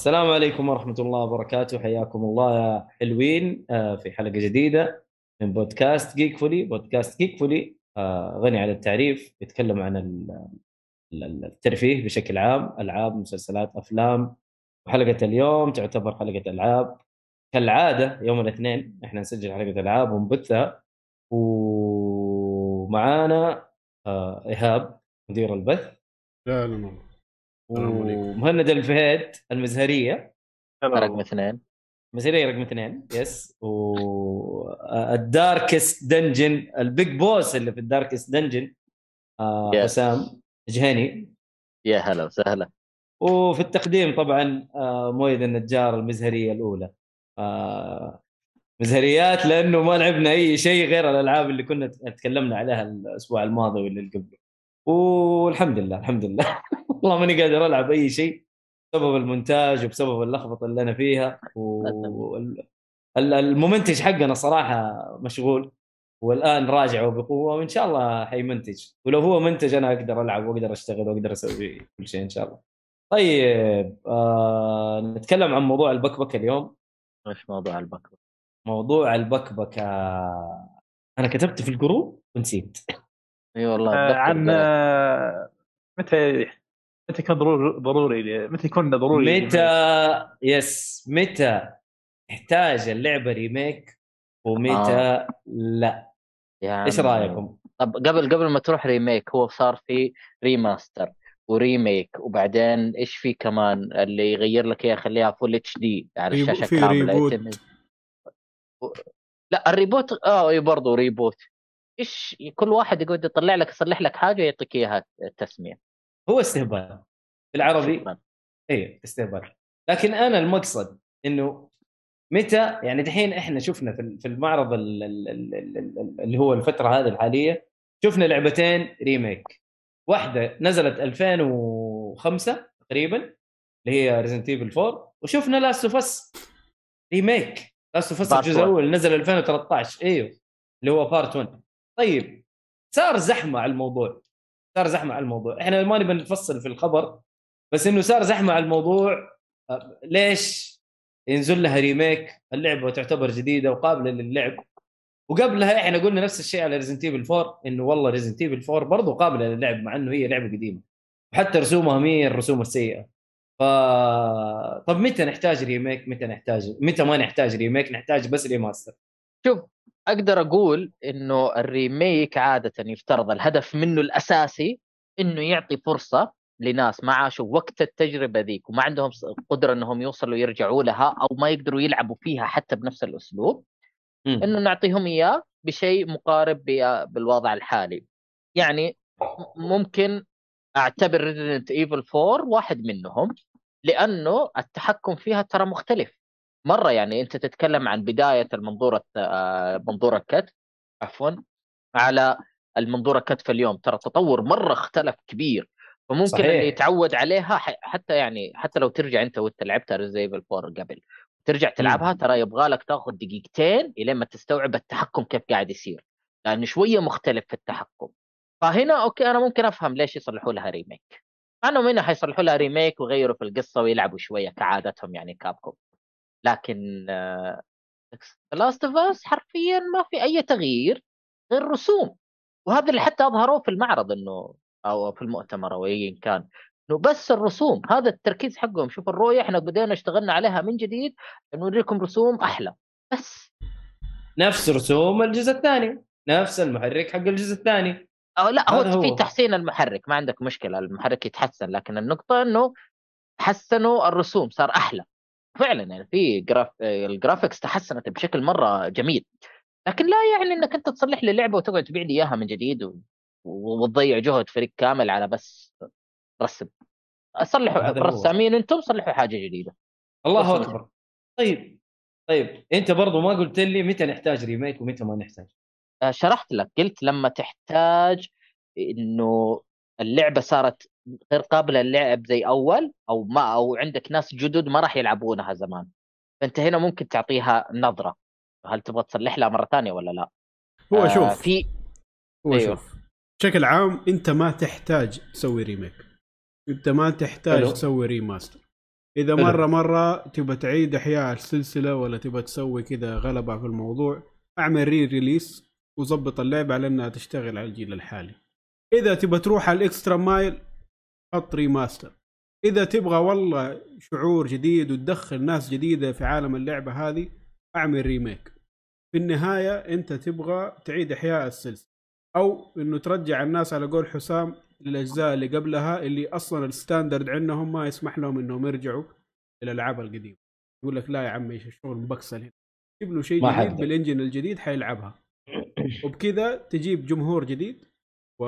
السلام عليكم ورحمة الله وبركاته. حياكم الله يا حلوين آه، في حلقة جديدة من بودكاست جيك فولي بودكاست جيك فولي آه، غني عن التعريف يتكلم عن ال- ال- الترفيه بشكل عام ألعاب مسلسلات أفلام. وحلقة اليوم تعتبر حلقة ألعاب. كالعادة يوم الاثنين إحنا نسجل حلقة ألعاب ونبثها. ومعانا آه، إيهاب مدير البث. لا لا. ومهند الفهيد المزهرية. رقم اثنين. مزهرية رقم اثنين yes وال Darkest Dungeon ال big boss اللي في ال Darkest Dungeon آه Yes. حسام جهني. يا هلا وسهلا. وفي التقديم طبعا آه مويد النجار المزهرية الأولى. آه مزهريات لأنه ما لعبنا أي شيء غير الألعاب اللي كنا تكلمنا عليها الأسبوع الماضي واللي اللي قبله. والحمد لله الحمد لله. والله ماني قادر ألعب أي شيء بسبب المونتاج وبسبب اللخبطة اللي أنا فيها. والممنتج حقنا صراحة مشغول والآن راجع وبقوة وإن شاء الله حيمنتج. ولو هو منتج أنا أقدر ألعب وأقدر أشتغل وأقدر أسوي كل شيء إن شاء الله. طيب آه نتكلم عن موضوع البكبكة اليوم. وش موضوع البكر موضوع البكبكة. أنا كتبت في ال group ونسيت. إي والله آه، عن. آه، متى متى كان ضروري ضروري متى يكون ضروري متى yes متى تحتاج اللعبة remake ومتى آه. لا يعني إيش رأيكم؟ طب قبل قبل ما تروح remake هو صار في remaster و remake وبعدين إيش في كمان اللي يغير لك اياها يخليها full HD على rebo- الشاشة في كاملة reboot. لا ال reboot آه إي برضه reboot إيش كل واحد يقعد يطلع لك يصلح لك حاجة ويعطيك إياها التسمية هو استهبال. بالعربي. إيه استهبال. لكن أنا المقصد إنه متى يعني دحين إحنا شفنا في المعرض ال- ال- ال- ال- ال- اللي هو الفترة هذه الحالية شفنا لعبتين remake واحدة نزلت 2005 تقريبا اللي هي Resident Evil 4 وشفنا Last of Us remake Last of Us الجزء 1. الأول نزل 2013 إيوه اللي هو part 1 طيب صار زحمة على الموضوع. صار زحمة على الموضوع. إحنا ما نبي نفصل في الخبر بس إنه صار زحمة على الموضوع أه، ليش ينزل لها remake اللعبة تعتبر جديدة وقابلة للعب؟ وقبلها إحنا قلنا نفس الشيء على Resident Evil 4 إنه والله Resident Evil 4 برضه قابلة للعب مع إنه هي لعبة قديمة. وحتى رسومها مي الرسوم السيئة. ف طب متى نحتاج ريميك؟ متى نحتاج متى ما نحتاج remake؟ نحتاج بس remaster شوف أقدر أقول إنه ال remake عادة يفترض الهدف منه الأساسي إنه يعطي فرصة لناس ما عاشوا وقت التجربة ذيك وما عندهم قدرة إنهم يوصلوا يرجعوا لها أو ما يقدروا يلعبوا فيها حتى بنفس الأسلوب. إنه نعطيهم إياه بشيء مقارب بالوضع الحالي. يعني ممكن أعتبر Resident Evil 4 واحد منهم لأنه التحكم فيها ترى مختلف. مرة يعني أنت تتكلم عن بداية المنظوره آه، منظور الكتف عفوا على المنظور الكتف اليوم. ترى تطور مرة اختلف كبير فممكن صحيح. اللي يتعود عليها حتى يعني حتى لو ترجع أنت وأنت لعبتها Resident Evil 4 قبل ترجع تلعبها ترى يبغى لك تاخذ دقيقتين إلين ما تستوعب التحكم كيف قاعد يصير لأنه شوية مختلف في التحكم. فهنا okay أنا ممكن أفهم ليش يصلحوا لها remake إنهم هنا حيصلحوا لها remake ويغيروا في القصة ويلعبوا شوية كعادتهم يعني Capcom لكن Last of Us حرفيا ما في أي تغيير غير رسوم. وهذا اللي حتى أظهروه في المعرض إنه أو في المؤتمر أو ايا كان إنه بس الرسوم هذا التركيز حقهم. شوف الرؤية إحنا بدينا اشتغلنا عليها من جديد نوريكم رسوم أحلى. بس. نفس رسوم الجزء الثاني نفس المحرك حق الجزء الثاني. أو لا هو, هو. في تحسين المحرك ما عندك مشكلة المحرك يتحسن لكن النقطة إنه حسنوا الرسوم صار أحلى. فعلا يعني في graph ال graphics تحسنت بشكل مرة جميل. لكن لا يعني إنك أنت تصلح لي لعبه وتقعد تبيع لي إياها من جديد و... وتضيع جهد فريق كامل على بس رسم. صلحوا هذا هو. رسامين أنتم صلحوا حاجة جديدة. الله أكبر. طيب طيب أنت برضو ما قلت لي متى نحتاج ريميك ومتى ما نحتاج. آه، شرحت لك قلت لما تحتاج إنه اللعبة صارت غير قابله للعب زي أول أو ما أو عندك ناس جدد ما راح يلعبونها زمان فأنت هنا ممكن تعطيها نظرة هل تبغى تصلح لها مرة ثانية ولا لا؟ هو آه، شوف في هو أيوه. شوف بشكل عام أنت ما تحتاج تسوي remake أنت ما تحتاج حلو. تسوي remaster إذا حلو. مرة مرة تبغى تعيد إحياء السلسلة ولا تبغى تسوي كذا غلبة في الموضوع أعمل re-release وظبط اللعبة على إنها تشتغل على الجيل الحالي إذا تبغى تروح على ال extra mile حط remaster إذا تبغى والله شعور جديد وتدخل ناس جديدة في عالم اللعبة هذه أعمل remake في النهاية أنت تبغى تعيد إحياء السلسلة. أو إنه ترجع الناس على قول حسام للأجزاء اللي قبلها اللي أصلا ال standard عندهم ما يسمح لهم إنهم يرجعوا الألعاب القديمة. يقول لك لا يا عمي إيش الشغل مبكسل هنا؟ جيب له شيء جديد. بال engine الجديد حيلعبها. وبكذا تجيب جمهور جديد و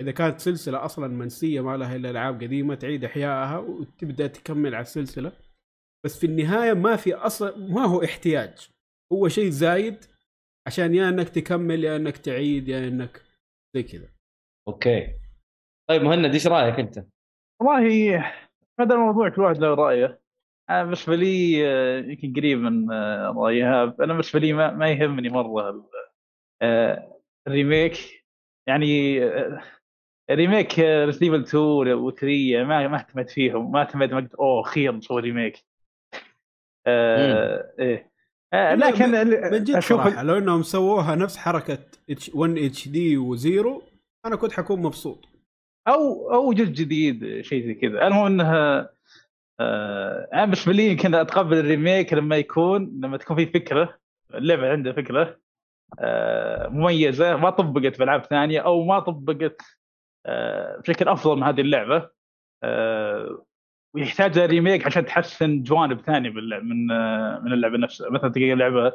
إذا كانت سلسلة أصلا منسية ما لها إلا ألعاب قديمة تعيد إحيائها وتبدأ تكمل على السلسلة. بس في النهاية ما في أصلا ما هو احتياج. هو شيء زايد عشان يا إنك تكمل يا إنك تعيد يا إنك زي كذا. okay. طيب مهند إيش رأيك أنت؟ والله هذا الموضوع كل واحد له رأيه. أنا بالنسبة لي آه، يمكن قريب من آه، رايها أنا بالنسبة لي ما, ما يهمني مرة آه، ال remake. يعني remake Resident Evil 2 و3 ما ما اهتمت فيهم ما اهتمت ما قلت أوه أخيرا نسوي remake. آه، إيه. آه، لكن من جد أشوف صراحة لو إنهم سووها نفس حركة 1 HD و Zero أنا كنت حكون مبسوط. أو أو جزء جديد شيء زي كذا. المهم إنها آه أنا بالنسبة لي يمكن أتقبل الريميك لما يكون لما تكون في فكرة اللعبة عندها فكرة آه مميزة ما طبقت في العاب ثانية أو ما طبقت بشكل أفضل من هذه اللعبة. آه ويحتاج remake عشان تحسن جوانب ثانية من آه من اللعبة نفسها. مثلا تلقى لعبه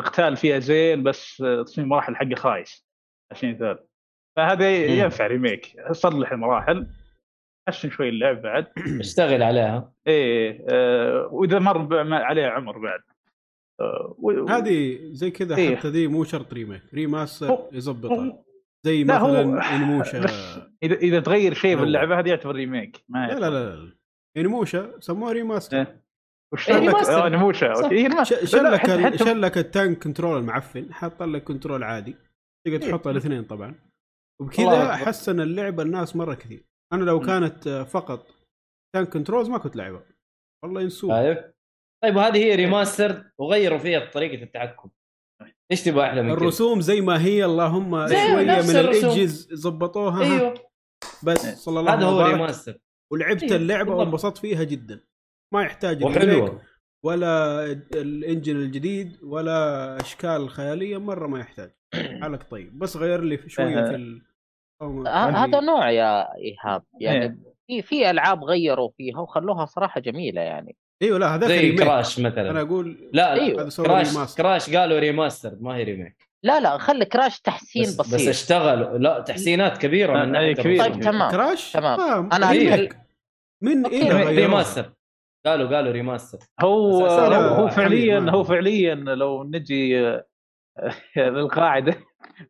القتال فيها زين بس آه، تصميم المراحل حقه خايس. عشان مثال فهذا. ينفع remake. صلح المراحل. حسن شوي اللعب بعد. اشتغل عليها. إيه آه وإذا مر عليها عمر بعد. آه و- هذه زي كذا إيه. حتى ذي مو شرط remake. remaster يظبطها. زي مثلا Onimusha إذا إذا تغير شيء. باللعبه هذه يعتبر remake ما لا لا لا لا Onimusha سموها remaster إيه. وش. okay إيه، ما- ش- لا، شل لك ال tank control المعفن حط لك control عادي تقدر إيه. تحط الاثنين طبعا وبكذا. حسن اللعبه الناس مرة كثير أنا لو. كانت آه، فقط tank controls ما كنت لعبها والله ينسوها شايف؟ طيب وهذه هي remaster وغيروا فيها طريقة التحكم إيش تبغى أحلى من؟ الرسوم زي ما هي اللهم زي شوية من الرسوم. ال edges ظبطوها ها، أيوه بس إيه. صلى الله هذا هو remaster ولعبت إيه، اللعبة. وانبسطت فيها جدا ما يحتاج وحلوة ولا ال engine الجديد ولا أشكال خيالية مرة ما يحتاج حالك طيب بس غير لي شوية. في ال... هذا نوع يا إيهاب يعني إيه. في في ألعاب غيروا فيها وخلوها صراحة جميلة يعني إيوه لا هذاك زي remake Crash مثلا أنا أقول لا لا أيوه. هذا Crash remaster. Crash قالوا remaster ما هي remake لا لا خلي Crash تحسين بس, بسيط بس اشتغلوا لا تحسينات كبيرة آه، من أي ناحيه كبيرة. الرسوم. طيب تمام Crash تمام. آه أنا remake من غيروها. remaster قالوا قالوا remaster هو هو, فعليا ما- هو فعليا لو نجي آه، للقاعدة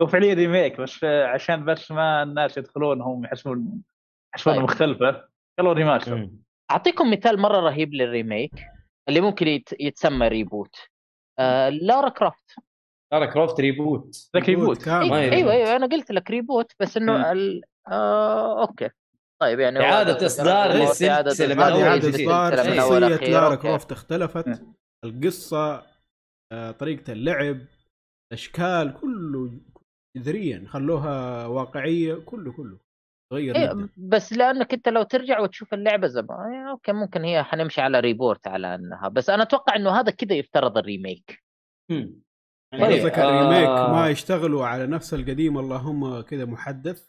هو فعليا remake بس آه، عشان بس ما الناس يدخلون هم يحسبون يحسبون طيب. مختلفة قالوا remaster. أعطيكم مثال مرة رهيب لل remake اللي ممكن يت... يتسمى reboot. آه Lara Croft Lara Croft reboot. ذاك reboot ما هي أيوه reboot. أيوه أنا قلت لك reboot بس. إنه ال... آه أوكي. طيب يعني من. إعادة إصدار من أول شخصيه أخير. Lara. Croft اختلفت. القصة آه، طريقة اللعب الاشكال كله جذريا. خلوها واقعية كله كله. تغير إيه بس لأنك أنت لو ترجع وتشوف اللعبة زمان يعني أوكي ممكن هي حنمشي على reboot على إنها بس أنا أتوقع إنه هذا كذا يفترض ال remake. مم. يعني طيب، قصدك ال remake آه. ما يشتغلوا على نفس القديم اللهم كذا محدث؟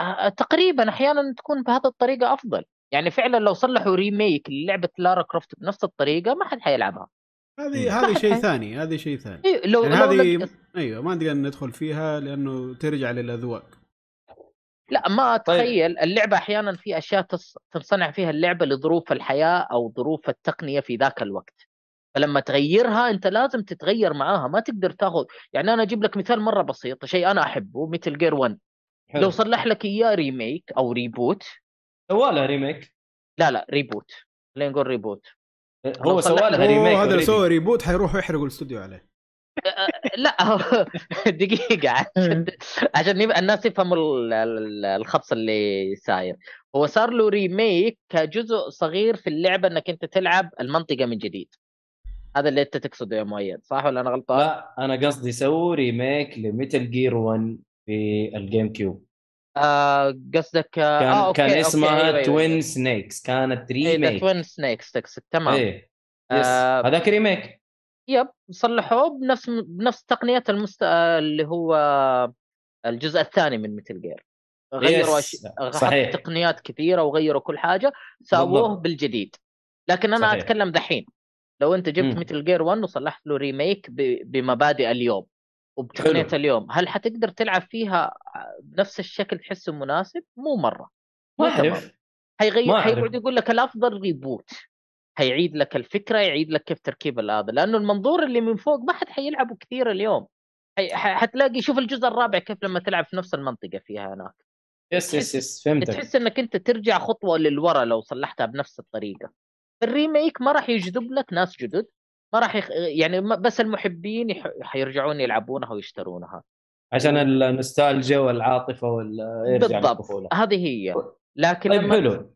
آه تقريبا أحيانا تكون بهذه الطريقة أفضل. يعني فعلا لو صلحوا remake للعبة Lara Croft بنفس الطريقة ما حد حيلعبها. هذه هذه شيء ثاني هذه شيء ثاني. إيه لو يعني لو هذه لق- أيوه ما نقدر ندخل فيها لأنه ترجع للأذواق. لا ما طيب. أتخيل اللعبة أحيانا في أشياء تص- تنصنع فيها اللعبة لظروف الحياة أو ظروف التقنية في ذاك الوقت. فلما تغيرها أنت لازم تتغير معاها ما تقدر تاخذ يعني أنا أجيب لك مثال مرة بسيط شيء أنا أحبه Metal Gear 1 حلو. لو صلح لك إياه remake أو reboot سوى لها remake لا لا reboot خلينا نقول reboot هو لها remake هذا لو. سوى reboot حيروحوا يحرقوا الاستوديو عليه. لا دقيقة عشان عشان يبقى الناس يفهموا ال- ال- الخبص اللي ساير. هو صار له remake كجزء صغير في اللعبة إنك أنت تلعب المنطقة من جديد. هذا اللي أنت تقصده يا مؤيد صح ولا أنا غلطان؟ لا أنا قصدي سووا remake ل Metal Gear 1 في ال GameCube آه قصدك كان آه أوكي، كان أوكي، اسمها أيوة، Twin Snakes كانت أيوة. remake Twin Snakes تقصد تمام. إيه آه، هذاك remake yep صلحوه بنفس بنفس تقنية المست... اللي هو الجزء الثاني من Metal Gear غيروا أش... صحيح. تقنيات كثيرة وغيروا كل حاجة سووه بالضبط. بالجديد لكن أنا صحيح. أتكلم دحين لو أنت جبت. Metal Gear 1 وصلحت له remake ب... بمبادئ اليوم وبتقنية حلو. اليوم هل حتقدر تلعب فيها بنفس الشكل تحسه مناسب مو مرة ما. أعرف حيغير. حيقعد يقول لك الأفضل reboot حيعيد لك الفكرة يعيد لك كيف تركيب هذا لأنه المنظور اللي من فوق ما حد حيلعبه كثير اليوم. حتلاقي شوف الجزء الرابع كيف لما تلعب في نفس المنطقة فيها هناك. yes yes yes فهمتك. تحس إنك أنت ترجع خطوة للورا لو صلحتها بنفس الطريقة. ال remake ما راح يجذب لك ناس جدد ما راح يخ... يعني بس المحبين يح... حيرجعون يلعبونها ويشترونها. عشان النوستالجيا والعاطفة وال بالضبط. هذه هي. لكن طيب لما حلو.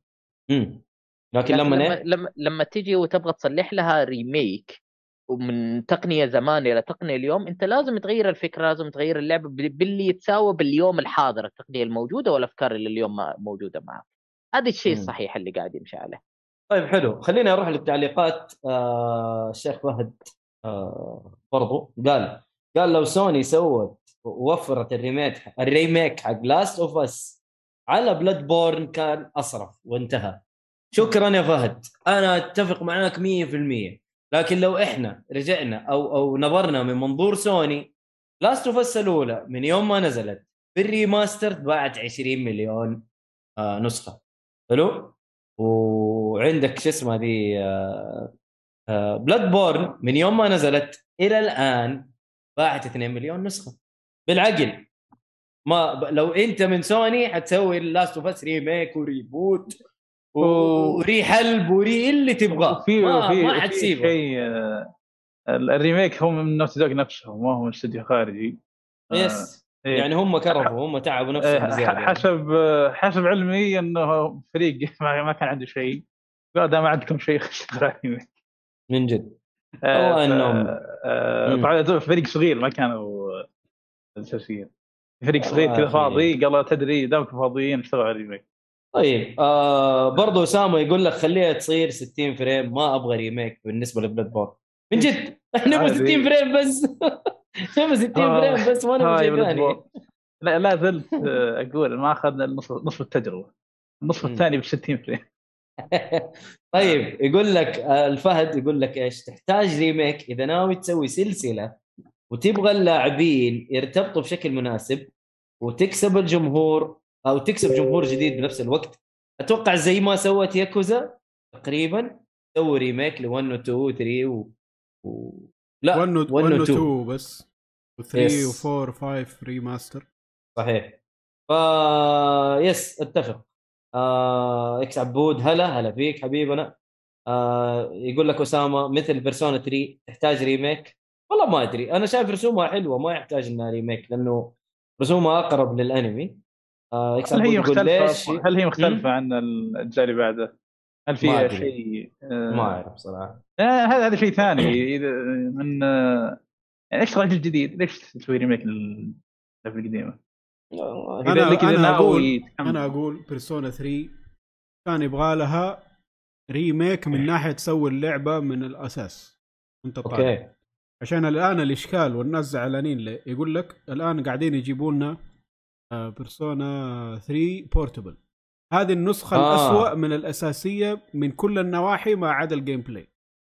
لكن لكن لما لما؟ لما لما تجي وتبغى تصلح لها ريميك ومن تقنية زمان إلى تقنية اليوم أنت لازم تغير الفكرة لازم تغير اللعبة باللي يتساوى باليوم الحاضر التقنية الموجودة والأفكار اللي اليوم موجودة معك هذا الشيء. الصحيح اللي قاعد يمشي عليه طيب حلو خليني أروح للتعليقات آه الشيخ فهد آه برضو قال قال لو سوني سوت ووفرت ال remake ال remake حق Last of Us على Bloodborne كان أصرف وانتهى شكرا يا فهد. أنا أتفق معاك 100% لكن لو إحنا رجعنا أو أو نظرنا من منظور Sony Last of Us الأولى من يوم ما نزلت بال remaster باعت 20 مليون آه نسخة. حلو؟ وعندك شو اسمه the Bloodborne من يوم ما نزلت إلى الآن باعت 2 مليون نسخة. بالعقل. ما لو أنت من سوني حتسوي Last of Us remake و reboot و re حلب و re اللي تبغاه. وفي ما, وفي ما وفي حتسيبه شيء آه، ال remake هو من Naughty Dog نفسهم ما هو من استوديو خارجي. آه، yes. إيه. يعني هم كرفوا هم تعبوا نفسهم آه، بزيادة يعني. حسب آه، حسب علمي إنه فريق ما كان عنده شيء. قال ده ما عندكم شيء remake. من جد. آه، إنهم- آه،. طبعا فريق صغير ما كانوا أساسيين. فريق صغير كذا. فاضي قال تدري دامكم فاضيين اشتغلوا على ال remake. طيب آه برضو اسامه يقول لك خليها تصير 60 frame ما أبغى remake بالنسبة ل Bloodborne من جد نبغى عادي. 60 frame بس نبغى 60 آه. frame بس ما نبغى شيء ثاني. لا لا زلت آه، أقول ما أخذنا النصف نصف التجربة النصف. الثاني ب 60 frame طيب يقول لك آه، الفهد يقول لك إيش تحتاج remake إذا ناوي تسوي سلسلة وتبغى اللاعبين يرتبطوا بشكل مناسب وتكسب الجمهور أو تكسب جمهور جديد بنفس الوقت. أتوقع زي ما سوت ياكوزا تقريبا سووا remake ل 1 و 2 و 3 و... و... لا 1 و 1 و 2 2 بس. و3 Yes. و4 و5 remaster صحيح. ف yes أتفق. آه... X عبود هلا هلا فيك حبيبنا. آه... يقول لك أسامة مثل Persona 3 تحتاج remake؟ والله ما أدري. أنا شايف رسومها حلوة ما يحتاج إنها remake لأنه رسومها أقرب للأنمي. آه... هل عبود هي مختلفة هل هي مختلفة عن الأجزاء اللي بعدها؟ هل فيها أدري. شيء آه، ما أعرف صراحة. آه، هذا هذا شيء ثاني. إذا من آه، يعني إيش راجل جديد ليش تسوي remake للعبه القديمة؟ آه، أنا- إذا لك إذا أنا ناوي تكمل. أنا أقول Persona 3 كان يبغى لها remake من ناحية تسوي اللعبة من الأساس. أنت طالع. okay عشان الآن الإشكال والناس زعلانين ليه؟ يقول لك الآن قاعدين يجيبوا لنا Persona 3 Portable هذه النسخة آه. الأسوأ من الأساسية من كل النواحي ما عدا ال gameplay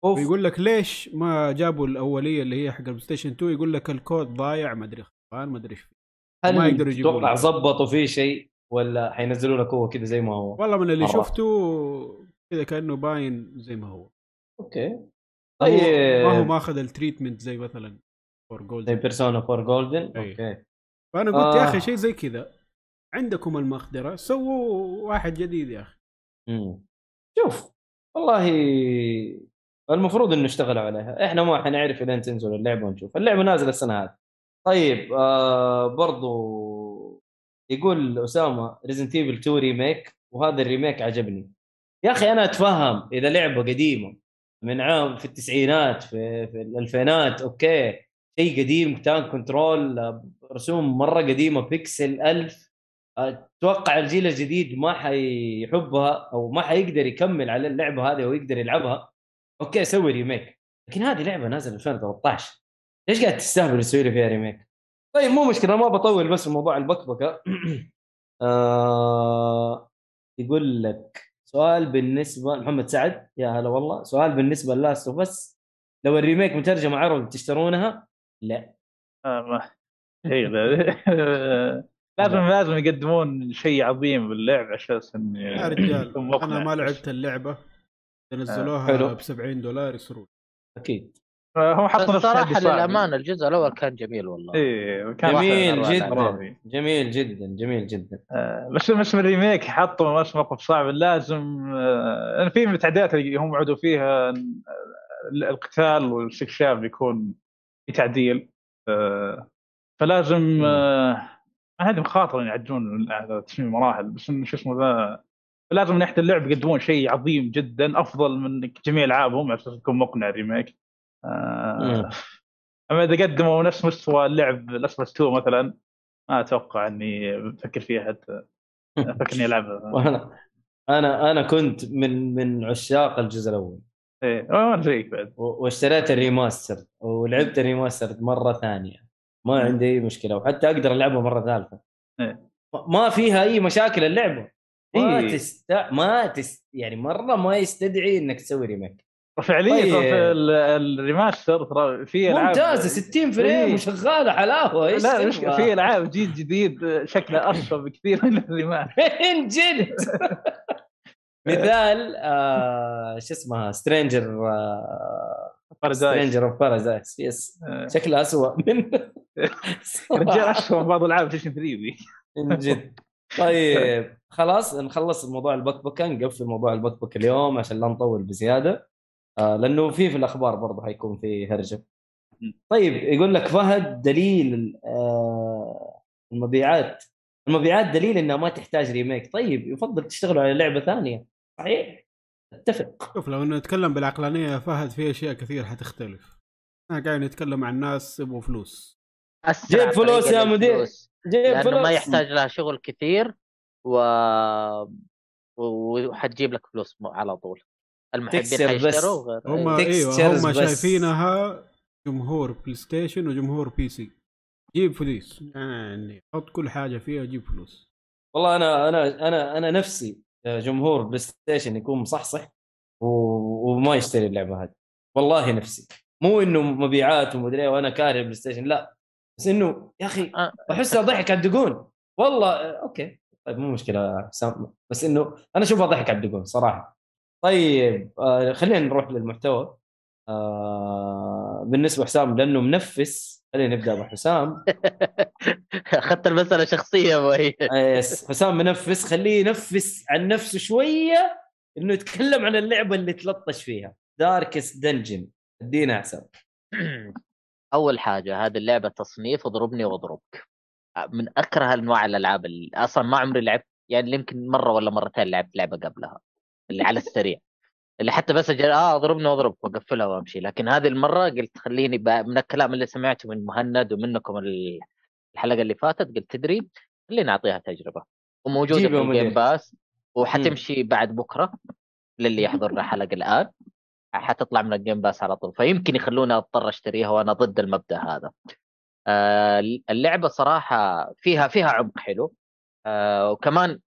أوف. ويقول لك ليش ما جابوا الأولية اللي هي حق ال PlayStation 2 يقول لك الكود ضايع ما أدري خربان ما أدري إيش فيه. ما يقدروا هل يجيبوا تتوقع. ظبطوا فيه شيء ولا حينزلوا لك هو كذا زي ما هو؟ والله من اللي مرة. شفته كذا كأنه باين زي ما هو. okay. طيب ما هو ماخذ ال treatment زي مثلا four زي Gold Persona 4 Golden. okay. فأنا قلت يا آه. أخي شيء زي كذا عندكم المقدره سووا واحد جديد يا أخي. مم. شوف والله المفروض إنه اشتغلوا عليها. إحنا ما حنعرف الين تنزل اللعبة ونشوف. اللعبة نازلة السنة هذه. طيب آه برضو يقول أسامة Resident Evil 2 remake وهذا ال remake عجبني. يا أخي أنا أتفهم إذا لعبة قديمة من عام في التسعينات في, في الألفينات okay. شيء قديم كان control آه، رسوم مرة قديمة بيكسل ألف. أتوقع الجيل الجديد ما حيحبها أو ما حيقدر يكمل على اللعبة هذه ويقدر يلعبها. okay سوي remake. لكن هذه لعبة نازلة 2013 ليش قاعد تستهبل تسوي لي فيها remake؟ طيب مو مشكلة ما بطول بس موضوع البكبكة. آه يقول لك سؤال بالنسبة محمد سعد. يا هلا والله. سؤال بالنسبة ل Last of Us لو ال remake مترجمه عربي تشترونها؟ لا. آه، شيء لازم لازم يقدمون شيء عظيم باللعب على أساس انه يا رجال يكون مقنع. أنا ما لعبت اللعبة. نزلوها حلو. ب 70 دولار يسرون أكيد. هم حطوا بس نفس صراحة التحدي صعب. للأمانة الجزء الأول كان جميل والله. إيه كان جميل جدا. خرافي. جميل جدا جميل جدا. آه، بس بس من ال remake حطوا نفس موقف صعب. لازم آه، في من التعديلات اللي هم وعدوا فيها آه، القتال والاستكشاف بيكون في تعديل. آه، فلازم آه، هذه مخاطرة على تصميم المراحل بس شو اسمه ذا فلازم من ناحيه اللعب يقدمون شيء عظيم جدا أفضل من جميع ألعابهم على أساس يكون مقنع ال remake. آه،. أما إذا قدموا نفس مستوى اللعب Last 2 مثلا ما أتوقع إني بفكر فيها حتى أفكر إني ألعبها. وأنا أنا أنا كنت من من عشاق الجزء الأول. إيه وأنا زيك بعد. واشتريت ال remaster ولعبت ال remaster مرة ثانية. ما عندي أي مشكلة وحتى أقدر ألعبها مرة ثالثة إيه. ما فيها أي مشاكل اللعبة ما إيه. تست ما تست يعني مرة ما يستدعي إنك تسوي remake فعليا طيب. ال remaster ترى في ألعاب ممتازة 60 frame إيه. وشغاله حلاوه إيش لا؟ في ألعاب جيل جديد شكلها أرشف بكثير من ال remaster من جد مثال آه شو اسمها Stranger آه Stranger of Paradise yes شكلها اسوء من رجال اشهر بعض الالعاب بلاي 3 ذي من جد. طيب خلاص نخلص موضوع البكبكه نقفل موضوع البكبكه اليوم عشان لا نطول بزيادة. آه لأنه في في الأخبار برضه حيكون في هرجة. طيب يقول لك فهد دليل آه المبيعات. المبيعات دليل إنها ما تحتاج ريميك. طيب يفضل تشتغلوا على لعبة ثانية. صحيح؟ أتفق. شوف لو نتكلم بالعقلانية يا فهد في أشياء كثير حتختلف. إحنا قاعد نتكلم عن ناس يبغوا فلوس. جيب فلوس يا مدير. جيب فلوس ما يحتاج لها شغل كثير و وحتجيب لك فلوس على طول. المحبين. حيشتروا غير هم. أيوه هم. شايفينها جمهور PlayStation وجمهور PC جيب فلوس. يعني حط كل حاجة فيها جيب فلوس. والله أنا أنا أنا أنا نفسي جمهور PlayStation يكون مصحصح و- وما يشتري اللعبة هذه. والله نفسي. مو إنه مبيعات ومدري إيه وأنا كاره ال PlayStation لا. بس إنه يا أخي آه. احسها ضحك على الدقون والله آه، okay. طيب مو مشكلة. حسام بس إنه أنا اشوفها ضحك على الدقون صراحة. طيب آه خلينا نروح للمحتوى. آه بالنسبة حسام لأنه منفس. خلينا نبدأ بحسام. أخذت المسألة شخصية وهي yes. حسام منفس. خليه ينفس عن نفسه شوية إنه يتكلم عن اللعبة اللي تلطش فيها. Darkest Dungeon. ادينا حسام. أول حاجة هذه اللعبة تصنيف اضربني واضربك. من أكره أنواع الألعاب اللي أصلا ما عمري لعبت يعني يمكن مرة ولا مرتين لعبت لعبة قبلها اللي على السريع. اللي حتى بس أجي آه اضربني واضربك وأقفلها وأمشي. لكن هذه المرة قلت خليني. من الكلام اللي سمعته من مهند ومنكم ال- الحلقة اللي فاتت قلت تدري خليني أعطيها تجربة. وموجودة في الجيم. باس وحتمشي بعد بكرة للي يحضر الحلقة الآن. حتطلع من الجيم باس على طول. فيمكن يخلوني أضطر أشتريها وأنا ضد المبدأ هذا. آه، اللعبة صراحة فيها فيها عمق حلو. آه، وكمان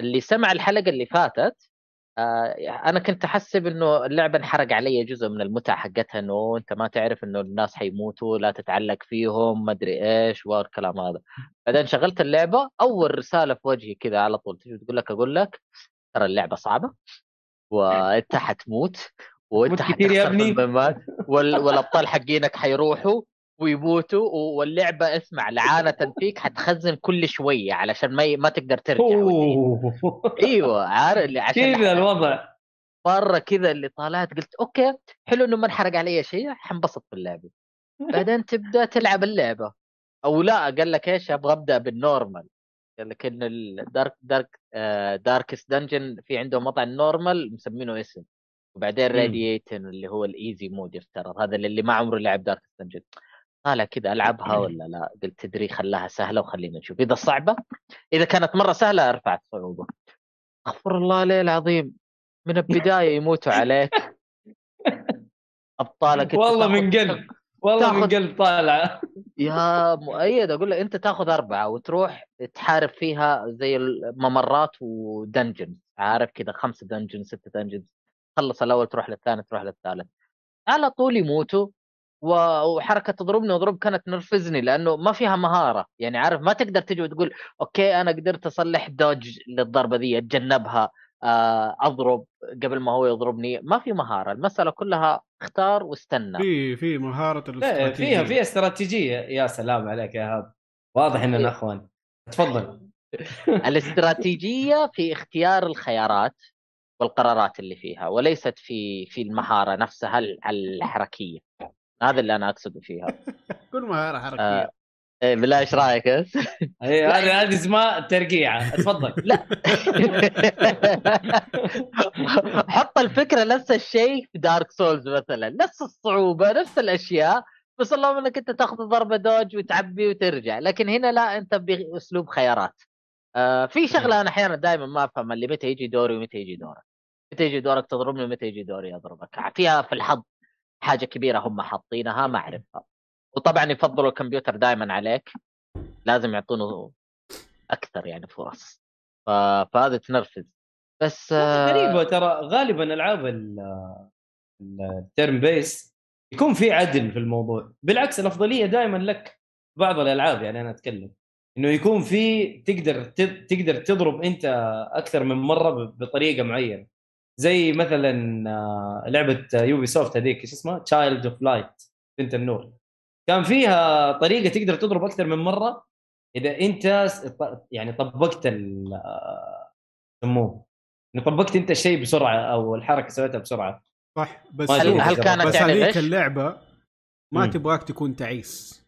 اللي سمع الحلقة اللي فاتت آه أنا كنت أحسب إنه اللعبة انحرق علي جزء من المتعة حقتها إنه أنت ما تعرف إنه الناس حيموتوا لا تتعلق فيهم ما أدري إيش والكلام هذا. بعدين شغلت اللعبة أول رسالة في وجهي كذا على طول تجي تقول لك أقول لك ترى اللعبة صعبة وأنت حتموت وانت كتير يا ابني. والأبطال حقينك حيروحوا ويموتوا واللعبة اسمع لعانه فيك حتخزن كل شوية علشان ما. ما تقدر ترجع. أيوه عارف اللي عشان كذا الوضع مرة كذا اللي طالعت قلت okay حلو إنه ما انحرق علي شيء حنبسط في اللعبه بعدين تبدأ تلعب اللعبة أو لا قال لك إيش أبغى أبدأ بال normal قال لك إن ال Dark Dark Darkest Dungeon في عندهم وضع ال normal مسمينه اسم وبعدين مم. Radiant اللي هو ال easy mode يفترض هذا اللي ما عمره لعب Darkest Dungeon طالع كذا ألعبها ولا لا؟ قلت تدري خلاها سهلة وخلينا نشوف. إذا صعبة إذا كانت مرة سهلة أرفع الصعوبة. استغفر الله عليه العظيم من البداية يموتوا عليك. أبطالك والله من قلب والله من تاخذ- قلب طالعه يا مؤيد أقول لك أنت تاخذ أربعة وتروح تحارب فيها زي الممرات و dungeons عارف كذا خمسة dungeons ستة dungeons تخلص الأول تروح للثاني تروح للثالث. على طول يموتوا وحركة تضربني واضرب كانت تنرفزني لأنه ما فيها مهارة. يعني عارف ما تقدر تجي وتقول okay أنا قدرت أصلح dodge للضربة دي أتجنبها آه، أضرب قبل ما هو يضربني. ما في مهارة المسألة كلها اختار واستنى. في في مهارة لا، الاستراتيجية. فيها فيها استراتيجية. يا سلام عليك يا هذا واضح اننا. اخوان تفضل. الاستراتيجية في اختيار الخيارات. والقرارات اللي فيها وليست في في المهارة نفسها ال- الحركية. هذا اللي أنا أقصده فيها. كل مهارة حركية. آه. إيه، بالله إيش رأيك أنت؟ هي هذه هذه اسمها ترقيعة. تفضل لا. حط الفكرة نفس الشيء في Dark Souls مثلا. نفس الصعوبة نفس الأشياء بس اللهم إنك أنت تأخذ ضربة dodge وتعبي وترجع. لكن هنا لا أنت بأسلوب خيارات. آه في شغلة أنا أحيانا دائما ما أفهم اللي متى يجي دوري ومتى يجي دورك متى يجي دورك تضربني ومتى يجي دوري أضربك؟ فيها في الحظ حاجة كبيرة هم حاطينها ما أعرفها. وطبعا يفضلوا الكمبيوتر دائما عليك لازم يعطونه أكثر يعني فرص. ف... فهذا تنرفز. بس آه، غريبة ترى غالبا ألعاب ال turn-based يكون في عدل في الموضوع. بالعكس الأفضلية دائما لك بعض الألعاب يعني أنا أتكلم. إنه يكون في تقدر تقدر تضرب أنت أكثر من مرة بطريقة معينة. زي مثلا آه، لعبة Ubisoft هذيك إيش اسمها؟ Child of Light بنت النور كان فيها طريقة تقدر تضرب أكثر من مرة إذا أنت يعني طبقت ال آه، يسموه انه طبقت أنت الشيء بسرعة أو الحركة سويتها بسرعة صح بس هل. هل كانت بس يعني هذيك؟ اللعبة ما مم. تبغاك تكون تعيس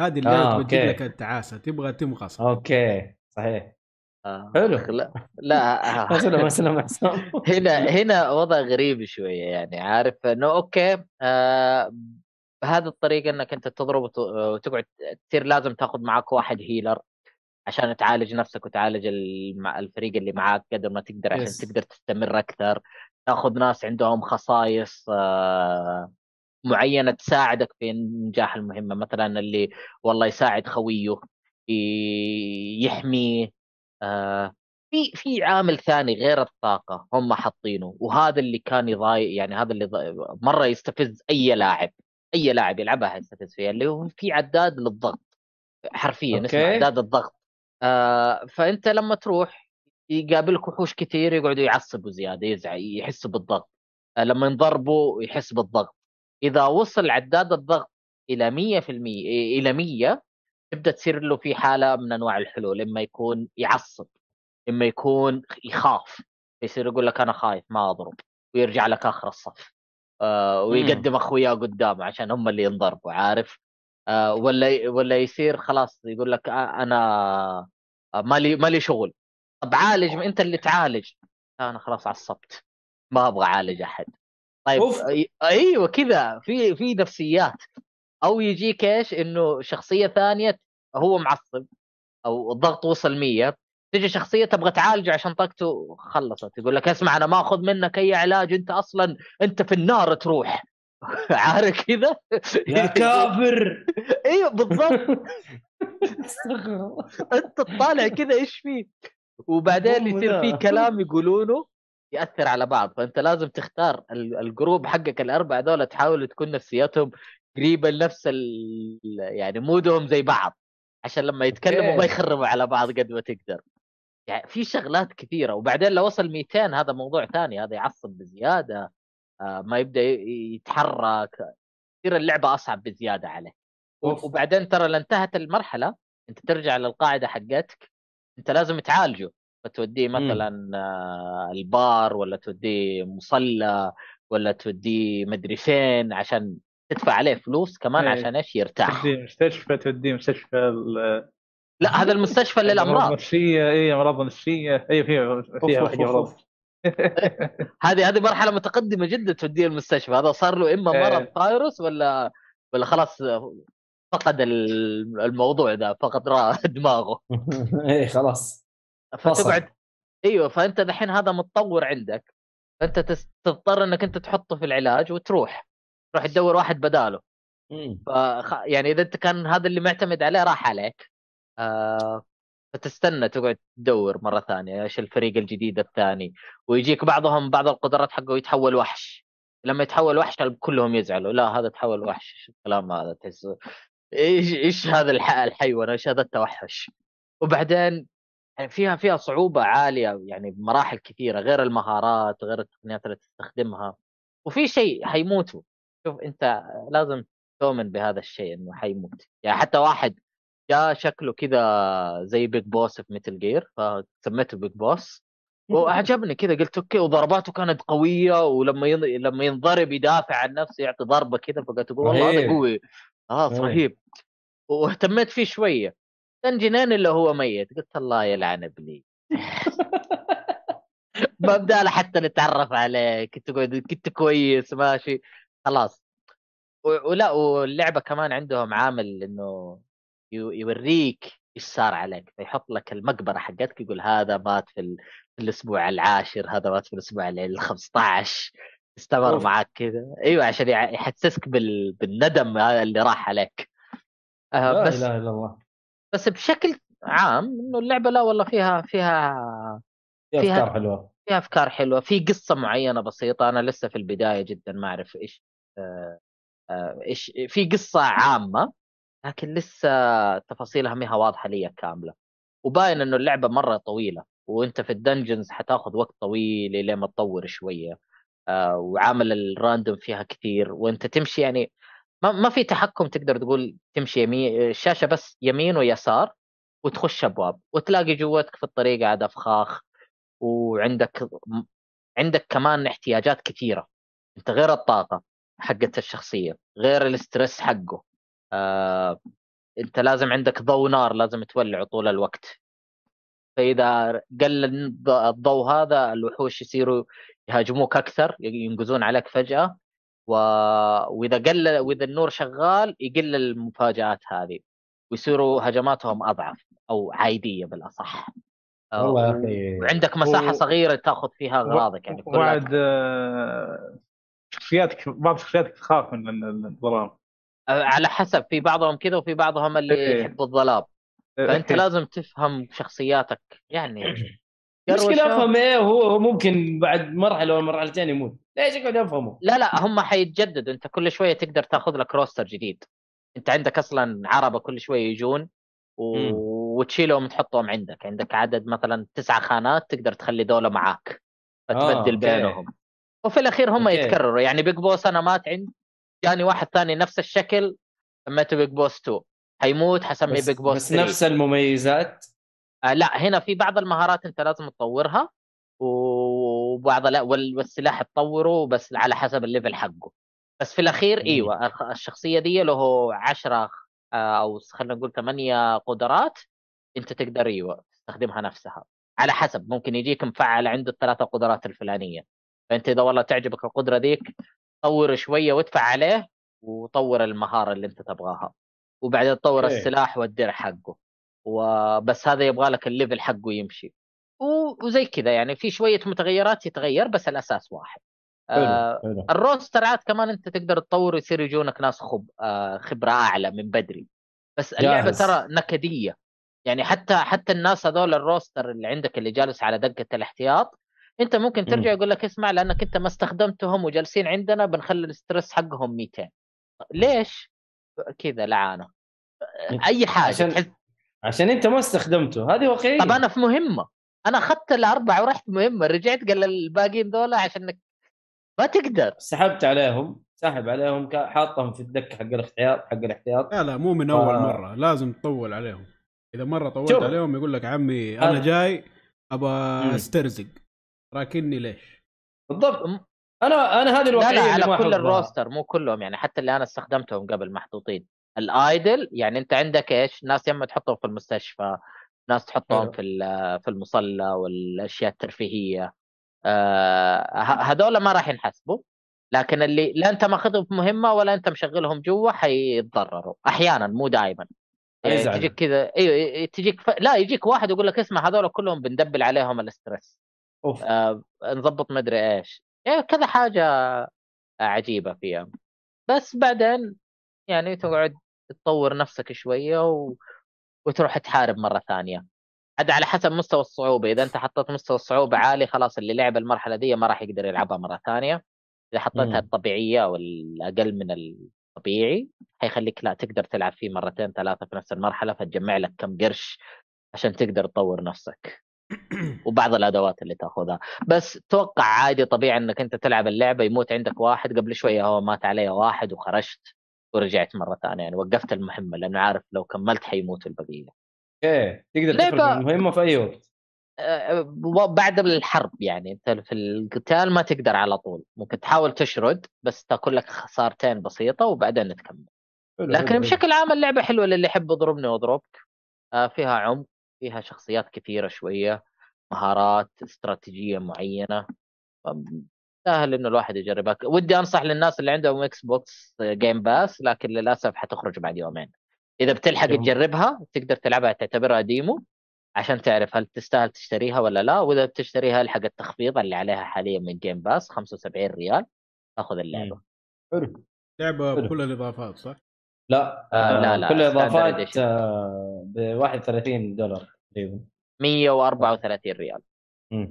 هذه آه، اللعبه بتجيب أوكي. لك التعاسة تبغى تمغص أوكي صحيح آه. حلو. لا لا اسلم اسلم حسام هنا هنا وضع غريب شوية يعني عارف إنه أوكي آه بهذه الطريقة إنك أنت تضرب وت- وتقعد تصير لازم تاخذ معك واحد هيلر عشان تعالج نفسك وتعالج الفريق اللي معاك قدر ما تقدر عشان Yes. تقدر تستمر أكثر تاخذ ناس عندهم خصائص آه معينة تساعدك في نجاح المهمة مثلا اللي والله يساعد خويه يحميه آه في في عامل ثاني غير الطاقة هم حاطينه وهذا اللي كان يضايق يعني هذا اللي ضايق مرة يستفز أي لاعب أي لاعب يلعبها يستفز فيها اللي هو في عداد للضغط حرفيا اسمه أوكي. عداد الضغط. آه فأنت لما تروح يقابلك وحوش كثير يقعدوا يعصبوا زيادة يزعل يحس بالضغط. آه لما ينضربوا يحس بالضغط. إذا وصل عداد الضغط إلى 100% إلى 100 تبدأ تصير له في حالة من أنواع الحلول إما يكون يعصب إما يكون يخاف يصير يقول لك أنا خايف ما أضرب ويرجع لك آخر الصف آه ويقدم اخوياه قدامه عشان هم اللي ينضربوا عارف؟ آه ولا ولا يصير خلاص يقول لك آه أنا مالي مالي شغل طب عالج أنت اللي تعالج. أنا خلاص عصبت ما أبغى أعالج أحد. طيب أوف. أيوه كذا في في نفسيات. أو يجيك إيش إنه شخصية ثانية هو معصب أو الضغط وصل 100 تجي شخصية تبغى تعالجه عشان طاقته خلصت. يقول لك اسمع أنا ما أخذ منك أي علاج. أنت أصلا أنت في النار تروح. عارف كذا؟ يا كافر. أيوه بالضبط. أنت تطالع كذا إيش فيه وبعدين يصير في. كلام يقولونه يأثر على بعض. فأنت لازم تختار ال- الجروب حقك الأربعة دول تحاول تكون نفسياتهم قريبه لنفس ال... يعني مودهم زي بعض عشان لما يتكلموا. ما يخربوا على بعض قد ما تقدر يعني في شغلات كثيرة وبعدين لو وصل 200 هذا موضوع ثاني هذا يعصب بزيادة آه، ما يبدأ يتحرك تصير اللعبة أصعب بزيادة عليه أوف. وبعدين ترى لو انتهت المرحلة أنت ترجع للقاعدة حقتك أنت لازم تعالجه فتوديه مم. مثلا آه، البار ولا توديه مصلى ولا توديه مدري فين عشان تدفع عليه فلوس كمان إيه. عشان إيش يرتاح. توديه مستشفى توديه مستشفى ال- لا هذا المستشفى للأمراض. النفسيه اي أمراض نفسية. اي فيها فيها امراض. هذه هذه مرحلة متقدمة جدا توديه المستشفى. هذا صار له إما إيه. مرض فايروس ولا ولا خلاص فقد ال- الموضوع ده فقد دماغه. إيه خلاص. فتقعد. أيوه فأنت دحين هذا متطور عندك. فأنت تضطر إنك أنت تحطه في العلاج وتروح. تروح تدور واحد بداله. فخ... يعني إذا أنت كان هذا اللي معتمد عليه راح عليك. آه... فتستنى تقعد تدور مرة ثانية إيش الفريق الجديد الثاني. ويجيك بعضهم بعض القدرات حقه يتحول وحش. لما يتحول وحش كلهم يزعلوا. لا هذا تحول وحش. الكلام هذا؟ تحس إيش إيش هذا الح... الحيوان؟ إيش هذا التوحش؟ وبعدين يعني فيها فيها صعوبة عالية يعني بمراحل كثيرة غير المهارات غير التقنيات اللي تستخدمها. وفي شيء حيموتوا شوف أنت لازم تؤمن بهذا الشيء إنه حيموت. يعني حتى واحد جاء شكله كذا زي Big Boss في Metal Gear فسميته Big Boss وأعجبني كذا قلت okay وضرباته كانت قوية ولما ين... لما ينضرب يدافع عن نفسه يعطي ضربة كذا فقلت أقول والله هذا. قوي. آه رهيب. رهيب. واهتميت فيه شوية. كان جنان إلا هو ميت. قلت الله يلعن ابلي ما بدال حتى نتعرف عليه. كنت كنت كويس ماشي. خلاص. ولا واللعبة كمان عندهم عامل إنه يو- يوريك إيش صار عليك. فيحط لك المقبرة حقتك يقول هذا مات في, ال... في الأسبوع العاشر هذا مات في الأسبوع ال 15 استمر أوف. معك كذا. أيوه عشان يحسسك بال... بالندم هذا اللي راح عليك. آه لا بس إله إلا الله. بس بشكل عام إنه اللعبة لا والله فيها فيها في فيها- أفكار حلوة. فيها أفكار حلوة. في قصة معينة بسيطة أنا لسه في البداية جدا ما أعرف إيش. إيش في قصة عامة لكن لسه تفاصيلها ما واضحة لي كاملة. وباين إنه اللعبة مرة طويلة وأنت في الدنجنز حتاخذ وقت طويل لين ما تطور شوية آه، وعامل الراندوم فيها كثير. وأنت تمشي يعني ما, ما في تحكم تقدر تقول تمشي يمين الشاشه بس يمين ويسار وتخش أبواب وتلاقي جوتك في الطريق عاد أفخاخ وعندك عندك كمان احتياجات كثيرة. أنت غير الطاقة. حقت الشخصية غير الاسترس حقه. آه، أنت لازم عندك ضوء نار لازم تولعه طول الوقت. فإذا قل الض- الضوء هذا الوحوش يصيروا يهاجموك أكثر ينقزون عليك فجأة. و... وإذا قل وإذا النور شغال يقل المفاجآت هذه ويصيروا هجماتهم أضعف أو عايديه بالأصح. آه، والله يا أخي. وعندك مساحة و- صغيرة تاخذ فيها أغراضك يعني آه، شخصياتك بعض شخصياتك تخاف من ال- الظلام آه، على حسب في بعضهم كذا وفي بعضهم اللي إيه. يحبوا الظلام فأنت إيه. لازم تفهم شخصياتك يعني المشكلة. افهم إيه هو هو ممكن بعد مرحلة ولا مرحلتين يموت ليش اقعد افهمه؟ لا لا هم حيتجددوا أنت كل شوية تقدر تاخذ لك roster جديد أنت عندك أصلا عربة كل شوية يجون و... وتشيلهم وتحطهم عندك عندك عدد مثلا تسعة خانات تقدر تخلي دولة معاك آه، فتبدل okay. بينهم وفي الأخير هم okay. يتكرروا. يعني Big Boss أنا مات عند جاني واحد ثاني نفس الشكل سميته Big Boss 2 حيموت حسميه بس, Big Boss بس 3 نفس المميزات؟ آه لا هنا في بعض المهارات أنت لازم تطورها وبعض لا وال- والسلاح تطوره بس على حسب ال level حقه. بس في الأخير. إيوه الشخصية دي له 10 أو خلينا نقول ثمانية قدرات أنت تقدر إيوه تستخدمها نفسها. على حسب ممكن يجيك mage فعل عنده الثلاثة قدرات الفلانية. فأنت إذا والله تعجبك القدرة ذيك طور شوية وادفع عليه وطور المهارة اللي أنت تبغاها. وبعدين تطور okay. السلاح والدرع حقه. وبس هذا يبغى لك ال level حقه يمشي. وزي كذا يعني في شوية متغيرات يتغير بس الاساس واحد. آه حلو حلو. ال roster عاد كمان أنت تقدر تطور ويصير يجونك ناس خب آه خبرة أعلى من بدري. بس اللعبة جاهز. ترى نكدية. يعني حتى حتى الناس هذول ال roster اللي عندك اللي جالس على دكة الاحتياط انت ممكن ترجع يقول لك اسمع لأنك انت ما استخدمتهم وجالسين عندنا بنخلي الستريس حقهم 200 ليش؟ كذا لعانه أي حاجة عشان تحس. عشان انت ما استخدمته. هذه واقعيه طب أنا في مهمة. أنا أخذت الأربعة ورحت مهمة رجعت قال الباقيين دول عشانك ما تقدر. سحبت عليهم ساحب عليهم حاطهم في الدكة حق الاحتياط حق الاحتياط. لا لا مو من أول آه. مرة. لازم تطول عليهم. إذا مرة طولت شوف. عليهم يقول لك عمي أنا هذا- جاي ابى. أسترزق. راكني ليش؟ بالضبط أنا أنا هذه لا الواقعيه لا اللي على كل. الروستر مو كلهم يعني حتى اللي أنا استخدمتهم قبل محطوطين الآيدل يعني أنت عندك إيش ناس يما تحطهم في المستشفى ناس تحطهم. في في المصلى والأشياء الترفيهية آه هذول ما راح ينحسبوا لكن اللي لا أنت ماخذهم في مهمة ولا أنت مشغلهم جوا حيتضرروا أحيانا مو دائما يزعلوا. تجيك كذا أيوه تجيك ف... لا يجيك واحد يقول لك اسمع هذول كلهم بندبل عليهم الاسترس أوف. آه نظبط مدري إيش. يعني كذا حاجة عجيبة فيها. بس بعدين يعني تقعد تطور نفسك شوية و... وتروح تحارب مرة ثانية. عاد على حسب مستوى الصعوبة. إذا أنت حطيت مستوى الصعوبة عالي خلاص اللي لعب المرحلة دي ما راح يقدر يلعبها مرة ثانية. إذا حطيتها. الطبيعية أو الأقل من الطبيعي حيخليك لا تقدر تلعب فيه مرتين ثلاثة في نفس المرحلة فتجمع لك كم قرش عشان تقدر تطور نفسك. وبعض الأدوات اللي تأخذها. بس توقع عادي طبيعي إنك أنت تلعب اللعبة يموت عندك واحد. قبل شوية هو مات علي واحد وخرجت ورجعت مرة ثانية. يعني وقفت المهمة لأنه عارف لو كملت حيموت البقية. أوكي تقدر تخرج من المهمة في أي وقت. أه، بعد الحرب يعني. أنت في القتال ما تقدر على طول. ممكن تحاول تشرد بس تأكل لك خسارتين بسيطة وبعدين تكمل. لكن بشكل عام اللعبة حلوة للي يحب اضربني واضربك آه، فيها عمق فيها شخصيات كثيرة شوية. مهارات استراتيجية معينة. سهل إنه الواحد يجربها. ودي أنصح للناس اللي عندهم Xbox Game Pass لكن للأسف حتخرج بعد يومين. إذا بتلحق. تجربها تقدر تلعبها تعتبرها demo عشان تعرف هل تستاهل تشتريها ولا لا. وإذا بتشتريها ألحق التخفيض اللي عليها حاليا من Game Pass 75 ريال. تأخذ اللعبة. حلو. لعبة. بكل الإضافات صح؟ لا آه، لا، لا، كل standard اضافات edition. آه، ب 31 دولار تقريبا. 134 ريال. مم.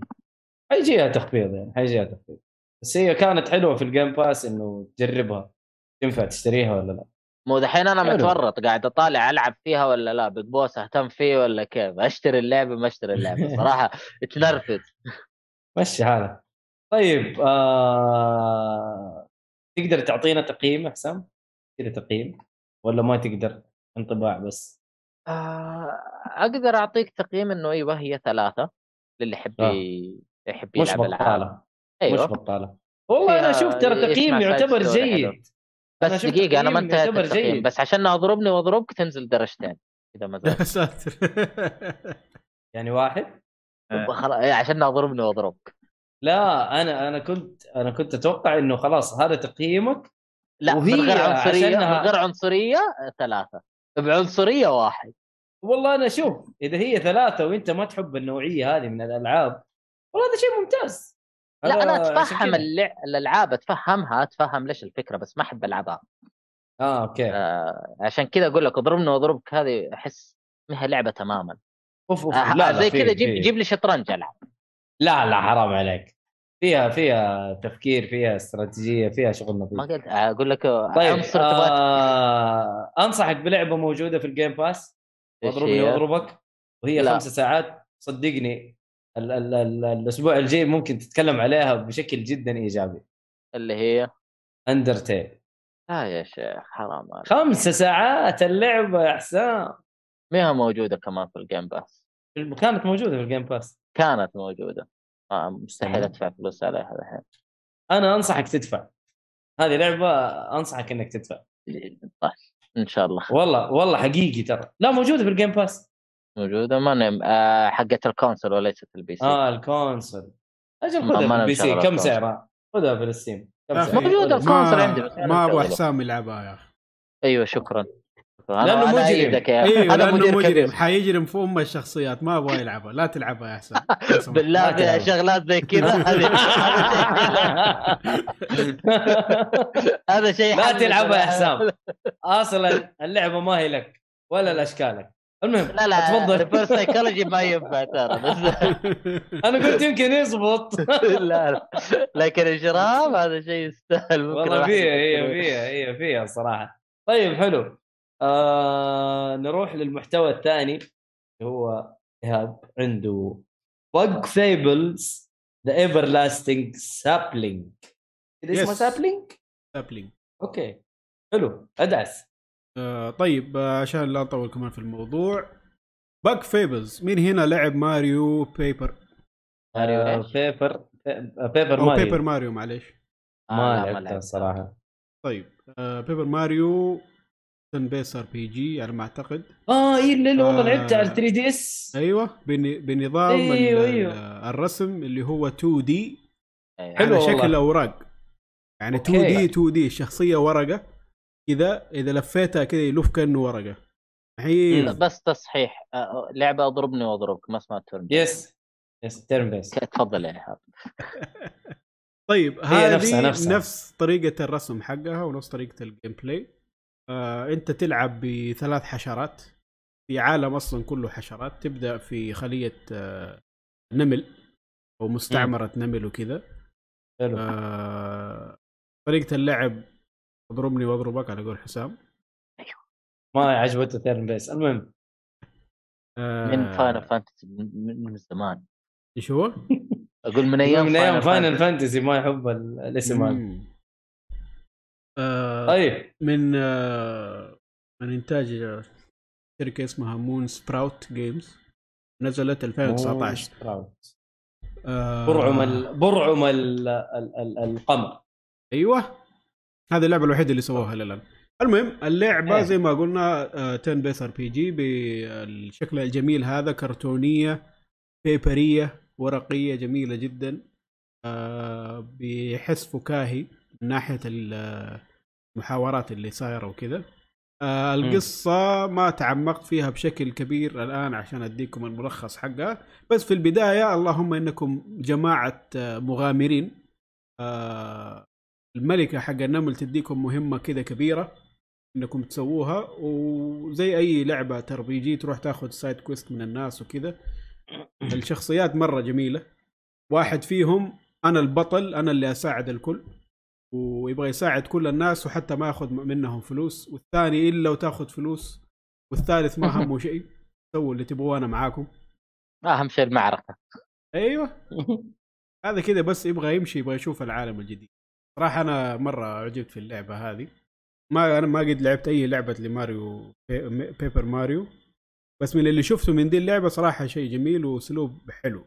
حيجيها تخفيض يعني حيجيها تخفيض. بس هي كانت حلوة في ال Game Pass إنه تجربها. تنفع تشتريها ولا لا؟ مو دحين أنا حلو. متورط قاعد أطالع ألعب فيها ولا لا؟ Big Boss أهتم فيه ولا كيف؟ أشتري اللعبة ما أشتري اللعبة. صراحة تنرفز. مشي حالك. طيب آه... تقدر تعطينا تقييم يا حسام؟ كذا تقييم. ولا ما تقدر؟ انطباع بس. آه، أقدر أعطيك تقييم إنه أيوه هي ثلاثة للي يحب آه. يحب مش يلعب ألعاب. بطالة. أيوه. مش بطالة. والله أنا أشوف ترى تقييم يعتبر. جيد. أنا بس شفت دقيقة أنا ما انتهيت يعتبر التقييم. جيد. بس عشان أضربني وأضربك تنزل درجتين اذا ما يا ساتر. يعني واحد؟ خلاص إيه، عشان أضربني وأضربك. لا أنا أنا كنت أنا كنت أتوقع إنه خلاص هذا تقييمك لا وهي من غير عنصرية عشانها- من غير عنصرية آه، ثلاثة. بعنصرية واحد. والله أنا شوف إذا هي ثلاثة وأنت ما تحب النوعية هذه من الألعاب والله هذا شيء ممتاز. لا أنا أتفهم. اللع... الألعاب أتفهمها أتفهم ليش الفكرة بس ما أحب ألعبها. آه أوكي. آه عشان كذا أقول لك اضربني واضربك هذه أحس ما هي لعبة تماما. أوف أوف آه لا زي كذا جيب جيب لي شطرنج ألعب. لا لا حرام عليك. فيها فيها تفكير فيها استراتيجية فيها شغل ما نظيف قلت أقول لك طيب عنصر آه أنصحك بلعبة موجودة في ال Game Pass واضربني؟ واضربك. وهي لا. خمس ساعات. صدقني ال ال ال الأسبوع الجاي ممكن تتكلم عليها بشكل جدا إيجابي. اللي هي؟ Undertale لا يا شيخ حرام عليك. خمس ساعات اللعبة يا حسام ما هي موجودة كمان في ال Game Pass كانت موجودة في ال Game Pass كانت موجودة. آه مستحيل. أدفع فلوس عليها الحين. أنا أنصحك تدفع. هذه لعبة أنصحك إنك تدفع. إن شاء الله. والله والله حقيقي ترى. لا موجودة في ال Game Pass موجودة ما نم... آه حقت ال console وليست ال PC آه ال console. أجل خذها في ال PC كم. سعرها؟ خذها في ال Steam. خذها. ال console عندي ما أبغى. حسام يلعبها يا أخي. أيوه شكرا. أنا مجرم. أيوه أنا لأنه مدير مجرم. حيجرم في ام الشخصيات. ما أبغى يلعبها لا تلعبها لو سمحت. بالله تلعب. شغلات زي كذا هذا شيء لا تلعبها يا. حسام. أصلا اللعبة ما هي لك ولا لاشكالك المهم لا لا تفضل. reverse psychology ما ينفع ترى بس أنا قلت يمكن يزبط. لا لا. لكن الإجرام هذا شيء يستاهل والله فيها هي. فيها هي فيها صراحة. طيب حلو. آه نروح للمحتوى الثاني اللي هو إيهاب عنده Bug Fables The Everlasting Sapling اسمه. Sapling؟ Sapling okay. حلو. أدعس. آه طيب آه، عشان لا نطول كمان في الموضوع. Bug Fables مين هنا لعب Mario Paper؟ Mario آه؟ Paper Paper أو Mario. Paper Mario معليش. آه، ما لا، لعبتها لعبت. الصراحة. طيب آه Paper Mario turn-based RPG على ما أعتقد آه اي اللي والله آه. لعبتها على 3DS أيوه بن- بنظام أيوة، أيوة. ال- الرسم اللي هو 2D أيوة. حلو على والله. شكل اوراق يعني okay. 2D 2D الشخصيه ورقة كذا إذا لفيتها كذا يلف كأنه ورقة هي. بس تصحيح لعبة أضربني وأضربك ما اسمها turn yes yes turn-based تفضل يا إيهاب طيب هذه نفسها- نفسها. نفس طريقة الرسم حقها ونفس طريقة ال gameplay آه انت تلعب بثلاث حشرات. في عالم أصلا كله حشرات. تبدأ في خلية آه نمل أو مستعمرة نمل وكذا. حلو. آه طريقة اللعب اضربني واضربك على قول حسام. ما عجبته turn-based. المهم. آه من Final Fantasy من من زمان. إيش هو؟ أقول من أيام من أيام Final Fantasy. ما يحب ال- الاسم هذا. آه طيب. من آه من إنتاج آه، شركة اسمها Moonsprout Games. نزلت 2019 sprout. آه برعم ال... برعم ال... ال... ال... القمر. أيوه. هذه اللعبة الوحيدة اللي سووها للان المهم اللعبة إيه. زي ما قلنا آه، turn-based RPG بالشكل الجميل هذا كرتونية paper ية ورقية جميلة جدا. آه، بحس فكاهي من ناحية ال- المحاورات اللي صايرة وكذا. آه، القصة ما تعمقت فيها بشكل كبير الآن عشان أديكم الملخص حقها. بس في البداية اللي هم إنكم جماعة آه، مغامرين. آه، الملكة حق النمل تديكم مهمة كذا كبيرة إنكم تسووها. وزي أي لعبة RPG تروح تاخذ side quest من الناس وكذا. الشخصيات مرة جميلة. واحد فيهم أنا البطل أنا اللي أساعد الكل. ويبغى يساعد كل الناس وحتى ما ياخذ منهم فلوس والثاني إلا وتاخذ فلوس والثالث ما همه شيء سووا اللي تبغوه أنا معاكم. أهم شيء المعركه أيوه. هذا كذا بس يبغى يمشي يبغى يشوف العالم الجديد. صراحة أنا مرة عجبت في اللعبة هذه. ما أنا ما قد لعبت أي لعبة لماريو بي- بيبر ماريو بس من اللي شفته من دي اللعبة صراحة شيء جميل وأسلوب حلو.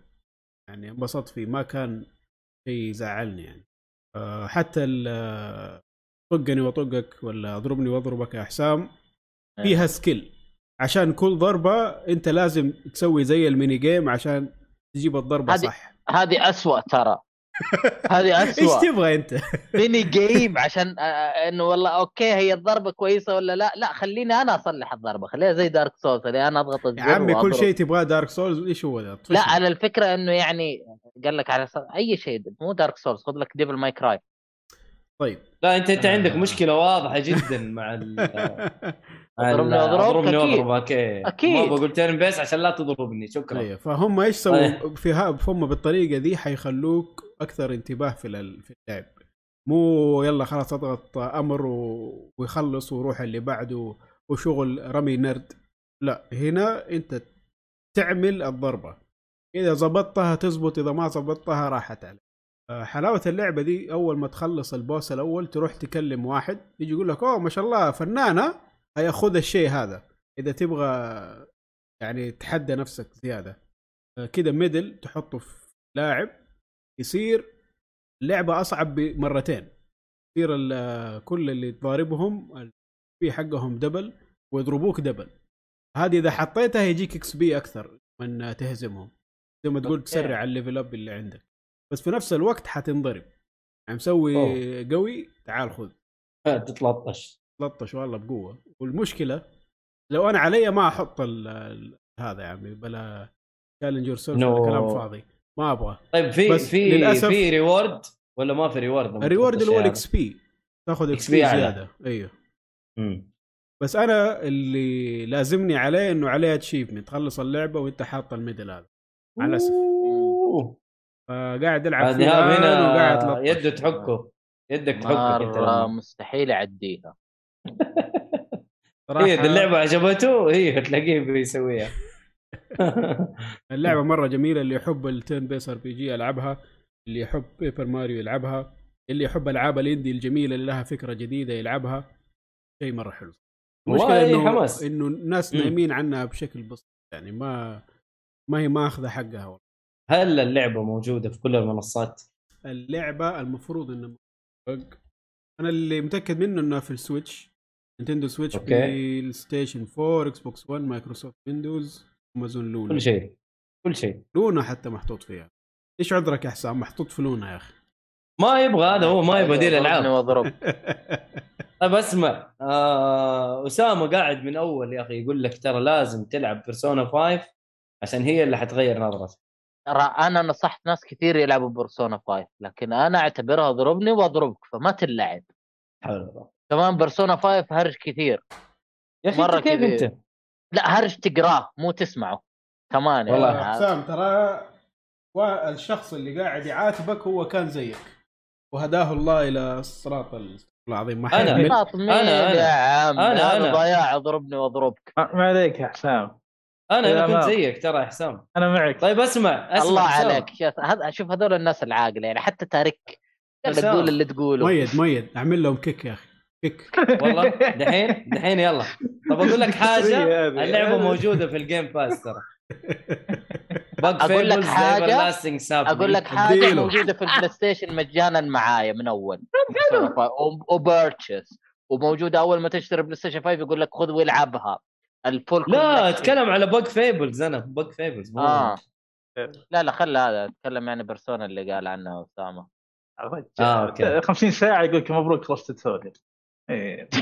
يعني انبسطت فيه ما كان شيء يزعلني يعني. حتى ال- آه، طقني وطقك ولا اضربني واضربك يا حسام فيها skill عشان كل ضربة انت لازم تسوي زي ال mini game عشان تجيب الضربة هذه- صح. هذه أسوأ ترى. هذه إيش أسوأ تبغى أنت؟ mini game عشان آه، آه، إنه والله okay هي الضربة كويسة ولا لا لا خليني أنا أصلح الضربة خليها زي Dark Souls خليني أنا أضغط يا الزر عمي كل. شيء تبغاه Dark Souls إيش هو ذا؟ لا على الفكرة إنه يعني قال لك على أي شيء مو Dark Souls خذ لك Devil May Cry طيب لا انت أنت عندك آه. مشكلة واضحة جدا مع ال اضربني اضربني أكيد. وأضربك إيه. أكيد. ما بقول turn-based عشان لا تضربني شكرا أيوه فهم إيش سووا طيب. في ها هم بالطريقة دي حيخلوك أكثر انتباه في في اللعب مو يلا خلاص أضغط أمر و... ويخلص ويروح اللي بعده وشغل رمي نرد لا هنا أنت تعمل الضربة إذا ظبطتها تزبط إذا ما ظبطتها راحت عليك حلاوة اللعبة دي أول ما تخلص البوس الأول تروح تكلم واحد يجي يقول لك أوه ما شاء الله فنانة هيأخذ الشيء هذا. إذا تبغى يعني تحدى نفسك زيادة آه، كده ميدل تحطه في لاعب يصير اللعبة أصعب بمرتين. يصير ال- كل اللي تضاربهم في حقهم double ويضربوك double. هذه إذا حطيتها يجيك XP أكثر من تهزمهم. زي ما تقول. تسرع ال level up اللي عندك. بس في نفس الوقت حتنضرب. يعني مسوي أوه. قوي تعال خذ. تتلطش. لطش والله بقوة. والمشكلة لو أنا علي ما أحط ال- ال- هذا يا عمي بلا challenge yourself No. كلام فاضي. ما أبغى. طيب في في للأسف- في reward ولا ما في reward ال reward اللي هو ال X P تاخذ XP. زيادة. إيوه. هذا؟ مم. بس أنا اللي لازمني عليه إنه عليه achievement تخلص اللعبة وأنت حاط ال medal هذا. مع الاسف. فقاعد العب هذا فيه إيهاب الآن وقاعد هنا أتلطش. يده تحكه يدك تحكك انت مستحيل يعديها صراحة هي اللعبة عجبته هي تلاقيه بيسويها اللعبة مرة جميلة اللي يحب ال turn-based RPG يلعبها اللي يحب Paper Mario يلعبها اللي يحب ألعاب ال indie الجميلة اللي لها فكرة جديدة يلعبها شيء مرة حلو والله إنه حماس. إنه الناس. نايمين عنها بشكل بسيط يعني ما ما هي ماخذة حقها والله. هل اللعبة موجودة في كل المنصات؟ اللعبة المفروض إنها. أنا اللي متأكد منه إنها في ال Switch. Nintendo Switch. PlayStation 4 Xbox 1 Microsoft Windows Amazon Luna. كل شيء. كل شيء. Luna حتى محطوط فيها. إيش عذرك يا حسام؟ محطوط في Luna يا أخي. ما يبغى هذا هو ما يبغى يدير ألعاب اضربني وأضربك. طيب اسمع. آه أسامة قاعد من أول يا أخي يقول لك ترى لازم تلعب بيرسونا 5 عشان هي اللي حتغير نظرتك. ترى أنا نصحت ناس كثير يلعبوا Persona 5 لكن أنا أعتبرها اضربني وأضربك فما تلعب. حول الله كمان بيرسونا 5 هرج كثير. يا أخي مرة مرة كيف. أنت؟ لا هرج تقراه مو تسمعه. كمان والله يعني حسام ترى والشخص اللي قاعد يعاتبك هو كان زيك. وهداه الله إلى الصراط العظيم. ما أنا. يا عم؟ أنا- هذا أنا. ضياع اضربني وأضربك. ما ما عليك يا حسام. أنا أنا كنت زيك ترى يا حسام. أنا معك. طيب أسمع أسمع الله حسام. عليك. شوف هذا شوف هذول الناس العاقلة يعني حتى تارك يلا حسام. قول اللي تقوله. ميد ميد أعمل لهم كيك يا أخي. كيك. والله دحين دحين يلا. طب أقول لك حاجة. اللعبة موجودة في الجيم باس ترى. بق أقول لك حاجة؟ أقول لك حاجة. موجودة في البلاي ستيشن مجانا معايا من أول. وبيرتشز وموجودة أول ما تشتري بلاي ستيشن 5 يقول لك خذ والعبها. الفول لا. أتكلم على بق فيبلز أنا بق فيبلز آه لا لا خلى هذا أتكلم يعني Persona اللي قال عنها أسامة آه، أوكي. 50 ساعة يقول لك مبروك خلصت التوتوريال.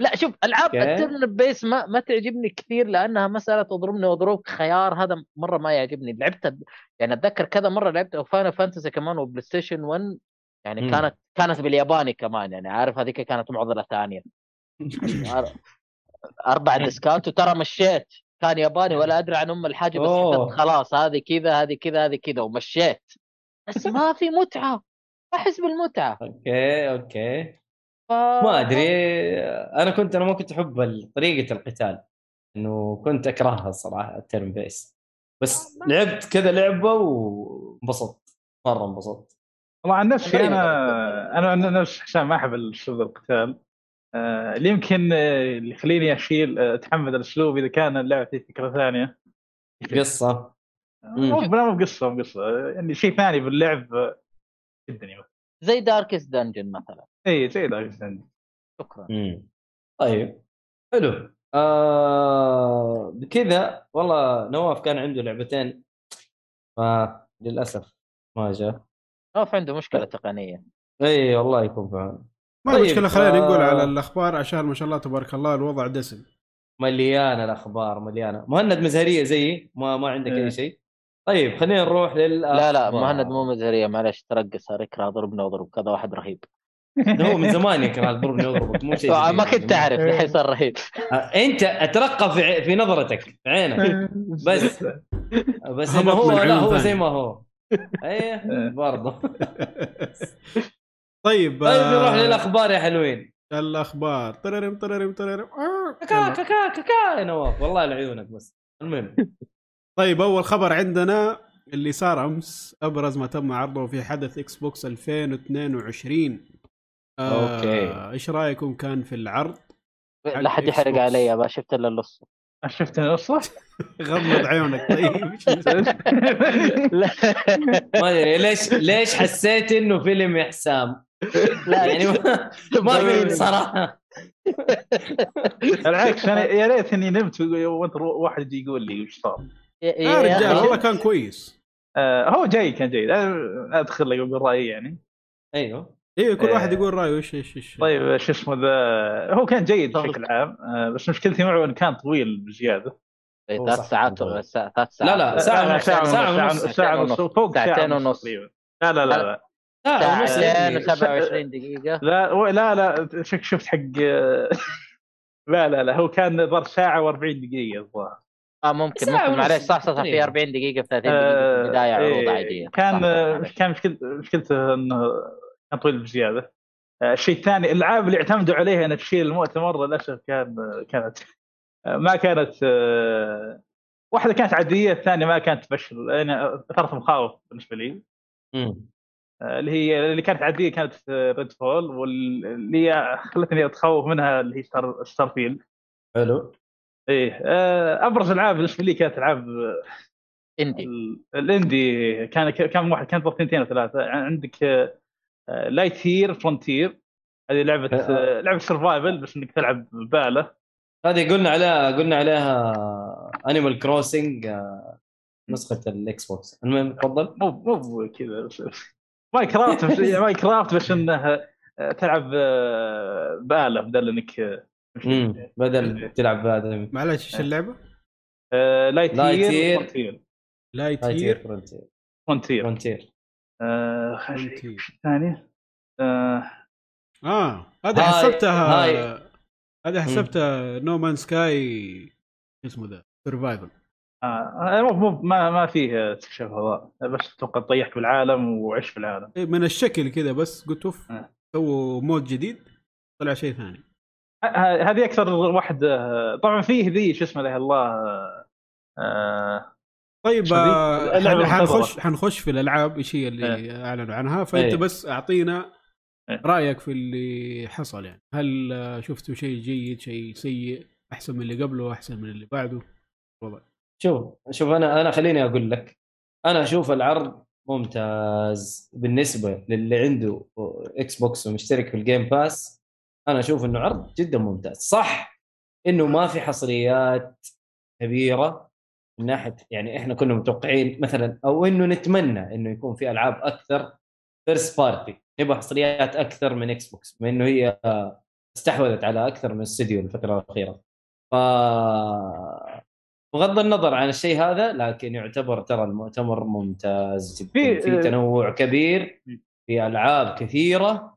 لا شوف ألعاب. ال turn based ما ما تعجبني كثير لأنها مسألة اضربني واضربك خيار هذا مرة ما يعجبني لعبت يعني أتذكر كذا مرة لعبت Final Fantasy كمان و PlayStation 1 يعني. كانت كانت بالياباني كمان يعني عارف هذيك كانت معضلة ثانية أربع ديسكات وترى مشيت. كان ياباني ولا أدري عن أم الحاجة بس أوه. خلاص هذه كذا هذه كذا هذه كذا ومشيت. بس ما في متعة. ما أحس بالمتعة. okay okay. ف... ما أدري أنا كنت أنا ما كنت أحب طريقة القتال. إنه كنت أكرهها الصراحه ال turn based. بس لعبت كذا لعبة وانبسطت. مرة انبسطت. والله عن نفسي. أنا أنا عن نفسي حسام ما أحب الاسلوب القتال. آه، اللي يمكن آه، اللي يخليني أشيل آه، أتحمل الأسلوب إذا كان اللعبة فيه فكرة ثانية. قصة. مو مو قصه مو قصه آه، يعني شيء ثاني باللعب آه، جدا زي Darkest Dungeon مثلا. إي زي ذا الثاني. شكرا. مم. طيب. حلو. آه بكذا والله نواف كان عنده لعبتين فللاسف ما جاء. نوف عنده مشكلة تقنية. إي والله يكون في ما طيب، المشكلة خلينا نقول آه. على الاخبار عشان ما شاء الله تبارك الله الوضع دسم. مليانة الأخبار مليانة. مهند مزهرية زيي؟ ما ما عندك إيه. اي شيء؟ طيب خلينا نروح لل لا لا مهند مو مزهرية معلش ترقص يكره ضربنا وضرب كذا واحد رهيب. هو من زمان يكره ضربني وأضربك مو شيء ما. كنت أعرف الحين صار رهيب. آه، أنت أترقى في في نظرتك في عينك. بس. بس إنه هبط هو لا هو. زي ما هو. إيه برضه. طيب طيب نروح آه، للأخبار يا حلوين. الأخبار. طررم طررم طررم آه، كاكا. كاكا كاكا يا نواف. والله لعيونك بس. المهم. طيب أول خبر عندنا اللي صار أمس أبرز ما تم عرضه في حدث Xbox 2022 آه، okay. إيش رأيكم كان في العرض لا حد يحرق. علي ما شفت إلا النص شفت القصة؟ غمض عيونك. طيب ما أدري ليش ليش حسيت إنه فيلم يا حسام؟ لا يعني ما في صراحة. بالعكس أنا يا ريت إني نمت وأنت رو- واحد يجي يقول لي وش صار. يا- يا رجال والله كان كويس. آه هو جاي كان جيد أدخل لك برايي يعني. أيوه. أيوه كل آه. واحد يقول رأيه إيش إيش إيش. طيب شو اسمه ذا هو كان جيد طيب. بشكل عام آه بس مشكلتي معه إنه كان طويل بزيادة. هو ثلاث ساعات ثلاث ساعات. لا، لا، ساعة ساعة ساعة ونص ساعة ونص فوق ساعتين ونص. لا لا لا. ساعتين يعني. و27 دقيقة لا لا لا شك- شفت حق لا لا لا هو كان ظهر ساعة و40 دقيقة الظاهر آه ممكن ساعة ممكن معلش ونص صح صح صح، في تقريباً. 40 دقيقة في 30 دقيقة في البداية عروض إيه، عادية كان. كان مشكلته إنه كان طويل بزيادة آه، الشيء الثاني الألعاب اللي اعتمدوا عليها انها تشيل المؤتمر للأسف كان كانت آه، ما كانت آه، واحدة كانت عادية الثانية ما كانت تبشر أنا أثارت مخاوف بالنسبة لي مم. آه، اللي هي اللي كانت عادية كانت Redfall واللي هي خلتني أتخوف منها اللي هي Star, Starfield حلو. إيه آه، أبرز ألعاب بالنسبة لي كانت ألعاب indie ال- ال indie كان كان واحد كان اثنتين أو ثلاثة. عندك Lightyear Frontier هذه لعبة آه. لعبة survival بس إنك تلعب بآلة هذه قلنا عليها قلنا عليها Animal Crossing نسخة ال Xbox المهم تفضل. مو مو كذا بس- ماي كرافت بس ماي كرافت بس انه آه، تلعب آه، بآلة بدل انك آه،. بدل تلعب بهذا معلش إيش اللعبة؟ آه، لايت. فرونتير لايت هير فرونتير فرونتير فرونتير آه، خليني أشوف Frontier. وش الثاني آه، آه هذا حسبتها. هذا حسبتها No Man's Sky اسمه ذا؟ survival آه، مو ما ما فيه استكشاف فضاء بس أتوقع طيحك بالعالم وعيش في العالم إيه، من الشكل كذا بس قلت أوف آه. سووا mode جديد طلع شيء ثاني هذه أكثر واحدة طبعا فيه ذي شو اسمه له الله آه طيب؟ آه،. حنخش حنخش في الألعاب إيش هي اللي أعلنوا عنها فأنت إيه. بس أعطينا إيه. رأيك في اللي حصل يعني هل آه، شفتوا شيء جيد شيء سيء أحسن من اللي قبله أحسن من اللي بعده وضع. شوف شوف أنا أنا خليني أقول لك أنا أشوف العرض ممتاز بالنسبة للي عنده Xbox ومشترك في ال Game Pass أنا أشوف إنه عرض جدا ممتاز. صح إنه ما في حصريات كبيرة من ناحية يعني إحنا كنا متوقعين مثلا أو إنه نتمنى إنه يكون في ألعاب أكثر first party نبغى حصريات أكثر من Xbox بما إنه هي استحوذت على أكثر من استوديو الفترة الأخيرة. ف بغض النظر عن الشيء هذا لكن يعتبر ترى المؤتمر ممتاز جدا. في- في تنوع كبير في ألعاب كثيرة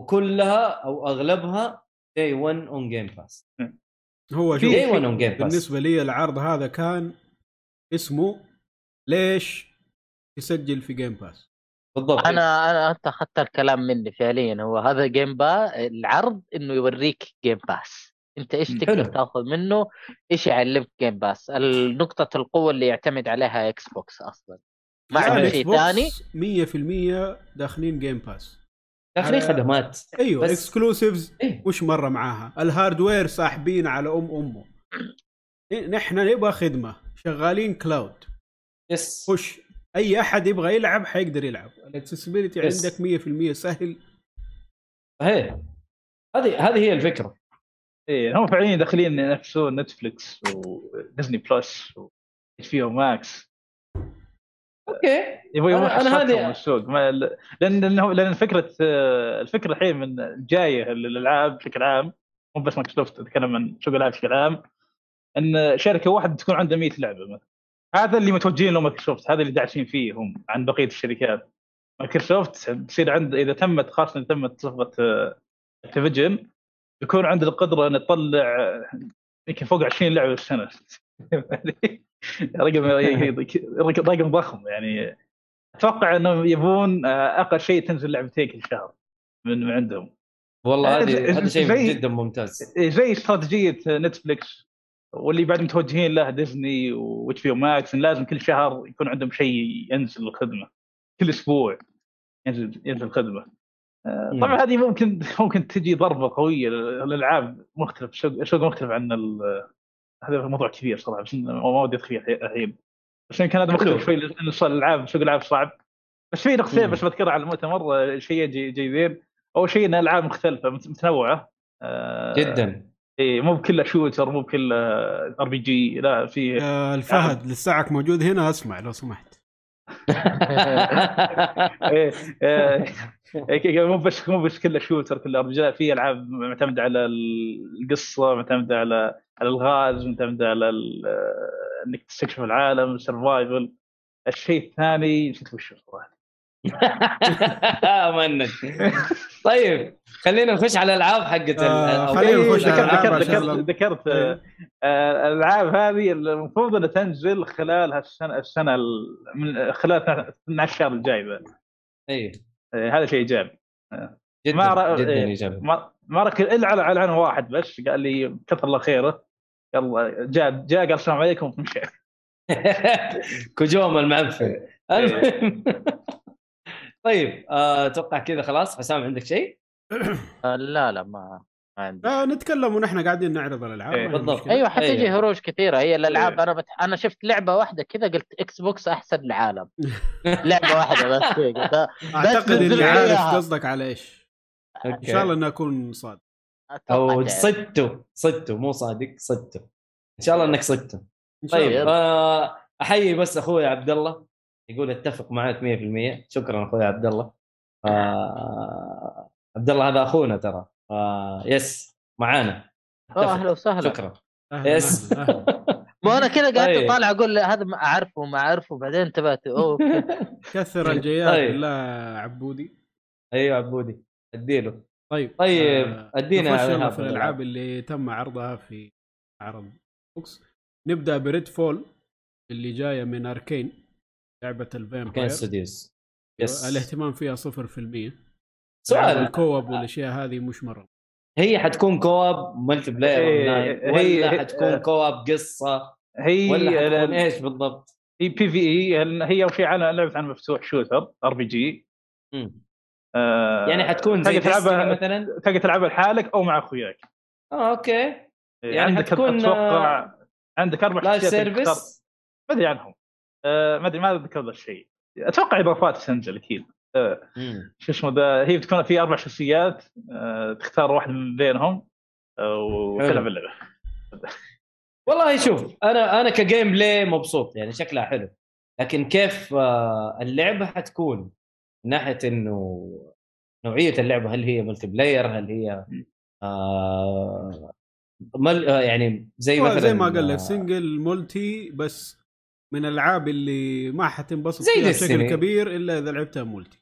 وكلها أو أغلبها داي 1 اون جيم باس هو شوف day 1 on Game Pass بالنسبة لي العرض هذا كان اسمه ليش تسجل في Game Pass بالضبط. أنا أنا أنت أخذت الكلام مني فعليا. هو هذا Game Pa العرض إنه يوريك Game Pass انت إيش. تقدر. تاخذ منه؟ إيش يعلمك Game Pass نقطة القوة اللي يعتمد عليها Xbox أصلا. ما إكس شيء بوكس ثاني 100% داخلين جيم باس داخلين على- خدمات. أيوه بس- اكسكلوسيفز إيه. وش مرة معاها؟ الهاردوير ساحبين على أم أمه. إيه، نحن نبغى خدمة. شغالين كلاود يس خش أي أحد يبغى يلعب حيقدر يلعب. الاكسسبيلتي. عندك 100% سهل. هي. هذه هذه هي الفكرة. إيه هم فعليا داخلين ينافسون نتفلكس وديزني بلس واتش بي أو ماكس Okay. أنا- أنا يحسنون هذه- السوق. ما لأن لأنه لأن فكرة آه، الفكرة الحين من جاية للألعاب بشكل عام مو بس مايكروسوفت أتكلم عن سوق الألعاب بشكل عام إن شركة واحدة تكون عندها 100 لعبة مثلا. هذا اللي متوجهين له مايكروسوفت هذا اللي داعسين فيه هم عن بقية الشركات. مايكروسوفت تصير عند إذا تمت خاصة إذا تمت صفقة اكتيفيجن يكون عنده القدرة آه، يمكن فوق 20 لعبة في السنة. رقم رقم ضخم يعني. أتوقع إنهم يبون أقل شيء تنزل لعبتين كل شهر من عندهم. والله هذه هذا شيء جدا ممتاز. إيه، زي استراتيجية نتفلكس واللي بعد متوجهين له ديزني واتش بي ماكس لازم كل شهر يكون عندهم شيء ينزل الخدمة. كل أسبوع ينزل ينزل الخدمة. طبعا هذه ممكن ممكن تجي ضربة قوية للألعاب مختلف سوق سوق مختلف عن ال- هذا موضوع كبير صراحة ما ودي أدخل فيه الحين بس يمكن هذا مختلف. شوي لأن الألعاب سوق الألعاب صعب. بس في نقطتين. بس بذكرها على المؤتمر آه، شيئين جي- جيدين. أول شيء إن الالعاب مختلفة مت- متنوعة. آه، جدا. إي مو بكلها shooter مو بكلها RPG لا في آه الفهد لساعك موجود هنا اسمع لو سمحت. آه، مو بس مو بس كلها shooter RPG في ألعاب معتمدة على القصة معتمدة على على ألغاز معتمدة على إنك تستكشف العالم survival الشيء الثاني نسيت وش صراحة منك طيب خلينا نخش على الألعاب حقت آه، خلينا إيه، نخش على ذكرت ذكرت ذكرت إيه. آه، الألعاب هذه المفروض إنها تنزل خلال هالسنه السنة ال- من خلال 12 شهر الجاي ذا إيه. آه، هذا شيء إيجابي. جدا ما رأ- جدا إيه. إيجابي. ما ما ركز إلا على على عنوان واحد بس قال لي كثر الله خيره. يلا جاء جاء قال السلام عليكم ومشى كوجيما المعفن طيب آه، أتوقع كذا خلاص حسام عندك شيء؟ آه، لا لا ما ما عندي آه نتكلم ونحن قاعدين نعرض الألعاب إيه، بالضبط. مشكلة. أيوه حتيجي أيوة. هرووج كثيرة هي الألعاب إيه. أنا بت... أنا شفت لعبة واحدة كذا قلت إكس بوكس أحسن العالم لعبة واحدة بس قلت أعتقد إني عارف. قصدك على إيش إن شاء الله إني أكون صادق أو. صدته صدته مو صادق صدته إن شاء الله إنك صدته إن شاء طيب الله آه أحيي بس أخوي عبد الله يقول اتفق معك 100% شكرا أخوي عبد الله آه عبد الله هذا أخونا ترى. آه يس معانا. أهلا وسهلا. شكرا. أهلاً، يس. ما أنا كذا قاعد طيب. أطالع أقول هذا ما أعرفه ما أعرفه بعدين انتبهت. أوه. كثر الجيات طيب. بالله عبودي. أيوه عبودي. أديله. طيب طيب آه، أدينا نخش في الألعاب. اللي تم عرضها في عرض إكس بوكس نبدأ ب Redfall اللي جاية من Arkane. لعبة ال vampire studios yes. الاهتمام فيها 0% سؤال. ال co-op والأشياء هذه مش مرة. هي حتكون co-op multiplayer إيه، هي- ولا هي- حتكون co-op قصة؟ هي ولا حتكون هي إيش بالضبط؟ PvE هي أول شيء على لعبة عالم مفتوح shooter RPG. آه، يعني حتكون زي تلعبها مثلا؟ تقدر تلعبها لحالك أو مع أخوياك. آه okay. يعني عندك حتكون، أتوقع عندك أربع live شخصيات service ما أدري عنهم. آه، ما أدري ما أذكر ذا الشيء أتوقع اضافات تنزل أكيد. آه، شو اسمه ذا هي بتكون في أربع شخصيات آه، تختار واحد من بينهم وتلعب اللعبه والله شوف أنا أنا ك gameplay مبسوط يعني شكلها حلو. لكن كيف اللعبة حتكون من ناحية إنه نوعية اللعبة هل هي multiplayer هل هي آه مل يعني زي مثلا زي ما قال لك single multi بس من الألعاب اللي ما حتنبسط زي فيها. بشكل كبير إلا إذا لعبتها multi.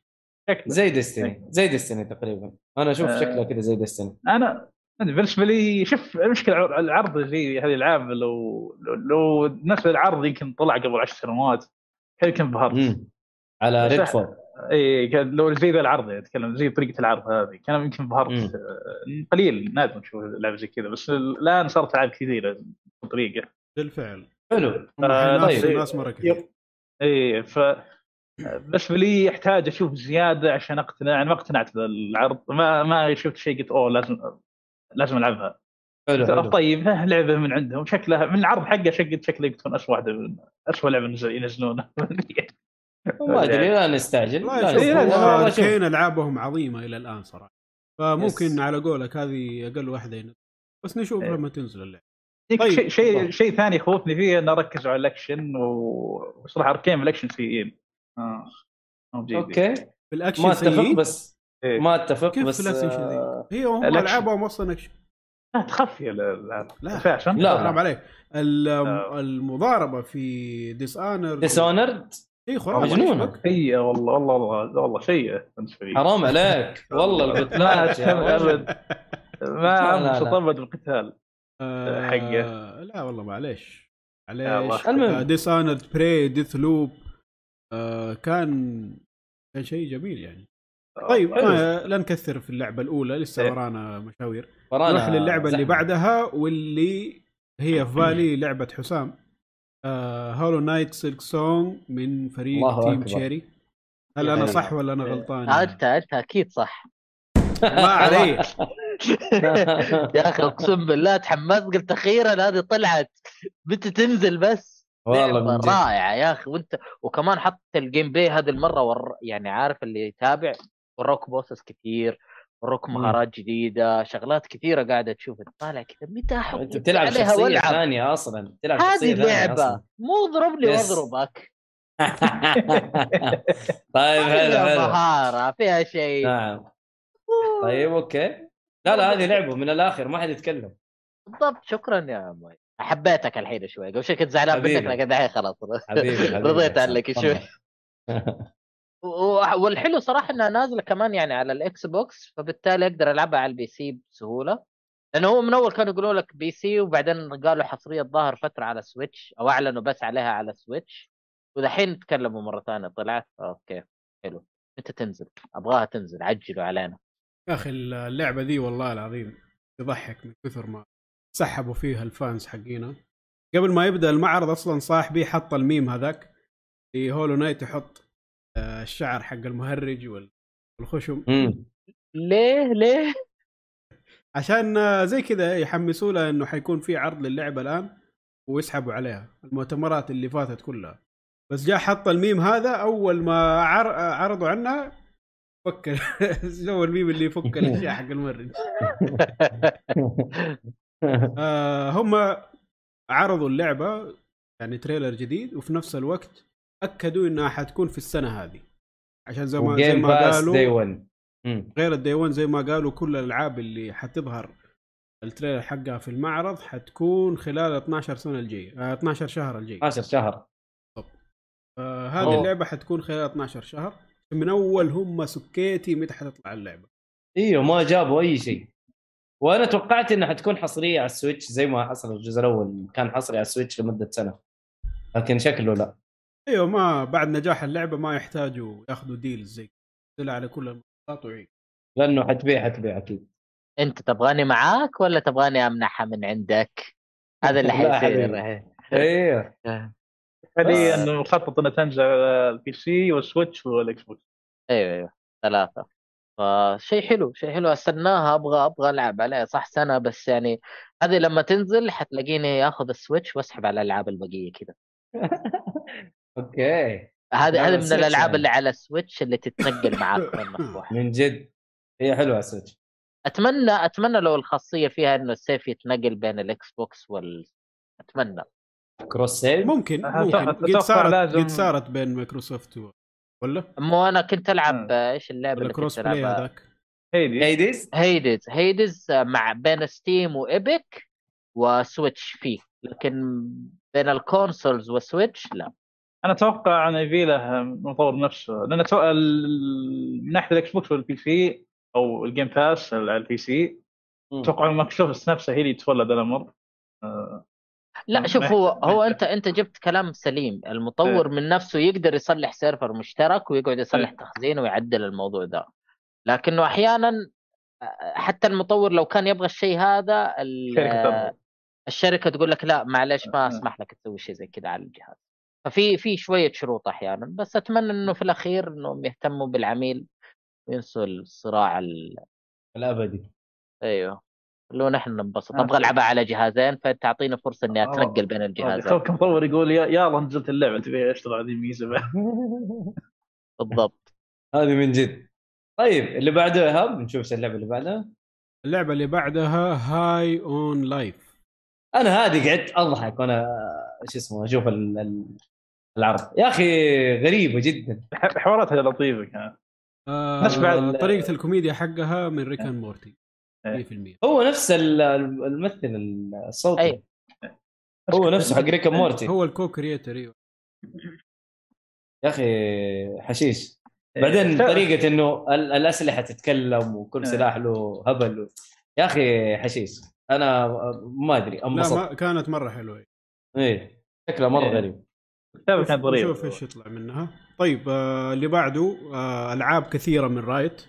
زي Destiny زي Destiny تقريبا. أنا أشوف آه. شكلها كذا زي Destiny أنا بالنسبة لي شوف المشكلة الع- العرض زي هذه الألعاب لو لو, لو نفس العرض يمكن طلع قبل عشر سنوات كان يمكن انبهرت على Redfall اي كان لو زي ذا العرض يعني أتكلم زي طريقة العرض هذه كان يمكن انبهرت قليل نادر نشوف لعبة زي كذا بس الآن صارت ألعاب كثيرة بطريقة. بالفعل. حلو. آه، طيب. ناس مره كثير اي ف بالنسبة لي يحتاج أشوف زيادة عشان اقتنع يعني ما اقتنعت بالعرض. ما ما شفت شيء قلت أوه لازم لازم ألعبها. حلو حلو. طيب لعبة من عندهم. شكلها من العرض حقه شكلها بتكون اسوء واحدة من اسوء لعبة نزل- ينزلونها. ما أدري لا نستعجل. والله لا لا، نستعجل. اركين ألعابهم عظيمة إلى الآن صراحة. فممكن يس. على قولك هذه أقل واحدة ينزل. بس نشوف إيه. لما تنزل اللعبة. طيب طيب. شيء شيء. شيء ثاني يخوفني فيه إنه ركزوا على الأكشن و- وصراحة أركين الأكشن سيئين آه مو بجيدين. أوكي بالاكشن ما أتفق بس إيه. ما أتفق كيف بس بالاكشن آه،؟ هي هم. العابهم أصلا أكشن لا تخفي الالعاب لا. عشان لا. حرام عليك ال- آه. المضاربة في ديس انر ديسونرد شيء خرافي مجنونة. إيش بك؟ سيئة والله والله والله, والله لي حرام عليك والله يا رجل. ابد ما ابد بالقتال آه، حقه. لا والله معليش. معليش المهم. Dishonored Prey Deathloop كان كان شيء جميل يعني طيب حلو. ما لا نكثر في اللعبة الأولى لسه إيه. ورانا مشاوير ورانا نروح للعبه اللي. بعدها واللي هي في بالي لعبة حسام آه Hollow Knight Silksong من فريق الله Team أكبر. Cherry هل يا أنا. صح ولا أنا غلطان؟ انت انت أكيد صح الله علي يا أخي أقسم بالله تحمست قلت أخيرا هذه طلعت. متى تنزل بس؟ والله. رائعة يا أخي. وأنت وكمان حط ال gameplay هذه المرة ور... يعني عارف اللي يتابع؟ وروك bosses كثير وروك مم. مهارات جديدة شغلات كثيرة قاعدة تشوف طالع كذا متى أحط أنت بتلعب شخصية ثانية أصلا. بتلعب هذه لعبه مو اضرب لي yes. واضربك طيب حلو حلو. مهاره فيها شيء. نعم. طيب okay. لا لا هذه لعبة من الآخر ما حد يتكلم. بالضبط شكرا يا ماي حبيتك الحين شوي قبل شوي كنت زعلان. منك لكن الحين خلاص رضيت. عنك شوي. والحلو صراحة إنها نازلة كمان يعني على ال Xbox فبالتالي أقدر ألعبها على ال PC بسهولة. لأنه هو من أول كانوا يقولوا لك PC وبعدين قالوا حصرية ظاهر فترة على Switch أو أعلنوا بس عليها على Switch ودحين تكلموا مرة ثانية طلعت okay حلو. متى تنزل؟ أبغاها تنزل عجلوا علينا. يا أخي اللعبة ذي والله العظيم تضحك من كثر ما سحبوا فيها ال fans حقينا قبل ما يبدأ المعرض أصلا صاحبي حط الميم هذاك في Hollow Knight يحط آه، الشعر حق المهرج وال- والخشم مم. ليه ليه؟ عشان آه، زي كذا يحمسوا له إنه حيكون في عرض للعبة الآن ويسحبوا عليها المؤتمرات اللي فاتت كلها بس جاء حط الميم هذا أول ما عر... آه، عرضوا عنها فك سوى الميم اللي يفك الأشياء حق المهرج آه هم عرضوا اللعبة يعني trailer جديد وفي نفس الوقت أكدوا إنها حتكون في السنة هذه. عشان زي ما زي ما قالوا day 1 مم. غير ال day 1 زي ما قالوا كل الألعاب اللي حتظهر ال trailer حقها في المعرض حتكون خلال 12 سنة الجاية آه 12 شهر الجاي. 12 شهر. آه هذه. اللعبة حتكون خلال 12 شهر. من أول هم سكيتي متى حتطلع اللعبة. إيوه ما جابوا أي شيء. وأنا توقعت إنها حتكون حصرية على ال Switch زي ما حصل الجزء الأول كان حصري على السويتش لمدة سنة. لكن شكله لا. إيوه ما بعد نجاح اللعبة ما يحتاجوا ياخذوا deals زي كذا. على كل المنصات ويعيد لأنه حتبيع حتبيع أكيد. أنت تبغاني معاك ولا تبغاني أمنحها من عندك؟ هذا اللي حيصير. أيوه حاليا. إنه مخطط انها تنزل على ال PC وال Switch وال Xbox. أيوه أيوه. ثلاثة. فشيء حلو شيء حلو. استناها أبغى أبغى ألعب عليها. صح سنة بس يعني هذه لما تنزل حتلاقيني آخذ ال Switch وأسحب على الألعاب البقية كذا. okay. هذه هذه من الألعاب يعني. اللي على ال Switch اللي تتنقل معاك من جد. هي حلوة ال Switch. أتمنى أتمنى لو الخاصية فيها إنه ال save يتنقل بين ال Xbox وال أتمنى. cross save ممكن ممكن. قد صارت لازم- قد صارت بين مايكروسوفت و... ولا؟ مو أنا كنت ألعب آه. إيش اللعبة ولا اللي كنت cross play العبها هذاك Hades Hades Hades مع بين Steam و Epic و Switch فيه. لكن بين ال consoles و Switch لا. أنا أتوقع انه يبي له مطور نفسه لأن من ناحية ال Xbox وال PC أو ال Game Pass على ال PC أتوقع مايكروسوفت نفسها هي اللي تولد الأمر. آه، لا شوف هو هو. انت أنت جبت كلام سليم المطور من نفسه يقدر يصلح server مشترك ويقعد يصلح إيه. تخزين ويعدل الموضوع ده لكنه أحيانا حتى المطور لو كان يبغى الشيء هذا. الشركة تقول لك لا معلش ما آه. أسمح لك تسوي شيء زي كذا على الجهاز ففي في شوية شروط أحيانا بس أتمنى إنه في الأخير إنهم يهتموا بالعميل وينسوا الصراع ال... الأبدي أيوه لو نحن ننبسط. آه. أبغى ألعبها على جهازين فتعطيني فرصة إني آه. اتنقل بين الجهازين. توك مطور يقول يا يا الله نزلت اللعبة تبي اشتغل هذه الميزة بعد. بالضبط. هذه من جد. طيب اللي بعده يا هاب نشوف إيش اللعبة اللي بعدها. اللعبة اللي بعدها High on Life. أنا هذه قعدت أضحك وأنا شو اسمه أشوف ال- ال- العرض. يا أخي غريبة جدا. ح- حواراتها لطيفة كانت. آه طريقة الكوميديا حقها من Rick and Morty. 100% هو نفس ال- الممثل الصوتي. أي. هو نفسه حق Rick and Morty. هو ال co-creator أيوه. يا أخي حشيش. إيه. بعدين طريقة إنه ال- الأسلحة تتكلم وكل إيه. سلاح له هبل. و... يا أخي حشيش أنا ما أدري لا ما كانت مرة حلوة. إيه. شكله مرة إيه. غريب. نشوف إيش يطلع منها. طيب آه اللي بعده آه ألعاب كثيرة من Riot.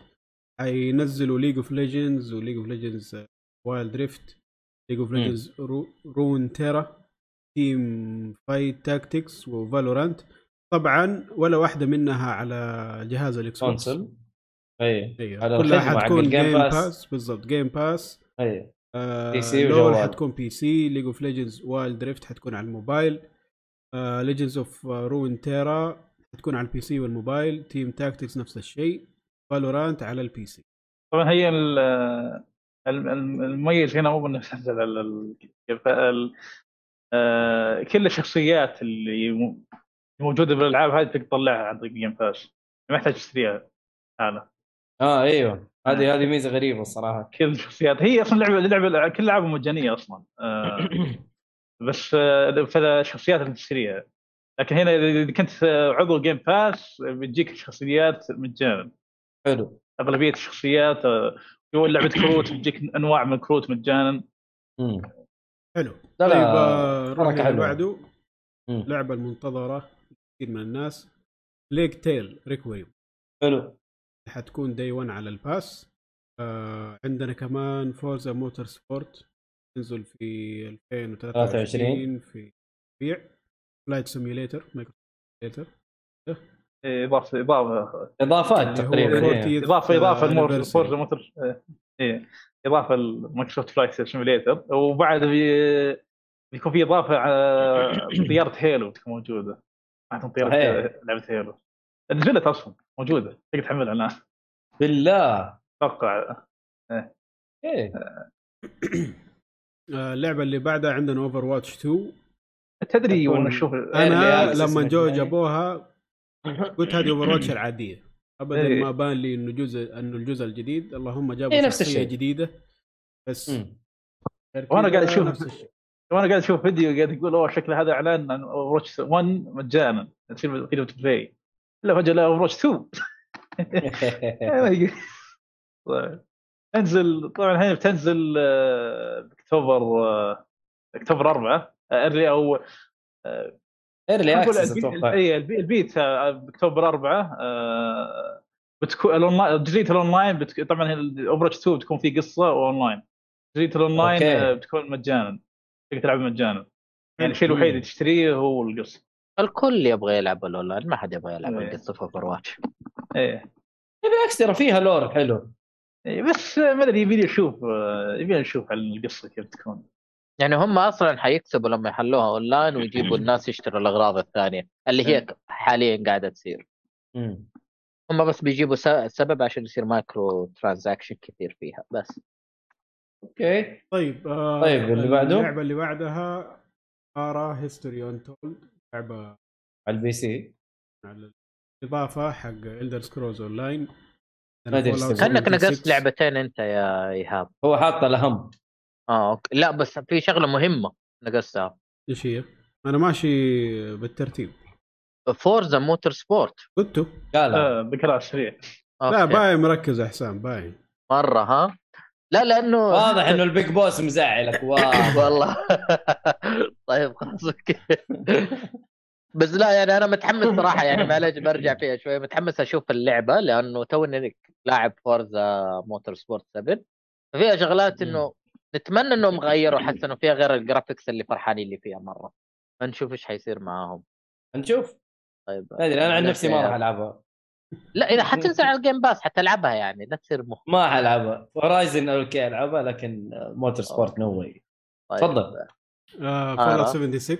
حينزلوا League of Legends و League of Legends Wild Rift League of. Legends Runeterra Teamfight Tactics و Valorant طبعا ولا واحدة منها على جهاز ال Xbox. أيوه على كلها حتكون Game Pass. Pass بالضبط Game Pass إيه آه PC LoL. حتكون PC League of Legends Wild Rift حتكون على الموبايل. Legends of Runeterra حتكون على ال PC والموبايل. Team Tactics نفس الشيء. Valorant على ال PC. طبعا هي ال- الم- الم- المميز هنا مو انه تنزل على ال- ال- آه، كل الشخصيات اللي موجودة بالألعاب هذه تقدر تطلعها عن طريق Game Pass ما يحتاج تشتريها هذا. آه أيوه. هذه هذه ميزة غريبة الصراحة. كل الشخصيات. هي أصلا لعبه لعبة كل العابها مجانية أصلا. آه، بس آه، فالشخصيات اللي تشتريها. لكن هنا إذا كنت عضو Game Pass بتجيك الشخصيات مجانا. حلو. أغلبية الشخصيات آه، جو لعبة كروت بتجيك أنواع من الكروت مجانا. مم. حلو. لا طيب آه، اللي حلوة. بعده. مم. لعبة المنتظرة كثير من الناس. Plague Tale Requiem حلو. حتكون day 1 على ال Pass. آه عندنا كمان Forza Motorsport تنزل في 2023 في بيع Flight Simulator Micro Simulator إيه، اضافه إضافة. إضافات اللي هو تقريبا 40th إيه. اضافه إضافة Forza Motor إيه. إضافة ال Microsoft Flight Simulator وبعد بي... بيكون في إضافة على طيارة Halo تكون موجودة. عندهم طيارة. لعبة Halo. نزلت أصلا موجودة. تقدر تحملها الآن. بالله. أتوقع. إيه. آه اللعبة اللي بعدها عندنا Overwatch 2 تدري وأنا أشوف أنا لما جو. جابوها قلت هذه Overwatch العادية. ابدا إيه. ما بان لي إنه جزء إنه الجزء الجديد. اللهم جابوا إيه، نفس شخصية الشيء. جديدة. بس كذا قاعد أشوف- نفس الشيء. وأنا قاعد أشوف فيديو قاعد يقول أوه شكل هذا إعلان عن Over 1 مجانا. تصير free to play لا فجأة لا Over 2 تنزل طبعا هي بتنزل آه، أكتوبر آه، أكتوبر 4 early أو early access أتوقع. إي ال be- ال beta باكتوبر 4 آه، بتكون ال online ال online بتك... طبعا Over 2 بتكون في قصة واونلاين جزئيه الاونلاين. آه، بتكون مجانا. تقدر تلعب مجانا. يعني الشيء الوحيد اللي تشتريه هو القصة. الكل يبغى يلعب الأونلاين ما حد يبغى يلعب إيه. القصة في Overwatch إيه بالعكس ترى فيها lore حلو. إيه، بس ما أدري يبي أشوف آه، يبي نشوف على القصة كيف تكون. يعني هم أصلا حيكسبوا لما يحلوها أونلاين ويجيبوا الناس يشتروا الأغراض الثانية اللي هي حاليا قاعدة تصير. هم بس بيجيبوا سبب عشان يصير micro transaction كثير فيها بس. okay. طيب آه طيب، اللي بعده؟ اللعبة اللي بعدها Ara History Untold لعبة على ال PC. على الإضافة حق Elder Scrolls Online ما. كأنك نقصت لعبتين أنت يا إيهاب. هو حاط الاهم آه okay. لا بس في شغلة مهمة نقصتها. إيش هي؟ أنا ماشي بالترتيب. Forza Motorsport قلته قال آه، بقرا سريع لا. باين مركز يا حسام باين مرة ها؟ لا لأنه واضح إنه ال big boss مزعلك. wow والله. طيب خلاص okay. بس لا يعني أنا متحمس صراحة يعني معلش برجع فيها شوي. متحمس أشوف اللعبة لأنه توني لاعب Forza Motorsport 7 فيها شغلات إنه نتمنى إنهم غيروا حسنوا فيها غير ال graphics اللي فرحانين اللي فيها مرة. نشوف إيش حيصير معاهم. نشوف. طيب ما أدري أنا عن نفسي ما راح ألعبها. لا إذا حتنزل على ال Game Pass حتلعبها يعني لا تصير مخ. ما حلعبها Horizon okay ألعبها لكن Motorsport no way طيب. تفضل. Fall 76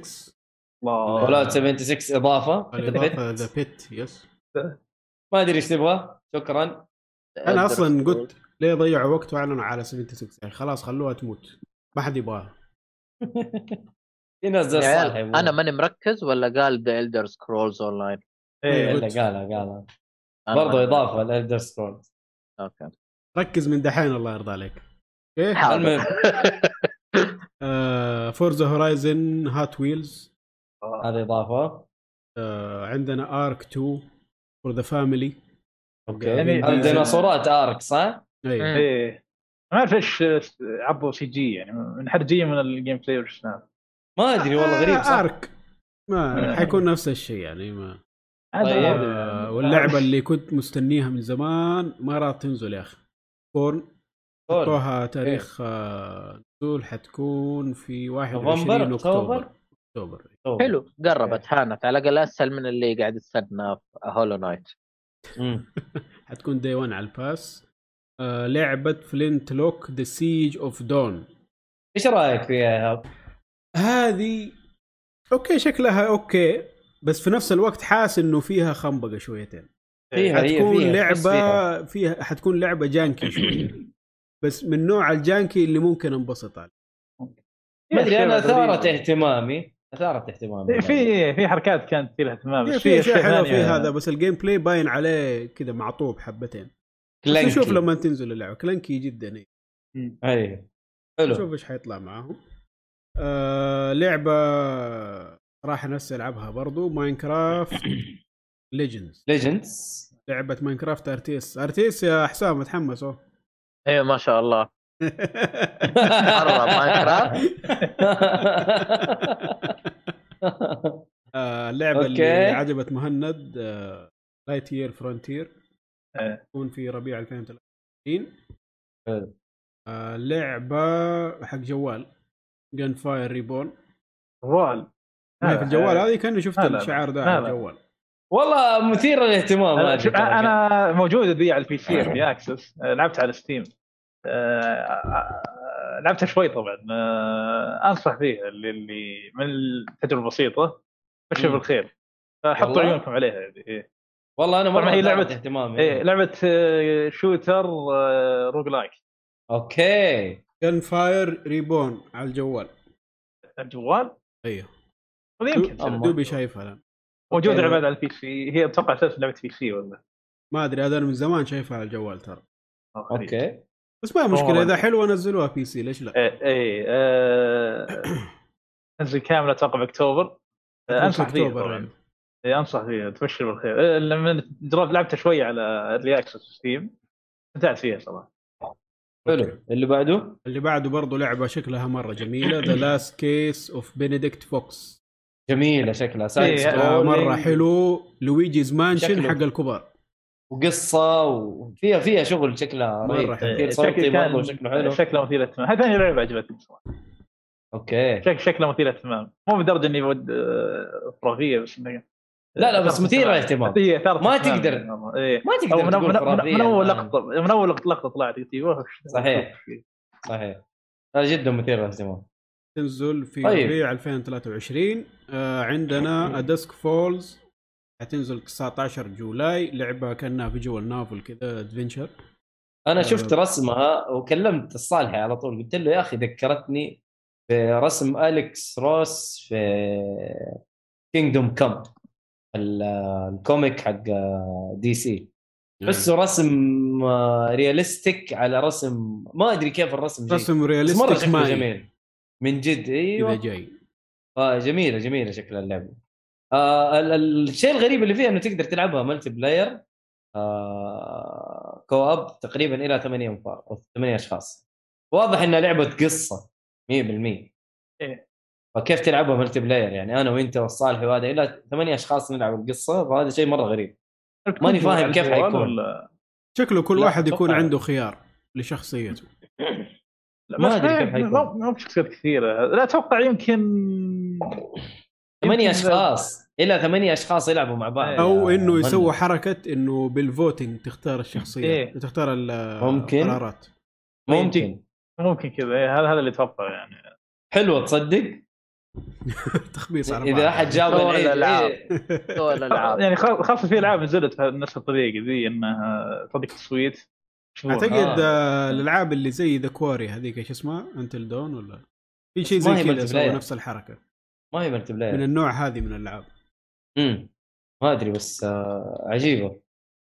الله Fallout 76 إضافة. الاضافه The Pitt. yes ما أدري إيش تبغى. شكرا. أنا أصلا قلت ليه ضيعوا وقت واعلنوا على 76 يعني خلاص خلوها تموت. ما حد يبغاها. في ناس زي يبغون. أنا ماني مركز ولا قال ذا Elder Scrolls Online إيه، الا قالها قالها برضه إضافة ل Elder Scroll okay. ركز من دحين الله يرضى عليك. حاضر. المهم. Forza Horizon Hot Wheels هذه إضافة. آه عندنا Ark 2 for the family okay. يعني- هذه ديناصورات Ark صح؟ أيوه مم. إيه. ما أعرف إيش آه، عرضوا CG يعني منحرجين من ال gameplay وش ما أدري والله غريب صح؟ Ark ما حيكون نفس الشيء يعني ما. طيب. آه واللعبة اللي كنت مستنيها من زمان ما راح تنزل يا أخي. Scorn Scorn. حطوها تاريخ آه، نزول حتكون في 21 نوفمبر؟ أكتوبر. أكتوبر؟ حلو. قربت هانت على الأقل أسهل من اللي قاعد يستنى في Hollow Knight. حتكون day 1 على ال Pass. آه لعبة Flintlock The Siege of Dawn إيش رأيك فيها؟ هذه okay شكلها okay بس في نفس الوقت حاس إنه فيها خنبقة شويتين. فيها حتكون فيها تحس فيها. لعبه فيها حتكون لعبة janky شوية. بس من نوع ال janky اللي ممكن انبسط عليه. ما أدري أنا. أثارت اهتمامي. أثارت اهتمامي. في في حركات كانت فيها اهتمام. بس في اشياء حلوة في هذا بس ال gameplay باين عليه كذا معطوب حبتين. Clunky. نشوف لما تنزل اللعبة. clunky جدا إيه. أي. حلو. نشوف إيش حيطلع معاهم. آه لعبة صراحة نفسي ألعبها برضو Minecraft Legends. Legends. لعبة Minecraft RTS RTS يا حسام متحمس اهو أيوه ما شاء الله. Minecraft. آه، اللعبه اللي. عجبت مهند آه، Lightyear Frontier إيه. تكون في ربيع 2023 حلو. آه، لعبة حق جوال Gunfire Reborn جوال في الجوال هذه كأني شفت. الشعار ده على. الجوال والله مثير للاهتمام أنا. أنا موجوده ذي على ال PC في access لعبت على Steam آه، لعبتها شوي طبعا آه، أنصح فيها اللي, اللي من التجربة البسيطة بشر مم. بالخير فحطوا؟ عيونكم عليها إيه. والله أنا مرة هي لعبة- اهتمامي إيه لعبة آه، shooter آه، roguelike okay. Gunfire Reborn على الجوال. الجوال؟ أيوه يمكن. دوبي شايفها الآن. موجودة. بعد على ال PC. هي أتوقع أساس لعبة PC ولا؟ ما أدري هذا من زمان شايفها على الجوال ترى. okay. بس ما هي مشكلة. إذا حلوة نزلوها PC ليش لا؟ إيه إيه آه، تنزل كامله أتوقع بأكتوبر. أنصح فيها إيه، أنصح فيها تبشر بالخير. إيه، لما جربت لعبتها شوي على early access Steam استمتعت فيها صراحة. حلو. اللي بعده؟ اللي بعده برضو لعبة شكلها مرة جميلة The Last Case of Benedict Fox جميله شكلها. side إيه، scrolling مرة حلو. Luigi's Mansion. حق الكبار. وقصة وفيها فيها شغل شكلها رهيب. حلو. تمثيل إيه، صوتي شكل كان- برضه شكله حلو. شكله مثير اهتمام هذه ثاني لعبة عجبتني صراحة. okay. شك شكله مثير اهتمام مو بدرجه إني ود آه، خرافية بس لا لا بس أثارت مثير اهتمام. للاهتمام إيه، ما. تقدر. إيه. ما تقدر من, تقول من, من, خرافيه من أول. لقطه من أول لقطه طلعت قلت أيوه صحيح. صحيح هذا جدا مثير للاهتمام تنزل في طيب. ربيع 2023 آه عندنا As Dusk Falls حتنزل 19 جولاي لعبة كأنها visual novel كذا adventure أنا آه. شفت رسمها وكلمت الصالحي على طول قلت له يا أخي ذكرتني برسم Alex Ross في Kingdom Come ال comic حق DC بس رسم آه، realistic على رسم ما أدري كيف الرسم جاي رسم مرة realistic شكله ماي جميل. من جد إذا أيوه جاي. آه جميلة جميلة شكل اللعبة. آه ال- ال- الشيء الغريب اللي فيها إنه تقدر تلعبها multiplayer آه كواب تقريبا إلى ثمانية انفار أو ثمانية أشخاص. واضح إنها لعبة قصة 100% إيه. فكيف تلعبها ملتي بلاير يعني أنا وأنت والصالح وهذا إلى ثمانية أشخاص نلعب القصة فهذا شيء مرة غريب. ماني فاهم كيف حيكون. شكله كل واحد يكون عنده خيار لشخصيته. لا ما أدري كيف ادري حيكون. ما ما بشخصيات كثيرة. لا أتوقع يمكن ثمانية أشخاص. إلى ثمانية أشخاص يلعبوا مع بعض. إيه. أو إنه. يسوي حركة إنه بال voting تختار الشخصية. إيه. تختار ال- ممكن. القرارات. ممكن. ممكن كذا. إيه، هذا هذا اللي أتوقع يعني. حلوة تصدق؟ تخبيص على. إذا أحد جاب. إيه. الألعاب يعني خا- خاصه في ألعاب نزلت بنفس الطريقة ذي انها تعطيك تصويت. أعتقد آه. الألعاب اللي زي ذا Quarry هذيك إيش اسمها؟ Until Dawn ولا في شيء زي كذا. نفس الحركة ما هي multiplayer من النوع هذه من الألعاب امم ما أدري بس آه عجيبة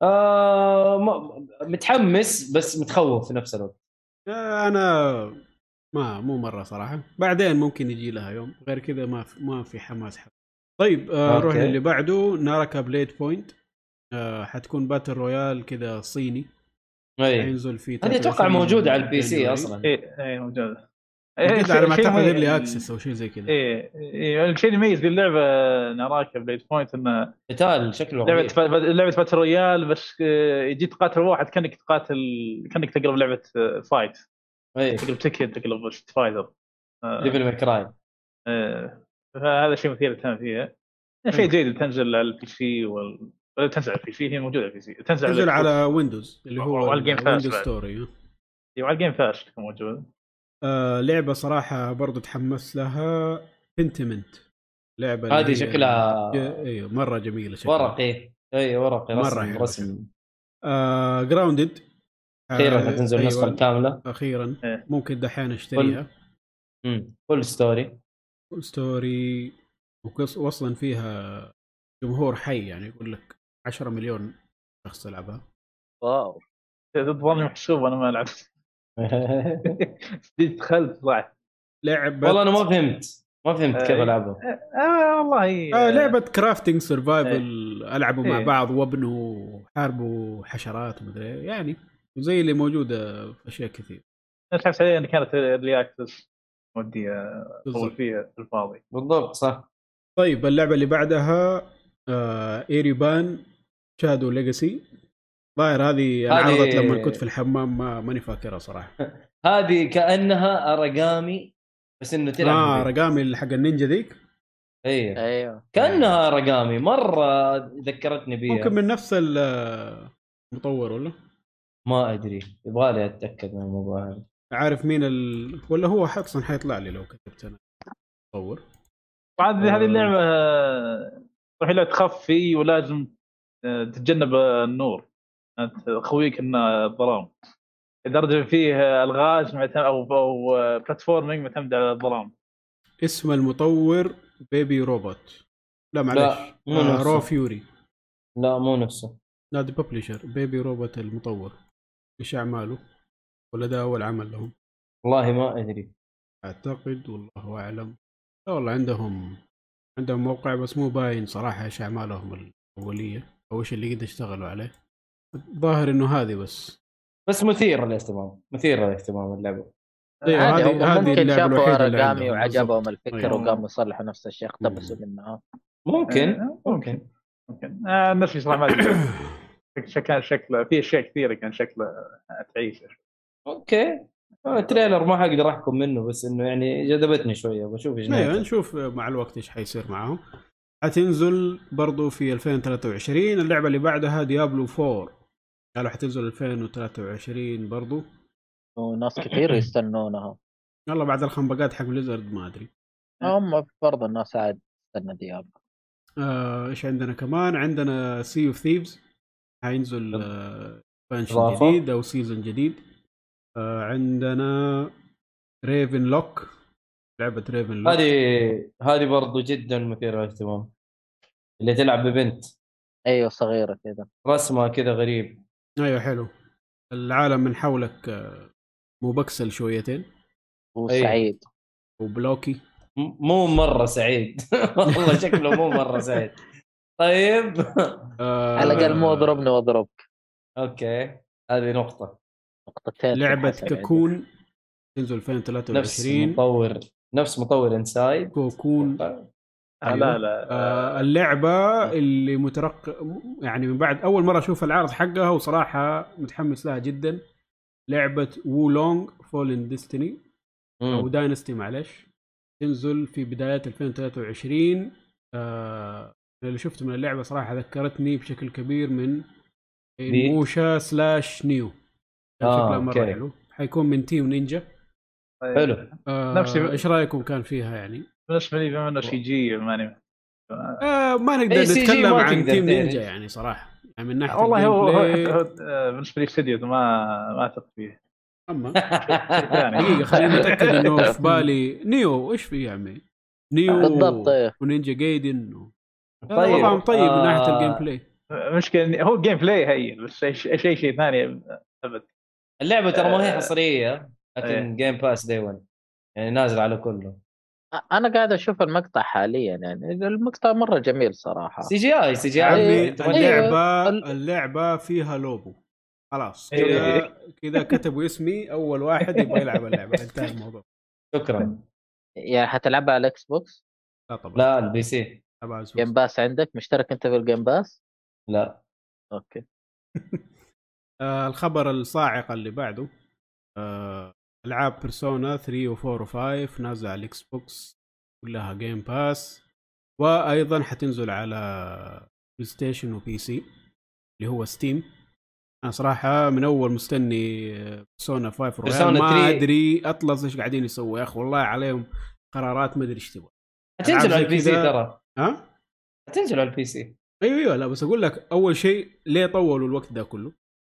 آه متحمس بس متخوف في نفس الوقت آه، أنا ما مو مرة صراحة بعدين ممكن يجي لها يوم غير كذا ما في ما في حماس حق. طيب آه. نروح للي بعده Naraka: Bladepoint آه حتكون battle royale كذا صيني أي حينزل في إيه. هذه أتوقع 23 موجودة على ال PC. أصلا إيه إيه موجودة كذا على ما اعتقد early access أو شيء زي كذا إيه إيه، الشيء اللي يميز ذي اللعبة Naraka: Bladepoint إنه قتال شكله لعبة. ف- لعبة battle royale بس آه، يجي تقاتل واحد كأنك تقاتل كأنك تلعب لعبة آه، fight اي تلعب Tekken تلعب Street Fighter آه، Devil May Cry آه، فهذا شيء مثير اهتمام فيها شيء مم. جيد تنزل على ال PC وال... ولا تنزل على ال PC هي موجودة على ال PC تنزل تنزل على على Windows اللي هو وعلى ال Game Pass Windows. Store إيه، وعلى ال Game Pass تكون موجوده آه لعبة صراحة برضو تحمس لها Pentiment لعبة هذه شكلها ج- أيوه مرة جميلة شكلها. ورقي. اي ورقي مرة رسم حلو رسم. آه Grounded أخيرا حتنزل النسخة الكاملة. أخيرا. إيه. ممكن دحين أشتريها. امم full story story وقص واصلا فيها جمهور حي يعني يقول لك 10 مليون شخص يلعبها. واو. تظني محسوب أنا ما لعبت دخلت طلعت لعبه والله أنا ما فهمت. ما فهمت كيف آه، العبها آه والله آه لعبة كرافتنج سرفايفل ألعبوا مع إيه. بعض وابنوا حاربوا حشرات ومدري إيه، يعني زي اللي موجودة في أشياء كثير. تحس علي إن كانت رياكتس ودي اطول بالضبط. فيها في الفاضي. بالضبط صح. طيب اللعبة اللي بعدها آه Ereban: Shadow Legacy ظاهر هذه هذه- انعرضت لما كنت في الحمام ما ماني فاكرها صراحة. هذه كأنها Aragami بس إنه تلعب آه اللي حق النينجا ذيك؟ أيوه أيوه. كأنها Aragami مرة ذكرتني بيها. ممكن من نفس المطور ولا؟ ما أدري يبغى لي أتأكد من الموضوع هذا. عارف مين ال... ولا هو أصلا حيطلع لي لو كتبت أنا. مطور طبعا هذه آه. اللعبة آه، صحيح لا تخفي ولازم آه، تتجنب النور. آه، خويك ان الظلام لدرجة فيه ألغاز معتمد أو أو platforming معتمد على الظلام. اسم المطور Baby Robot لا معلش لا مو آه نفسه. Raw Fury لا مو نفسه. لا دي publisher Baby Robot المطور. إيش أعماله؟ ولا ده أول عمل لهم؟ والله ما أدري. أعتقد والله أعلم. لا والله عندهم عندهم موقع بس مو باين صراحة إيش أعمالهم الأولية أو إيش اللي قد اشتغلوا عليه. ظاهر إنه هذه بس. بس مثير للاهتمام مثير للاهتمام اللعبة. عادي هذه- هذه ممكن اللعبة شافوا أرقامي وعجبهم. الفكر أيوة. وقاموا يصلحوا نفس الشيء اقتبسوا منها ممكن آه، ممكن. ممكن. آه نفسي صراحة ما كان شكله في أشياء كثيرة كان شكله تعيس okay. آه، ال trailer ما حقدر أحكم منه بس إنه يعني جذبتني شوية بشوف إيش أيوه. نشوف مع الوقت إيش حيصير معاهم حتنزل برضو في 2023 اللعبة اللي بعدها Diablo 4 قالوا حتنزل 2023 برضو. وناس كثير يستنونها. يلا بعد الخنبقات حق Blizzard ما أدري. هم برضه الناس عاد تستنى Diablo آه، إيش عندنا كمان؟ عندنا Sea of Thieves حينزل expansion. جديد أو season جديد. آه، عندنا Ravenlock لعبة Ravenlock هذه هذه برضو جدا مثيرة للاهتمام. اللي تلعب ببنت. أيوه صغيرة كذا رسمها كذا غريب. أيوه حلو. العالم من حولك آه، مبكسل شويتين. وسعيد. و blocky. م- مو مرة سعيد. والله شكله مو مرة سعيد. طيب. آه، على الأقل مو أضربني وأضربك. okay. هذه نقطة. نقطتين عندي. Cocoon تنزل نفس 2023 مطور نفس مطور Inside. Cocoon. أيوة. لا لا. آه اللعبة اللي مترقب يعني من بعد أول مرة أشوف العرض حقها وصراحة متحمس لها جدا. لعبة Wo Long Fallen Destiny أو Dynasty معلش. تنزل في بدايات 2023 آه اللي شفته من اللعبة صراحة ذكرتني بشكل كبير من؟ موشا slash Nioh آه، شكلها مرة. حلو حيكون من Team Ninja حلو آه نفسي- إيش رأيكم كان فيها يعني؟ بالنسبة لي بما إنه CGI ماني آه ما نقدر إيه، نتكلم ما عن Team. Ninja يعني صراحة يعني من ناحية والله هو, هو, آه، بالنسبة لي استديو ما ما أثق فيه أما. دقيقه خليني اتاكد إنه في بالي Nioh إيش في يا عمي؟ Nioh بالضبط، إيه. و Ninja Gaiden و... طيب، وضعهم طيب من ناحية آه، ال gameplay المشكلة إن هو ال gameplay هين بس شيء شيء شيء ثاني. أبد. اللعبة ترى ما هي آه، حصرية إيه. لكن Game Pass day 1 يعني نازل على كله. أنا قاعد أشوف المقطع حاليا يعني المقطع مرة جميل صراحة. سي جي آي سي جي آي. أيوة. اللعبة؟ ال- اللعبة فيها Lu Bu. خلاص. إيه. كذا كذا كتبوا اسمي أول واحد يبغى يلعب اللعبة. انتهى الموضوع. شكرا. يعني حتلعبها على ال Xbox لا طبعا. لا ال PC أبغى أزوز. Game Pass عندك؟ مشترك أنت في ال Game Pass لا. okay. آه الخبر الصاعقه اللي بعده آه ألعاب Persona 3 و4 و5 نازلة على ال Xbox كلها Game Pass وأيضا حتنزل على PlayStation و PC اللي هو Steam أنا صراحة من أول مستني Persona 5 Royal ما 3. أدري Atlus إيش قاعدين يسووا يا أخي والله عليهم قرارات ما أدري إيش تبغى. حتنزل على ال PC. ترى. ها حتنزل على ال PC أيوه أيوه لا بس أقول لك أول شيء ليه طولوا الوقت ده كله؟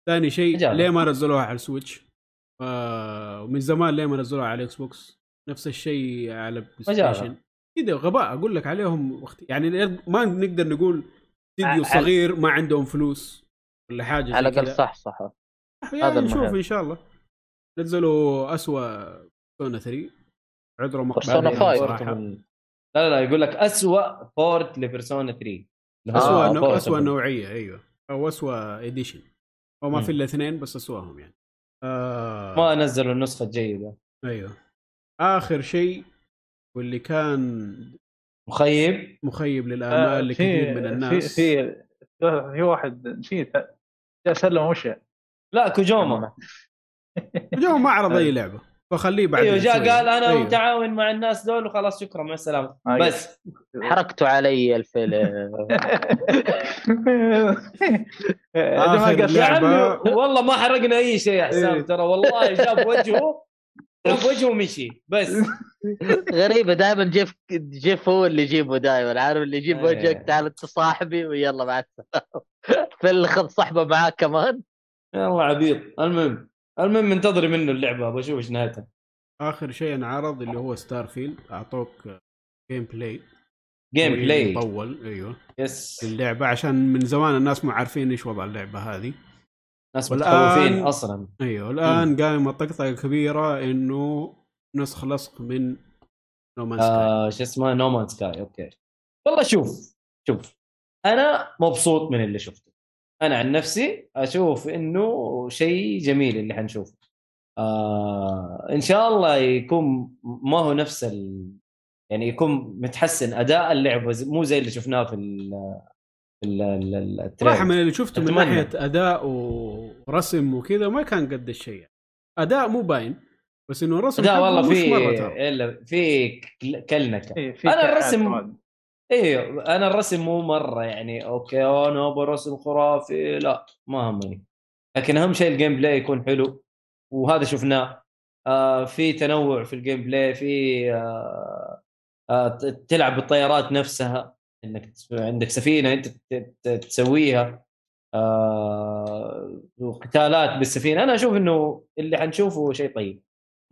ثاني شيء. ليه ما نزلوها على ال Switch؟ آه ومن زمان ليه ما نزلوها على ال Xbox؟ نفس الشيء على بلاي. ستيشن كذا غباء أقول لك عليهم وقت يعني ما نقدر نقول استديو على- صغير ما عندهم فلوس ولا حاجة على الأقل. صح صح يعني هذا نشوف المهم. إن شاء الله نزلوا اسوء سونا 3 عذرهم Persona مقبولين 5. لا لا يقول لك اسوء بورت لبيرسونا 3 اللي هو اسوء آه، نوع اسوء. نوعية أيوه. أو اسوء اديشن أو ما. في إلا اثنين بس أسوأهم يعني. آه. ما نزلوا النسخة الجيدة. أيوه. آخر شيء واللي كان مخيب. مخيب آه، للامال لكثير من الناس. في في في واحد نسيت جاء سلم ومشى لا كوجوما. جو ما عرض أي لعبة. فخليه بعدين أيوه جاء. قال أنا أيوه. متعاون مع الناس دول وخلاص شكرا مع السلامة آه، بس حركتوا علي الفيلم يا. عمي والله ما حرقنا أي شيء يا إيه. حسام ترى والله جاب وجهه جاب وجهه ومشي بس غريبة دائما جيف جيف هو اللي يجيبه دائما عارف اللي يجيب إيه. وجهك تعال انت صاحبي ويلا مع السلامة في اللي خذ صحبة معاك كمان يلا عبيط المهم المهم انتظري منه اللعبة بشوف إيش نهايتها. آخر شيء انعرض اللي هو ستار فيلد اعطوك جيم بلاي gameplay مطول أيوه. yes اللعبة عشان من زمان الناس ما عارفين إيش وضع اللعبة هذه. ناس متخوفين أصلا. أيوه. الان قايمة طقطقة كبيرة إنه نسخ لصق من No Man's Sky آه شو اسمه؟ No Man's Sky okay. والله شوف شوف. أنا مبسوط من اللي شفته. أنا عن نفسي أشوف إنه شيء جميل اللي حنشوفه آه إن شاء الله يكون ما هو نفس ال... يعني يكون متحسن أداء اللعبه مو زي اللي شفناه في ال ال trailer. صراحة من اللي شفته من. ناحية أداء ورسم وكذا ما كان قد الشيء أداء مو باين بس إنه رسم لا والله في إلا في كل- كلنكة إيه، كحات الرسم-. أيوه أنا الرسم مو مرة يعني okay أنا أبغى رسم خرافي لا ما همني. لكن أهم شيء ال gameplay يكون حلو وهذا شفناه. آه في تنوع في ال gameplay في آه آه تلعب بالطيارات نفسها إنك عندك سفينة أنت تسويها. آه وقتالات بالسفينة. أنا أشوف إنه اللي حنشوفه شيء طيب.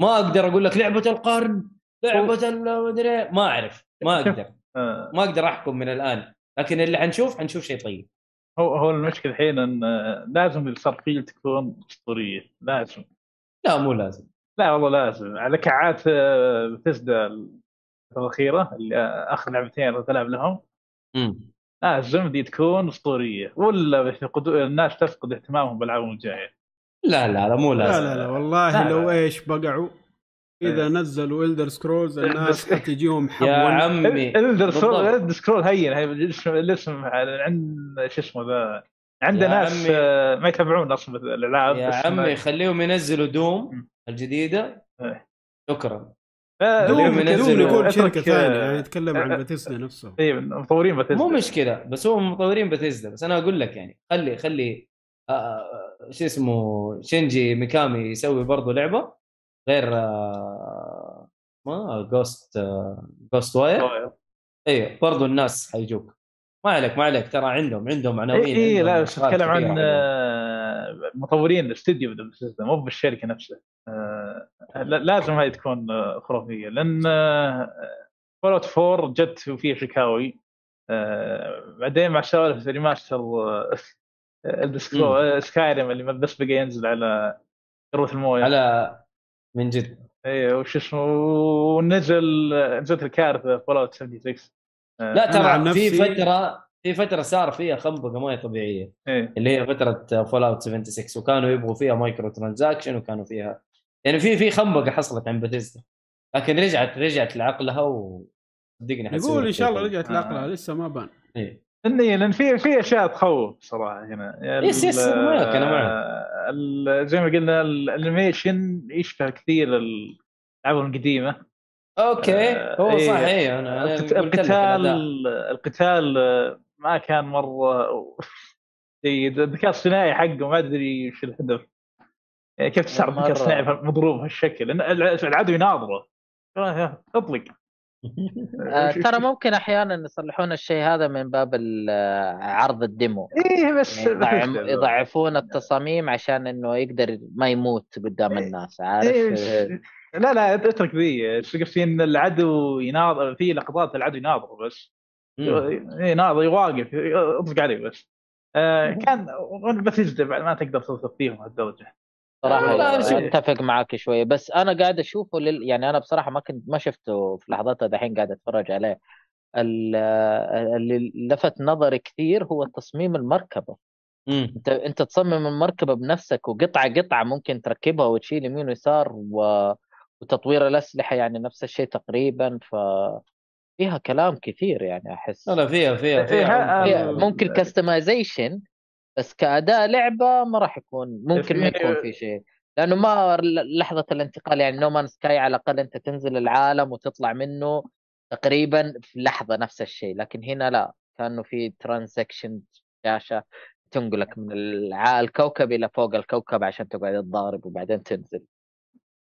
ما أقدر أقول لك لعبة القرن لعبة المدري ما أعرف ما أقدر. آه، ما أقدر أحكم من الآن لكن اللي حنشوف حنشوف شيء طيب. هو هو المشكلة الحين إن آه، لازم السرفيل تكون أسطورية لازم. لا مو لازم. لا والله لازم. على كعات بتسدى الفترة الأخيرة اللي آه، آخر لعبتين تلعب لهم. امم لازم دي تكون أسطورية. ولا الناس تفقد اهتمامهم بالألعاب الجايه لا لا لا مو لا لازم. لا لا والله لا، لو لا. إيش بقعوا. إذا إيه. نزلوا الدر سكرولز الناس حتجيهم حب يا. عمي الدر سكرول بالضبط. الدر سكرول هين هي الاسم عند شو اسمه ذا عنده يا ناس عمي. آه، ما يتابعون أصلا الألعاب يا عمي خليهم ينزلوا Doom. الجديدة إيه. شكرا آه، Doom Doom ينزلوا- يقول شركة ثانية آه، يعني يتكلم عن آه، باتيستا نفسه اي مطورين بثيسدا مو مشكلة بس هم مطورين بثيسدا بس أنا أقول لك يعني خلي خلي آه، آه، شو اسمه شينجي ميكامي يسوي برضه لعبة غير آه، ما Ghost Ghostwire أيوه برضه الناس حيجوك. ما عليك ما عليك ترى عندهم عندهم عناوين اي إيه لا بس اتكلم عن. آه، مطورين الاستديو مو بالشركة نفسها. آه، لا- لازم هاي تكون خرافية. لأن Fallout 4 جت فيها شكاوي. بعدين مع سوالف remaster Skyrim اللي بس بقى ينزل على كروت الموية. على من جد. إيه وش اسمه ونزل نزلت الكارثة Fallout 76 آه، لا أنا عن ترى في فترة في فترة صار فيها خنبقة ما هي طبيعية. إيه. اللي هي فترة Fallout 76 وكانوا يبغوا فيها microtransaction وكانوا فيها يعني في في خنبقة حصلت عن بثيستا لكن رجعت رجعت لعقلها وصدقني يقول إن شاء الله رجعت آه. لعقلها لسه ما بان. إيه. اني لأن في في أشياء تخوف صراحة هنا. yes- yes، معك، أنا معك. زي ما قلنا ال animation يشبه كثير الألعاب القديمة. okay. آه، هو إيه. صح إيه أنا. القتال القتال ما كان مرة جيد. الذكاء الصناعي حقه ما أدري وش الهدف. يعني كيف تستعرض الذكاء. الصناعي مضروب بهالشكل الع- العدو يناظره. اطلق آه، ترى ممكن أحيانا يصلحون الشيء هذا من باب آه، عرض ال demo. إيه بس يعني بس- يضعفون التصاميم عشان إنه يقدر ما يموت قدام الناس عارف؟ إيه، لا لا اترك ذي. قصدي إن العدو يناظر في لقطات العدو يناظر بس. يناظر يواقف اطلق عليه بس. آه كان بثيسدا بعد ما تقدر توصف فيهم هالدرجة. صراحة شوف- أتفق معك شوية. بس أنا قاعد أشوفه لل... يعني أنا بصراحة ما كنت ما شفته في لحظاتها دحين قاعد أتفرج عليه. ال- اللي لفت نظري كثير هو تصميم المركبة. مم. أنت أنت تصمم المركبة بنفسك وقطعة قطعة ممكن تركبها وتشيل يمين ويسار و... وتطوير الأسلحة يعني نفس الشيء تقريبا. ف فيها كلام كثير يعني أحس. لا فيها فيها فيها ها- فيها- ممكن customization بس كأداء لعبة ما راح يكون ممكن ما يكون في شيء. لأنه ما لحظة الانتقال يعني No Man's Sky على الأقل أنت تنزل العالم وتطلع منه تقريبا في لحظة نفس الشيء لكن هنا لا. كأنه في transition شاشه تنقلك من الكوكب إلى فوق الكوكب عشان تقعد تضارب وبعدين تنزل.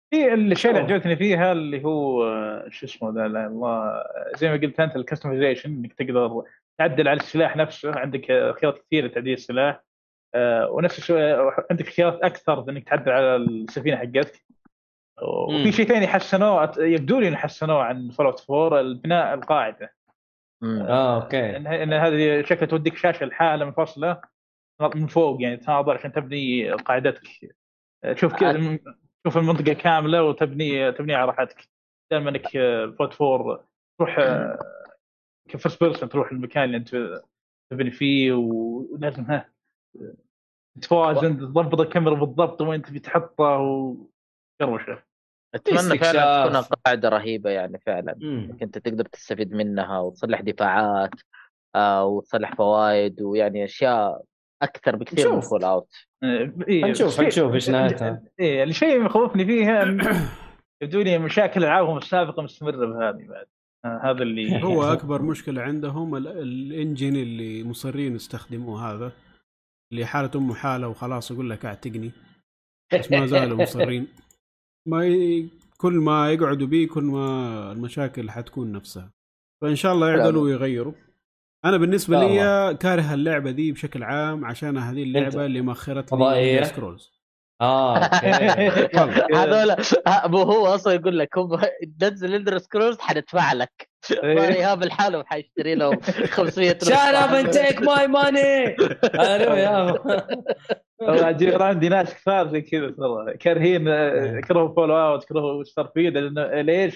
في الشيء اللي. عجبتني فيها اللي هو شو اسمه ذا لا الله زي ما قلت أنت ال customization إنك تقدر تعدل على السلاح نفسه. عندك آه، خيارات كثيرة لتعديل السلاح. آه، ونفس الشيء آه، عندك خيارات أكثر إنك تعدل على السفينة حقتك. وفي شيء ثاني حسنوه يبدو لي إنه حسنوه عن Fallout 4 البناء القاعدة. مم. آه okay. ان هذه شكلها توديك شاشة لحالها منفصلة من فوق يعني تناظر عشان تبني قاعدتك. شوف كذا شوف المنطقة كاملة وتبني تبنيها على راحتك. دائما إنك Fallout four تروح آه، ك first person تروح المكان اللي أنت تبني فيه ولازم ها توازن تضبط الكاميرا بالضبط وين تبي تحطها وكروشه أتمنى فعلا. تكون قاعدة رهيبة يعني فعلا. إنك أنت تقدر تستفيد منها وتصلح دفاعات آه وتصلح فوائد ويعني أشياء أكثر بكثير من نشوف. فول أوت إيه حنشوف- الشيء- حنشوف إيش نهايتها. إيه الشيء اللي مخوفني فيها يبدو لي مشاكل العابهم السابقة مستمرة بهذه بعد هذا اللي هو أكبر مشكلة عندهم ال- الإنجن اللي مصرين يستخدموه هذا اللي حالة أمه حالة وخلاص يقول لك اعتقني بس ما زالوا مصرين. ما ي... كل ما يقعدوا بيه كل ما المشاكل حتكون نفسها. فإن شاء الله يعدلوا ويغيروا. أنا بالنسبة لي كاره اللعبة دي بشكل عام عشان هذه اللعبة اللي فضائية؟ Elder Scrolls آه okay. هذول ابو هو أصلا يقول لك هم نزل Elder Scrolls حندفع لك. إيه. ايهاب الحاله حيشتري له 500 shut up and take my money يا والله عجيب عندي ناس كثار زي كذا ترى. كارهين آه، كرهوا Fallout كرهوا Starfield لأنه ليش؟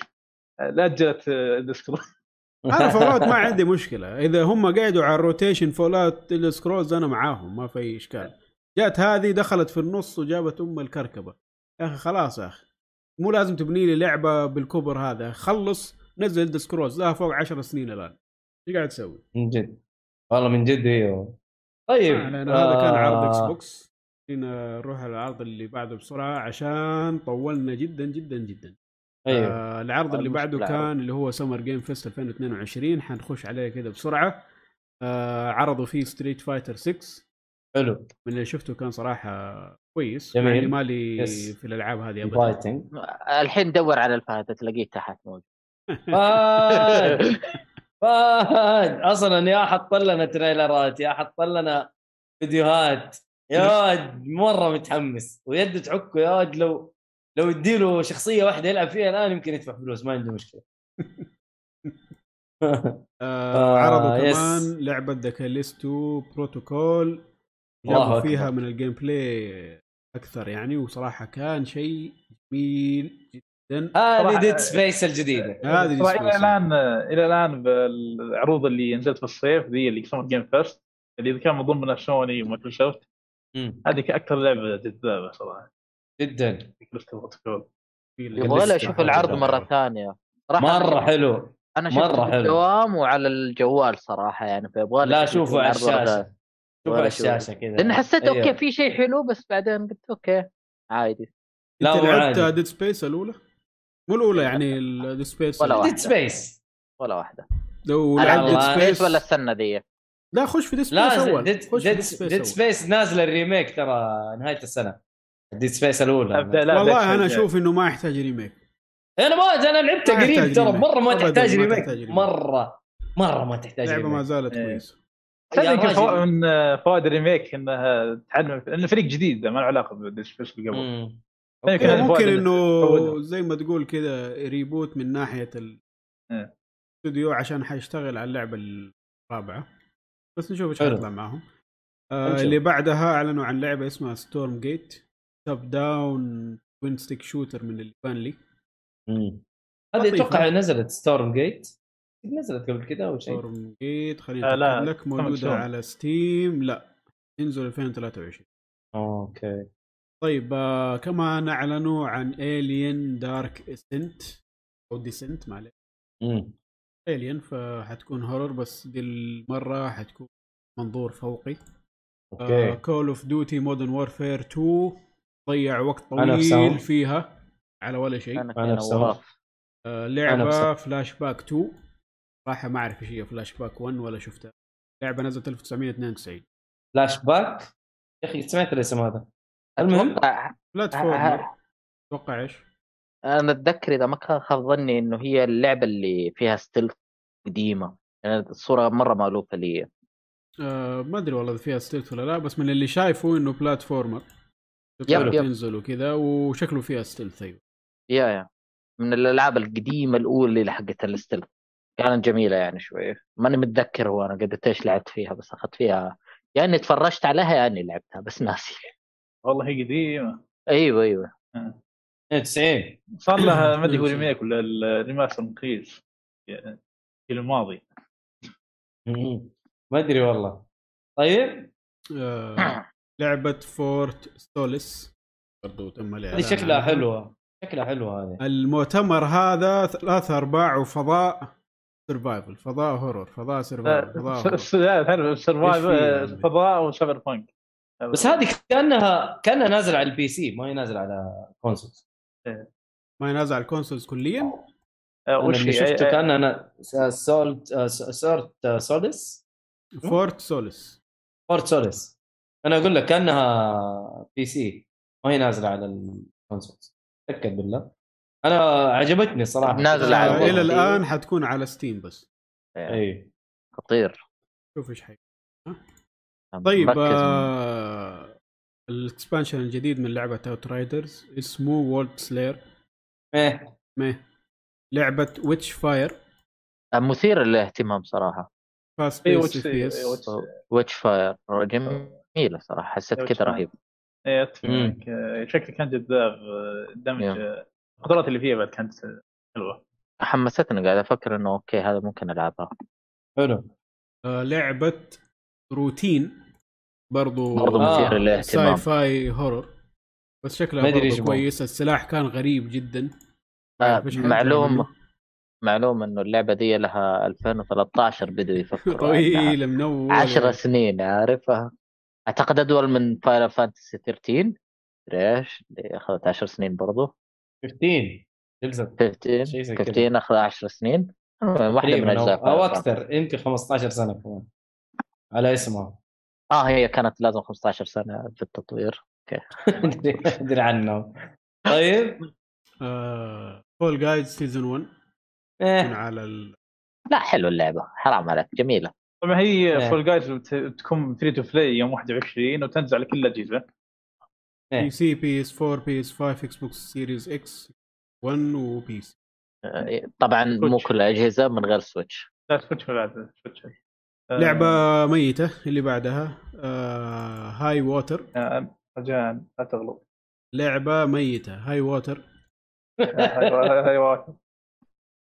آه، لاجل Elder Scrolls أنا Fallout ما عندي مشكلة. إذا هم قعدوا على ال rotation Fallout Elder Scrolls أنا معاهم ما في اي إشكال. جات هذه دخلت في النص وجابت أم الكركبة. يا أخي خلاص يا أخي مو لازم تبني لي لعبة بالكبر هذا. خلص نزل Elder Scrolls لها فوق 10 سنين الآن. إيش قاعد تسوي؟ من جد. والله من جد أيوه طيب آه هذا كان عرض X آه، Box نروح على العرض اللي بعده بسرعة عشان طولنا جدا جدا جدا. أيوه آه العرض اللي المشكلة بعده. كان اللي هو Summer Game Fest 2022 حنخش عليه كذا بسرعة. آه عرضوا فيه Street Fighter 6 حلو. من اللي شفته كان صراحة كويس جميل. يعني مالي yes. في الألعاب هذه ابدا. fighting الحين دور على الفهد تلاقيه تحت موجود. فهد! فهد! أصلا يا حط لنا تريلرات يا حط لنا فيديوهات. يا ولد مرة متحمس. ويده تعكه يا ولد لو لو يديله شخصية واحدة يلعب فيها الآن يمكن يدفع فلوس ما عنده مشكلة. آه آه، عرضوا yes. كمان لعبة The Callisto Protocol جابوا. فيها من ال gameplay أكثر يعني وصراحة كان شيء جميل جدا. هذه Dead Space الجديده هذه Dead إلى. الآن إلى الآن بالعروض اللي نزلت في الصيف ذي اللي Summer Game Fest اللي كان من ضمنها سوني ومايكروسوفت. هذه أكثر لعبة جذابه صراحة. جدا. يبغى له أشوف العرض مرة ثانية. مرة حلو. أنا شفته في حلو. الدوام وعلى الجوال صراحة يعني فيبغى لا شوفوا على الشاشة. على. الشاشة كذا لأن حسيت أيوه. okay في شيء حلو بس بعدين قلت okay عادي لا أنت لعبت Dead Space الأولى؟ مو الاولى يعني Dead Space ولا واحدة. Dead Space ولا واحدة لو لعبت. Dead Space ولا السنة ذي لا خش في Dead Space أول Dead, Space نازله ال remake ترى نهاية السنة Dead Space الأولى والله أنا. أشوف إنه ما يحتاج remake أنا ما أنا لعبتها ما قريب ترى. مرة ما تحتاج remake. مرة مرة ما تحتاج اللعبه ما زالت إيه. كويسة يا. فوا- من فوائد ال remake انها تعلم إنه فريق جديد ما له علاقة ب Dead Space اللي قبل. هذا ممكن فوائد إنه. زي ما تقول كذا reboot من ناحية إيه. الاستوديو عشان حيشتغل على اللعبة الرابعة بس نشوف إيش. حيطلع معاهم آه. اللي بعدها أعلنوا عن لعبة اسمها Stormgate top down twin stick shooter من اللي بان لي مم. هذه. أتوقع نزلت Stormgate نزلت قبل كده أو شيء؟ Stormgate خليني آه، لك موجوده. على Steam لا ينزل 2023 okay. طيب آه كمان اعلنوا عن Aliens Dark Descent أو Descent معلش مم. Alien فحتكون horror بس دي المرة حتكون منظور فوقي. okay. Call of Duty Modern Warfare 2 ضيع وقت أنا في. طويل فيها على ولا شيء. أنا أنا. نواف آه أنا لعبه بصراحة. فلاش باك 2 صراحة ما أعرف إيش هي فلاش باك 1 ولا شفتها لعبة نزلت 1992 فلاش باك يا أخي سمعت الاسم هذا. المهم platformer أتوقع إيش؟ أنا أتذكر إذا ما كان خاب ظني إنه هي اللعبة اللي فيها stealth قديمة. يعني الصورة مرة مألوفة لي. آه ما أدري والله إذا فيها stealth ولا لا بس من اللي شايفه إنه platformer yep، yep. تنزل وكذا وشكله فيها stealth أيوه. يا يا. من الألعاب القديمة الأولى اللي حقت ال stealth كانت جميلة يعني شوية ماني متذكر هو أنا قد إيش لعبت فيها بس أخذت فيها يا إني تفرجت عليها يا إني لعبتها بس ناسي. والله هي قديمة. أيوه أيوه. 92 صار لها ما أدري هو remake ولا ال remaster مخيس يعني الماضي. ما أدري والله. طيب؟ آه. لعبة Fort Solis. برضو تم هذه شكلها. حلوة. شكلها حلوة هذه. المؤتمر هذا ثلاثة أرباع وفضاء. survival فضاء horror فضاء survival فضاء horror. تعرف إيش survive فيه يعني؟ فضاء و cyberpunk بس هذه كانها كأنها نازلة على ال PC ما هي نازلة على console ما ينازع على ال consoles كليا؟ آه، وش اللي هي؟ شفته كان أنا Solt Sort سوليس فورت سوليس فورت سوليس أنا أقول لك كأنها PC ما هي نازلة على ال console تأكد بالله. أنا عجبتني صراحة. نازلة على آه. إلى الآن حتكون على Steam بس. اي خطير. شوف إيش حي طيب آه ال expansion الجديد من لعبة Outriders اسمه Worldslayer إيه ما لعبة Witchfire مثير للاهتمام صراحة. fast إيه، pace إيه، وش- Witchfire جميلة صراحة حسيت witch كذا fire. رهيب. إيه، أتفق. آه، شكله كان جذاب آه، دمج آه، القدرات اللي فيها بعد كانت حلوة. حمستني قاعد أفكر إنه okay هذا ممكن ألعبها. حلو. آه لعبة روتين برضو برضو آه، مثير للاهتمام. sci-fi horror بس شكلها برضو. كويس السلاح كان غريب جدا. آه معلوم. معلوم إنه اللعبة دي لها 2013 بدوا يفكروا طويل من اول 10 سنين عارفها. أعتقد أدول من فاينل فانتسي 13 مدري إيش اللي اخذت 10 سنين برضو. 15. جلسة. 15 شيء زي كذا. 15 اخذ 10 سنين. واحدة من أو, أجزاء Fantasy. أكثر. يمكن 15 سنة كمان. على اسمها. آه هي كانت لازم 15 سنة في التطوير. أدري أدري عنه طيب. فول جايز سيزون 1 يكون إيه. على ال... لا حلو اللعبة. حرام عليك. جميلة. طبعا هي. Fall Guys بتكون free to play يوم 21 وتنزل على كل الأجهزة. PC PS 4 PS 5 Xbox Series X 1 و PC طبعا مو Switch. كل الاجهزه من غير Switch لا Switch بعد Switch آه، لعبة ميتة اللي بعدها آه Highwater آه، رجاء لا تغلط. لعبة ميتة Highwater أيوه أيوه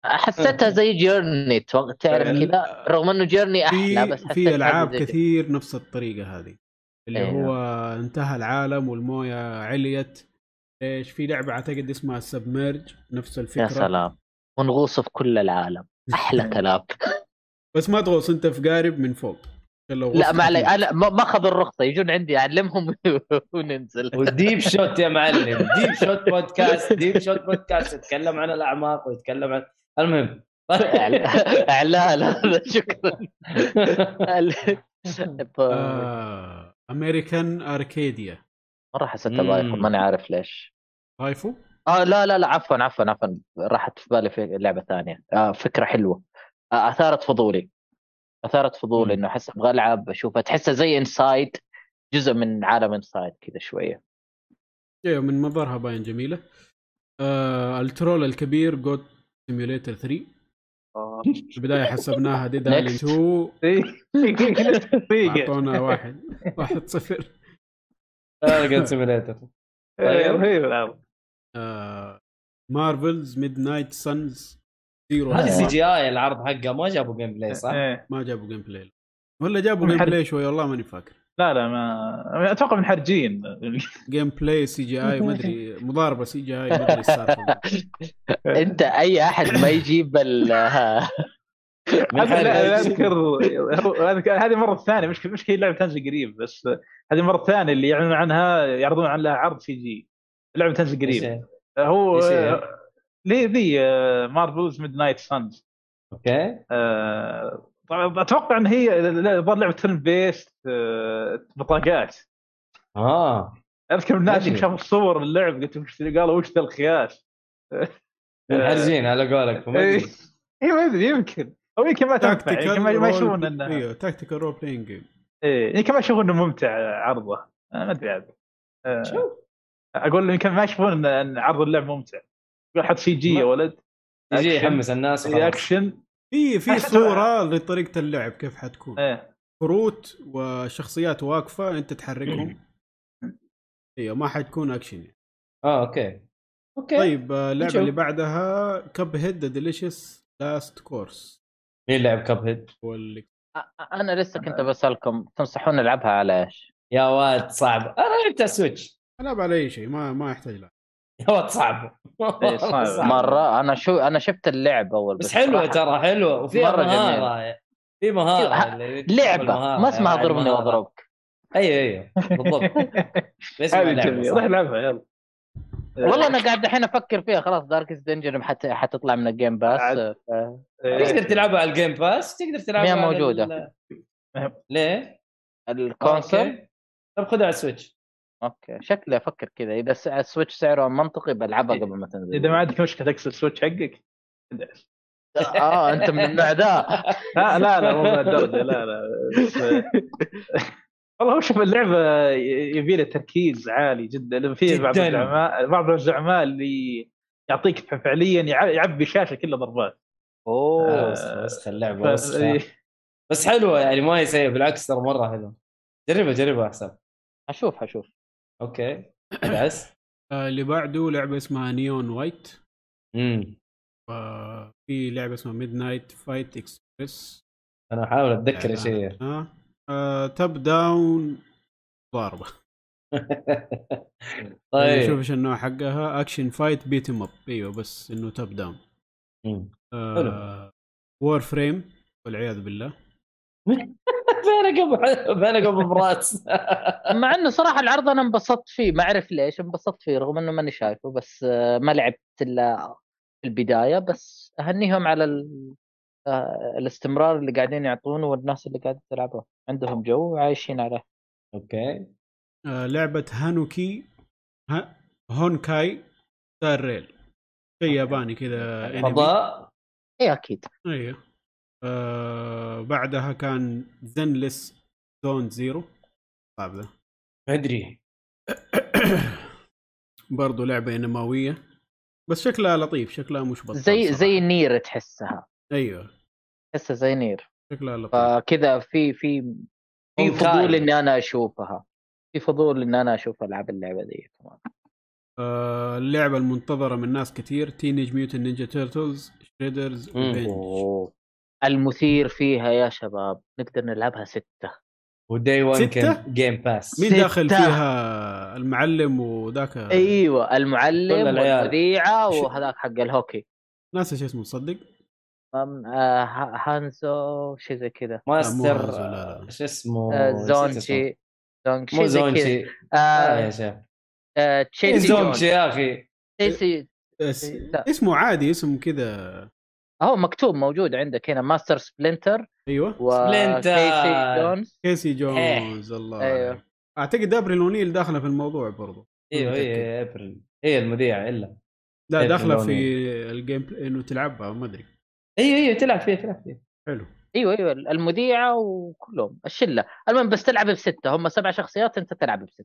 حسيتها زي جيرني تعرف كذا؟ رغم إنه جيرني أحلى بس في ألعاب كثير نفس الطريقة هذه. اللي أيوه. هو انتهى العالم والموية عليت. إيش في لعبة أعتقد اسمها سبميرج نفس الفكرة. يا سلام. ونغوص في كل العالم. أحلى كلام. بس ما تغوص أنت في قارب من فوق. لا ما علي. أنا ما أخذ الرخصة. يجون عندي أعلمهم وننزل. وال Deep Shot يا معلم. Deep Shot podcast. Deep Shot podcast. يتكلم عن الأعماق ويتكلم عن المهم. أعلان. هذا شكرا آه. American Arcadia مره حسيتها مم. ماني عارف ليش. خايفه آه لا لا لا عفوا عفوا عفوا. راحت في بالي في لعبة ثانية. آه فكرة حلوة. آه أثارت فضولي. أثارت فضولي. إنه أحس أبغى ألعب أشوفها. تحسها زي Inside جزء من عالم Inside كذا شوية. أيوه من مظهرها باين جميلة. آه ال troll الكبير Goat Simulator 3 آه. في البداية حسبناها Dead Island Next. 2 إيه. دقيقة. أعطونا واحد واحد صفر هذا Goat Simulator. رهيب العرض آه Marvel's Midnight Suns Zero هذه CGI العرض حقه ما جابوا gameplay صح؟ إيه. ما جابوا gameplay ولا جابوا gameplay شوي والله ماني فاكر لا لا ما أتوقع منحرجين gameplay CGI ما أدري مضاربة CGI ما أدري السالفه أنت أي أحد ما يجيب ال أذكر هذه المره الثانية مش مش هي اللعبة تنزل قريب بس هذه المره الثانية اللي يعلنون عنها يعرضون عنها عرض CG اللعبة تنزل قريب؟ هو؟ آه، ليه ذي Marvel's Midnight Suns okay. طبعا أتوقع إن هي الظاهر لعبة turn-based بطاقات. آه. أذكر. اللي شافوا الصور اللعب قلت وش قالوا وش ذا الخياس منحرجين على قولك فما إيه. اي ما أدري يمكن. أو يمكن ما تنفع يمكن ما يشوفون انه إيوه tactical role-playing game إيه يمكن ما يشوفون إنه ممتع عرضه. آه، ما أدري عاد. آه، شوف. أقول يمكن ما يشوفون ان عرض اللعب ممتع. يقول حط CG يا ولد. يجي. يحمس الناس إيه، اكشن في في صورة لطريقة اللعب كيف حتكون. إيه. كروت وشخصيات واقفة أنت تحركهم. أيوه ما حتكون أكشن يعني. آه أوكي. أوكي. طيب آه، اللعبة نشوف. اللي بعدها Cuphead Delicious Last Course مين لعب Cuphead؟ واللي أنا لسه كنت بسألكم تنصحون نلعبها على إيش؟ يا واد صعب. أنا لعبت على Switch ألعب على أي شيء ما ما يحتاج لا يا واد صعب إيه،. مرة أنا شو أنا شفت اللعب أول بس حلوة صراحة ترى حلوة وفيها مرة مهارة في مهارة ها- اللي- لعبة ما اسمها يعني ضربني مهارة. وأضربك أيوه أيوه بالضبط صح. روح العبها يلا والله أنا قاعد الحين أفكر فيها خلاص Darkest Dungeon حت... حتطلع من ال Game Pass عاد. ف... إيه. تقدر تلعبها على ال Game Pass تقدر تلعبها هي. ال- مهم. ليه؟ ال console okay. طب خذها على ال Switch okay. شكلي أفكر كذا. إذا س- ال Switch سعره منطقي بلعبها قبل ما تنزل. إذا ما عندك مشكلة تكسر ال Switch حقك؟ آه أنت من النوع ذا. لا لا لا مو لهالدرجه لا لا. والله هو شوف اللعبة يبي لها تركيز عالي جدا. في بعض. الزعماء بعض الزعماء اللي يعطيك فعليا يع- يعبي الشاشه كلها ضربات. أوه بس بس اللعبة بس إيه. بس حلوة يعني ما هي سيئة بالعكس ترى مرة حلوة. جربها جربها أحسن. أشوف أشوف. okay. بس. آه، اللي بعده لعبة اسمها Neon White امم في لعبة اسمها Midnight Fight Express أنا أحاول أتذكر إيش هي آه top down مضاربة. شوف طيب. إيش النوع حقها. action fight beat up أيوه بس إنه top down مم. آه Warframe والعياذ بالله. فين ابو فين ابو براس؟ مع إنه صراحة العرض أنا انبسطت فيه ما أعرف ليش انبسطت فيه رغم إنه ماني شايفه بس آه، ما لعبت إلا في البداية بس أهنيهم على ال... آه، الاستمرار اللي قاعدين يعطونه والناس اللي قاعدة تلعبه. عندهم جو وعايشين عليه. okay. آه لعبة هانوكي ها Honkai Star Rail. شيء ياباني كذا فضاء؟ إيه أكيد. أيوه آه بعدها كان Zenless Zone Zero صعب ذا ما أدري. برضو لعبة انماويه بس شكلها لطيف شكلها مش بطال زي صراحة. زي Nier تحسها. أيوه. تحسها زي Nier. شكلها لطيف. فكذا في في في. فضول إني أنا أشوفها. في فضول إني أنا أشوف ألعاب اللعبة دي كمان. آه اللعبة المنتظرة من ناس كثير Teenage Mutant Ninja Turtles Shredder's مم. المثير فيها يا شباب نقدر نلعبها ستة. و Day 1 ستة؟ كان Game Pass مين ستة. داخل فيها؟ المعلم وذاك أيوه المعلم. والمذيعة وهذاك حق الهوكي. ناس إيش اسمه تصدق؟ آه ها- هانزو شيء زي كذا. ماستر اسمه؟ آه اسمه. زونشي. زونشي مو زونشي. آه شيخ. آه تشيسي جون زونشي يا أخي. تشيسي اس... لا. اسمه عادي اسم كذا. هو مكتوب موجود عندك هنا Master Splinter أيوه. و Casey Jones Casey Jones الله. عليك. أعتقد April O'Neil داخلة في الموضوع برضو. أيوه. هي ابريل هي المذيعه إلا. لا داخلة في. ال gameplay إنه تلعبها ما أدري. أيوه أيوه تلعب فيها تلعب فيها حلو. أيوه أيوه المذيعه وكلهم الشلة. المهم بس تلعب بستة. هم سبع شخصيات أنت تلعب بستة.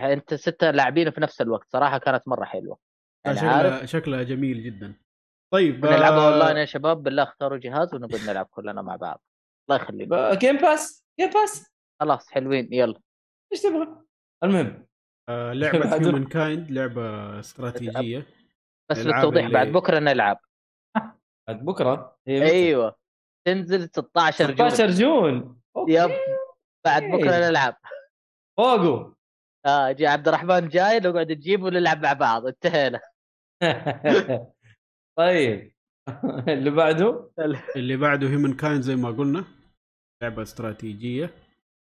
أنت ستة لاعبين في نفس الوقت. صراحة كانت مرة حلوة. يعني عارف شكلها شكلها جميل جدا. طيب نلعبها آه، أونلاين يا شباب بالله اختاروا جهاز ونقعد نلعب كلنا مع بعض. الله يخليك. Game Pass Game Pass خلاص حلوين يلا. إيش تبغى؟ المهم. آه لعبة. Humankind لعبة استراتيجية. بس للتوضيح اللي- بعد بكرة نلعب. بعد بكرة؟ متى؟ أيوه. تنزل 16 جون. 16 جون. أوكي. يب. بعد بكرة إيه. نلعب. فوقه آه جي عبد الرحمن جاي نقعد نجيب ونلعب مع بعض. انتهينا. طيب. اللي بعده؟ اللي بعده Humankind زي ما قلنا. لعبة استراتيجية.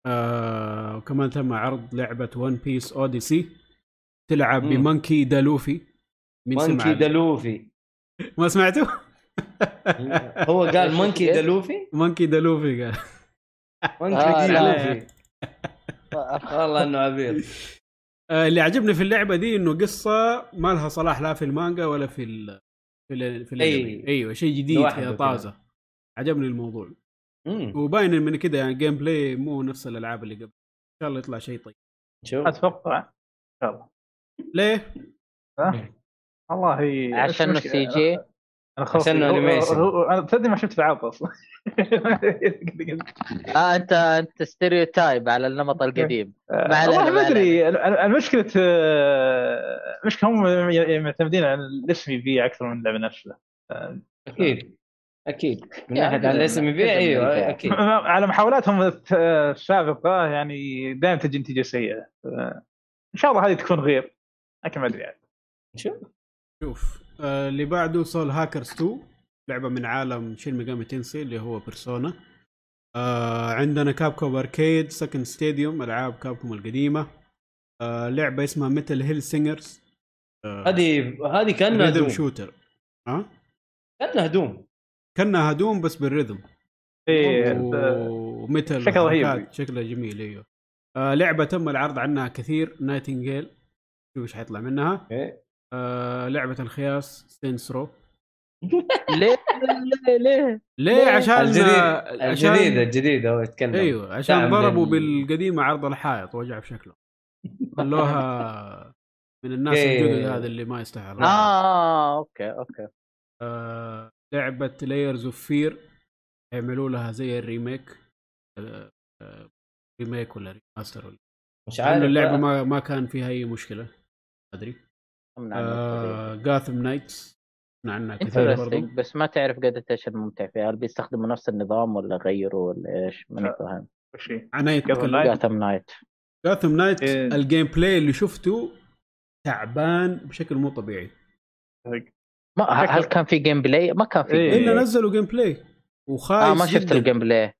آه وكمان تم عرض لعبة One Piece Odyssey تلعب مم. ب Monkey D. Luffy. Monkey D. Luffy ما سمعته؟ هو قال Monkey إيش؟ D. Luffy Monkey D. Luffy قال. Monkey آه، لا. D. Luffy والله إنه عبيط. آه اللي عجبني في اللعبة دي إنه قصة ما لها صلة لا في المانجا ولا في في ال في. الانمي أيوه شيء جديد كذا. طازة عجبني الموضوع مم. وباين من كده يعني gameplay مو نفس الألعاب اللي قبل إن شاء الله يطلع شيء طيب شوف أتوقع إن شاء الله ليه؟ ها؟ والله عشان مش- CG أنا خلاص. هو- أنا تصدق ما شفت العاب أصلا. آه انت أنت stereotype على النمط القديم. والله ما. أدري. المشكلة المشكلة هم معتمدين على الاسم في أكثر من اللعبه نفسها. أكيد. أكيد. من يعني ناحية على الاسم من أيوه. أكيد. على محاولاتهم السابقة يعني دائما تجي نتيجة سيئة. إن شاء الله هذه تكون غير. لكن ما أدري يعني. شوف. شوف. آه اللي بعده Soul Hackers 2 لعبة من عالم Shin Megami Tensei اللي هو Persona آه عندنا Capcom Arcade Second Stadium ألعاب Capcom القديمة. آه لعبة اسمها Metal Hellsinger هذه هذه كأنها rhythm shooter ها؟ كأنها Doom. كأنها Doom بس بال rhythm. في و metal شكلها رهيب. شكلها جميل إيوه. آه لعبة تم العرض عنها كثير Nightingale شوف إيش حيطلع منها. أوكي. آه لعبة الخياس Saints Row ليه؟ ليه؟ ليه؟ ليه؟ عشان الجديد عشان الجديده الجديده هو يتكلم. أيوه عشان ضربوا بالقديمة عرض الحائط وجع في شكله. خلوها من الناس. الجدد هذا اللي ما يستحق آه. أوكي أوكي. آه لعبة Layers of Fear يعملوا لها زي ال remake آه آه remake ولا remaster ولا مش عارف اللعبة ما ما كان فيها أي مشكلة. ما أدري. آه Gotham Knights عنها كثير برضو. بس ما تعرف قد إيش الممتع فيها. هل بيستخدموا نفس النظام ولا غيروا ولا إيش؟ ماني فاهم. Gotham Knight. Gotham Knight Gotham Knight إيه. ال gameplay اللي شفته تعبان بشكل مو طبيعي. ما هل كان في gameplay؟ ما كان في إيه. إلا. نزلوا gameplay وخايس آه ما شفت. ال gameplay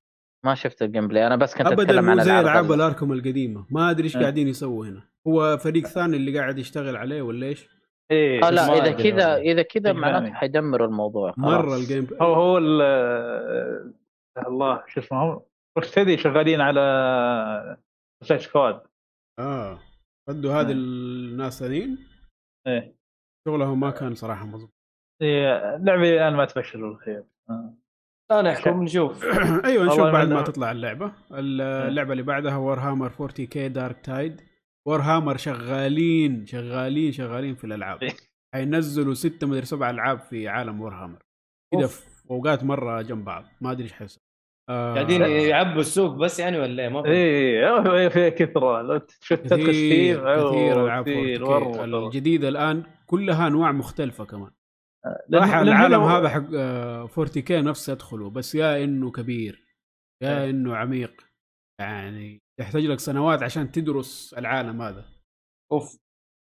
ما شفت ال gameplay أنا بس كنت ابدا أتكلم عن مو زي العاب ألعاب ال- ال Arkham القديمة ما أدري إيش آه. قاعدين يسووا هنا هو فريق ثاني اللي قاعد يشتغل عليه ولا إيش إيه آه لا إذا كذا. إذا كذا إيه، معناته. حيدمروا الموضوع خلاص. مرة ال gameplay هو هو ال- الله شو اسمه هو Rocksteady شغالين على Suicide Squad آه ردوا هذه آه. الناس ثانيين إيه شغلهم ما كان صراحة مضبوط إيه، اللعبه الآن ما تبشر بالخير آه. لا نحكم نشوف أيوه نشوف بعد ما- تطلع اللعبة اللعبة اللي بعدها Warhammer 40 K Darktide Warhammer شغالين شغالين شغالين في الألعاب إيه. حينزلوا ستة مدري سبع ألعاب في عالم Warhammer كذا. في اوقات مرة جنب بعض ما أدري إيش حيصير آه قاعدين يعبوا السوق بس يعني ولا إيه؟ ما. إيه إيه، في كثره لو شفت كثير كثير ألعاب كثير 40K. مرة. الجديدة الآن كلها أنواع مختلفة كمان لأن- صراحة لأن العالم هذا حق آه، 40 كي نفسه ادخله بس يا إنه كبير يا إيه. إنه عميق يعني يحتاج لك سنوات عشان تدرس العالم هذا. أوف.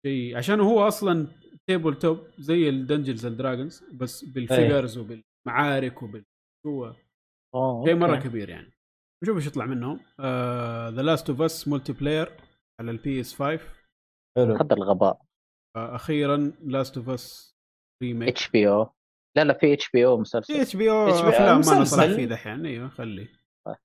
شيء عشان هو أصلا tabletop زي ال Dungeons and Dragons بس بال figures وبالمعارك وبال هو أوه، شيء مرة أوكي. كبير يعني. نشوف إيش يطلع منهم. The Last of Us multiplayer على ال PS 5 حلو. هذا الغباء. آه، أخيرا Last of Us remake. HBO. لا لا في HBO مسلسل. HBO HBO أفلام ما مسلسل. نصلح فيه دحين. إيوه خليه طيب.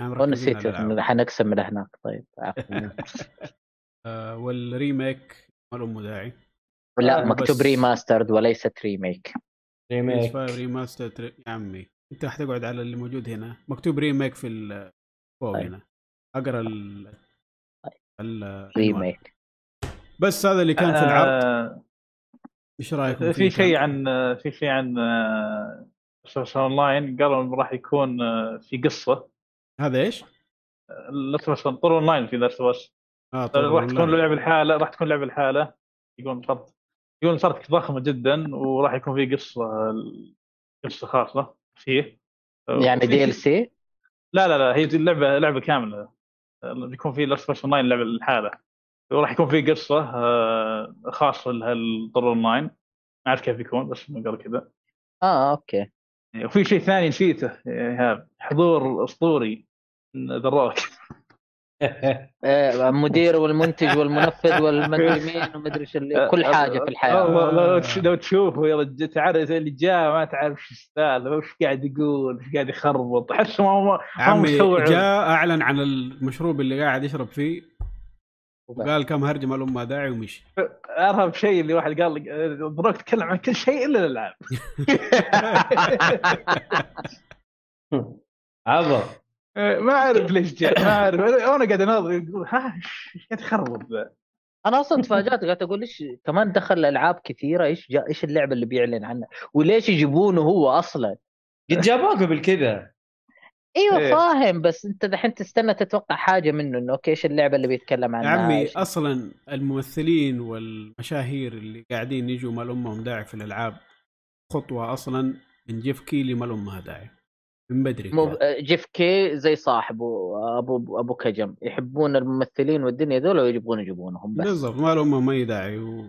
يعني ونسيت حنقسم من هناك. طيب عفواً. آه، وال remake ما له داعي لا آه، مكتوب remastered وليست remake remake. 5 remaster تري... يا عمي أنت حتقعد على اللي موجود هنا. مكتوب remake في ال- فوق طيب. هنا. أقرأ ال... طيب. ال... remake بس هذا اللي كان في العرض. آه، إيش رأيكم في شيء؟ عن في شيء عن اون لاين قالوا إنه راح يكون آه، في قصة. هذا إيش؟ Last of Us طور اون لاين في Last of Us آه طبعا راح تكون. لعبة لحالها راح تكون لعبة لحالها. يقولون شرط يقولون شرط ضخمة جدا وراح يكون في قصة قصة خاصة فيه. يعني DLC لا لا لا هي اللعبه لعبة كاملة. بيكون في Last of Us لعبة لحالها. وراح يكون في قصة آه، خاصة لهالطور ما أعرف كيف يكون بس قال كذا. آه أوكي. وفي شيء ثاني نسيته يا ايهاب حضور أسطوري ذا روك آه، المدير والمنتج والمنفذ والمدري مين ومدري إيش اللي كل حاجة في الحياة. والله لو تش- لو تشوفه يا رجال تعرف اللي جاء ما تعرف شو السالفه وش قاعد يقول وش قاعد يخربط. أحسه ما ما ما عمي مستوعب جاء أعلن عن المشروب اللي قاعد يشرب فيه. وقال كم هرجه ما لهم ما داعي ومشي. أرهب شيء اللي واحد قال لك آه، ذا روك تكلم عن كل شيء إلا الألعاب. عبط آه، ما أعرف ليش جاء ما أعرف. أنا قاعد أناظر يقول ها إيش قاعد يخربط ذا أنا أصلا تفاجأت قاعد أقول إيش كمان دخل ألعاب كثيرة إيش جا إيش اللعبة اللي بيعلن عنها؟ وليش يجيبونه هو أصلا؟ قد جابوه قبل كذا. أيوه إيه. فاهم بس أنت دحين تستنى تتوقع حاجة منه إنه أوكي إيش اللعبة اللي بيتكلم عنها يا عمي إيش- أصلا الممثلين والمشاهير اللي قاعدين يجوا ما لهم داعي في الألعاب خطوة أصلا من Geoff Keighley ما لهم داعي من بدري مو كده. Geoff Kei زي صاحبه أبو أبو كوجيما يحبون الممثلين والدنيا ذول ويجيبون يجيبونهم بس بالضبط ما لهم ما أي داعي و...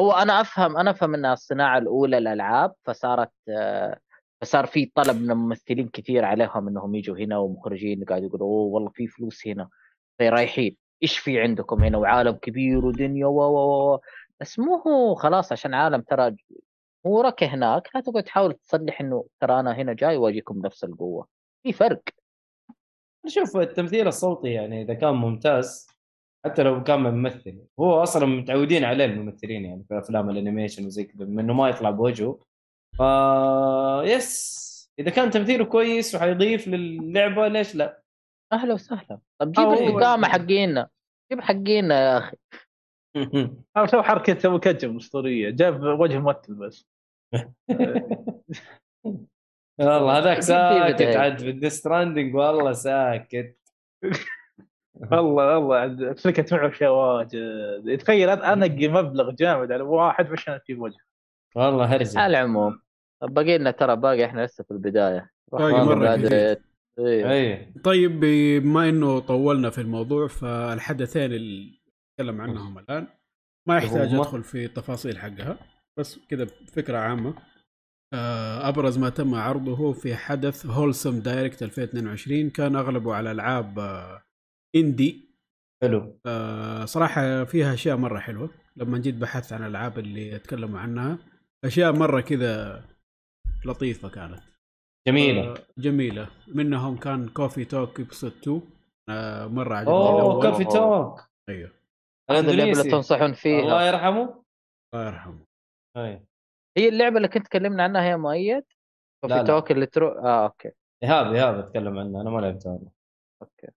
هو أنا أفهم أنا أفهم إنها الصناعة الأولى للألعاب فصارت آه، فصار في طلب من الممثلين كثير عليهم إنهم يجوا هنا ومخرجين قاعد يقولوا أوه والله في فلوس هنا. رايحين. إيش في عندكم هنا؟ وعالم كبير ودنيا و و بس مو هو خلاص عشان عالم ترى هو ركه هناك لا تقعد تحاول تصلح إنه ترى أنا هنا جاي وأجيكم بنفس القوة. في فرق. شوف التمثيل الصوتي يعني إذا كان ممتاز حتى لو كان ممثل هو أصلا متعودين عليه الممثلين يعني في أفلام الأنيميشن وزي كذا إنه ما يطلع بوجهه. ف يس إذا كان تمثيله كويس وحيضيف للعبة ليش لا؟ أهلا وسهلا. طب جيب الحكامه حقينا. جيب حقينا يا أخي. أو سوى حركة أبو كوجيما أسطورية. جاب وجه ممثل بس. والله هذاك ساكت عاد في ال Death Stranding والله ساكت. والله والله. عاد سلكت معه اشياء واجد تخيل أنقي مبلغ جامد على واحد عشان أجيب وجه والله على هرجه العموم. باقي لنا ترى باقي إحنا لسه في البداية باقي بعد- كثير. إيه. طيب بما إنه طولنا في الموضوع فالحدثين اللي نتكلم عنهم الآن ما يحتاج هما؟ أدخل في التفاصيل حقها بس كذا فكرة عامة آه، أبرز ما تم عرضه في حدث هولسم دايركت 2022 كان أغلبه على ألعاب آه، اندي حلو آه، صراحة فيها أشياء مرة حلوة لما جيت بحثت عن الالعاب اللي اتكلموا عنها أشياء مرة كذا لطيفة كانت. جميلة. آه، جميلة. منهم كان Coffee Talk Episode 2 آه، مرة عجبني أوه. Coffee Talk أيوه. هذه اللعبة اللي تنصحون فيها. الله يرحمه. الله يرحمه. أي. هي اللعبة اللي كنت تكلمنا عنها هي مؤيد؟ لا، وفي لا. Talk اللي تروح آه أوكي. ايهاب ايهاب اتكلم عنه. أنا ما لعبتها أوكي.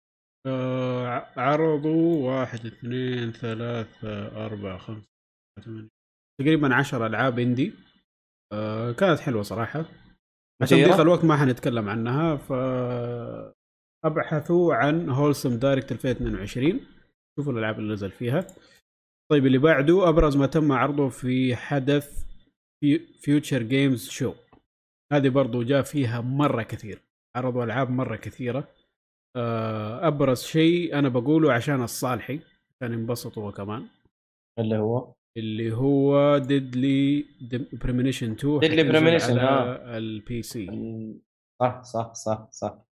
آه، عرضوا واحد اثنين ثلاثة أربعة خمسة ثمانية. تقريبا عشر ألعاب indie آه، كانت حلوة صراحة. عشان؟ ضيق الوقت ما حنتكلم عنها ف أبحثوا عن Wholesome Direct 2022 شوفوا الألعاب اللي نزل فيها. طيب اللي بعده أبرز ما تم عرضه في حدث Future Games Show هذه برضو جاء فيها مرة كثير. عرضوا ألعاب مرة كثيرة. آه، أبرز شيء أنا بقوله عشان الصالحي كان ينبسط هو كمان. اللي هو؟ اللي هو Deadly Premonition 2 حتنزل Deadly Premonition، على آه. ال PC صح صح صح صح.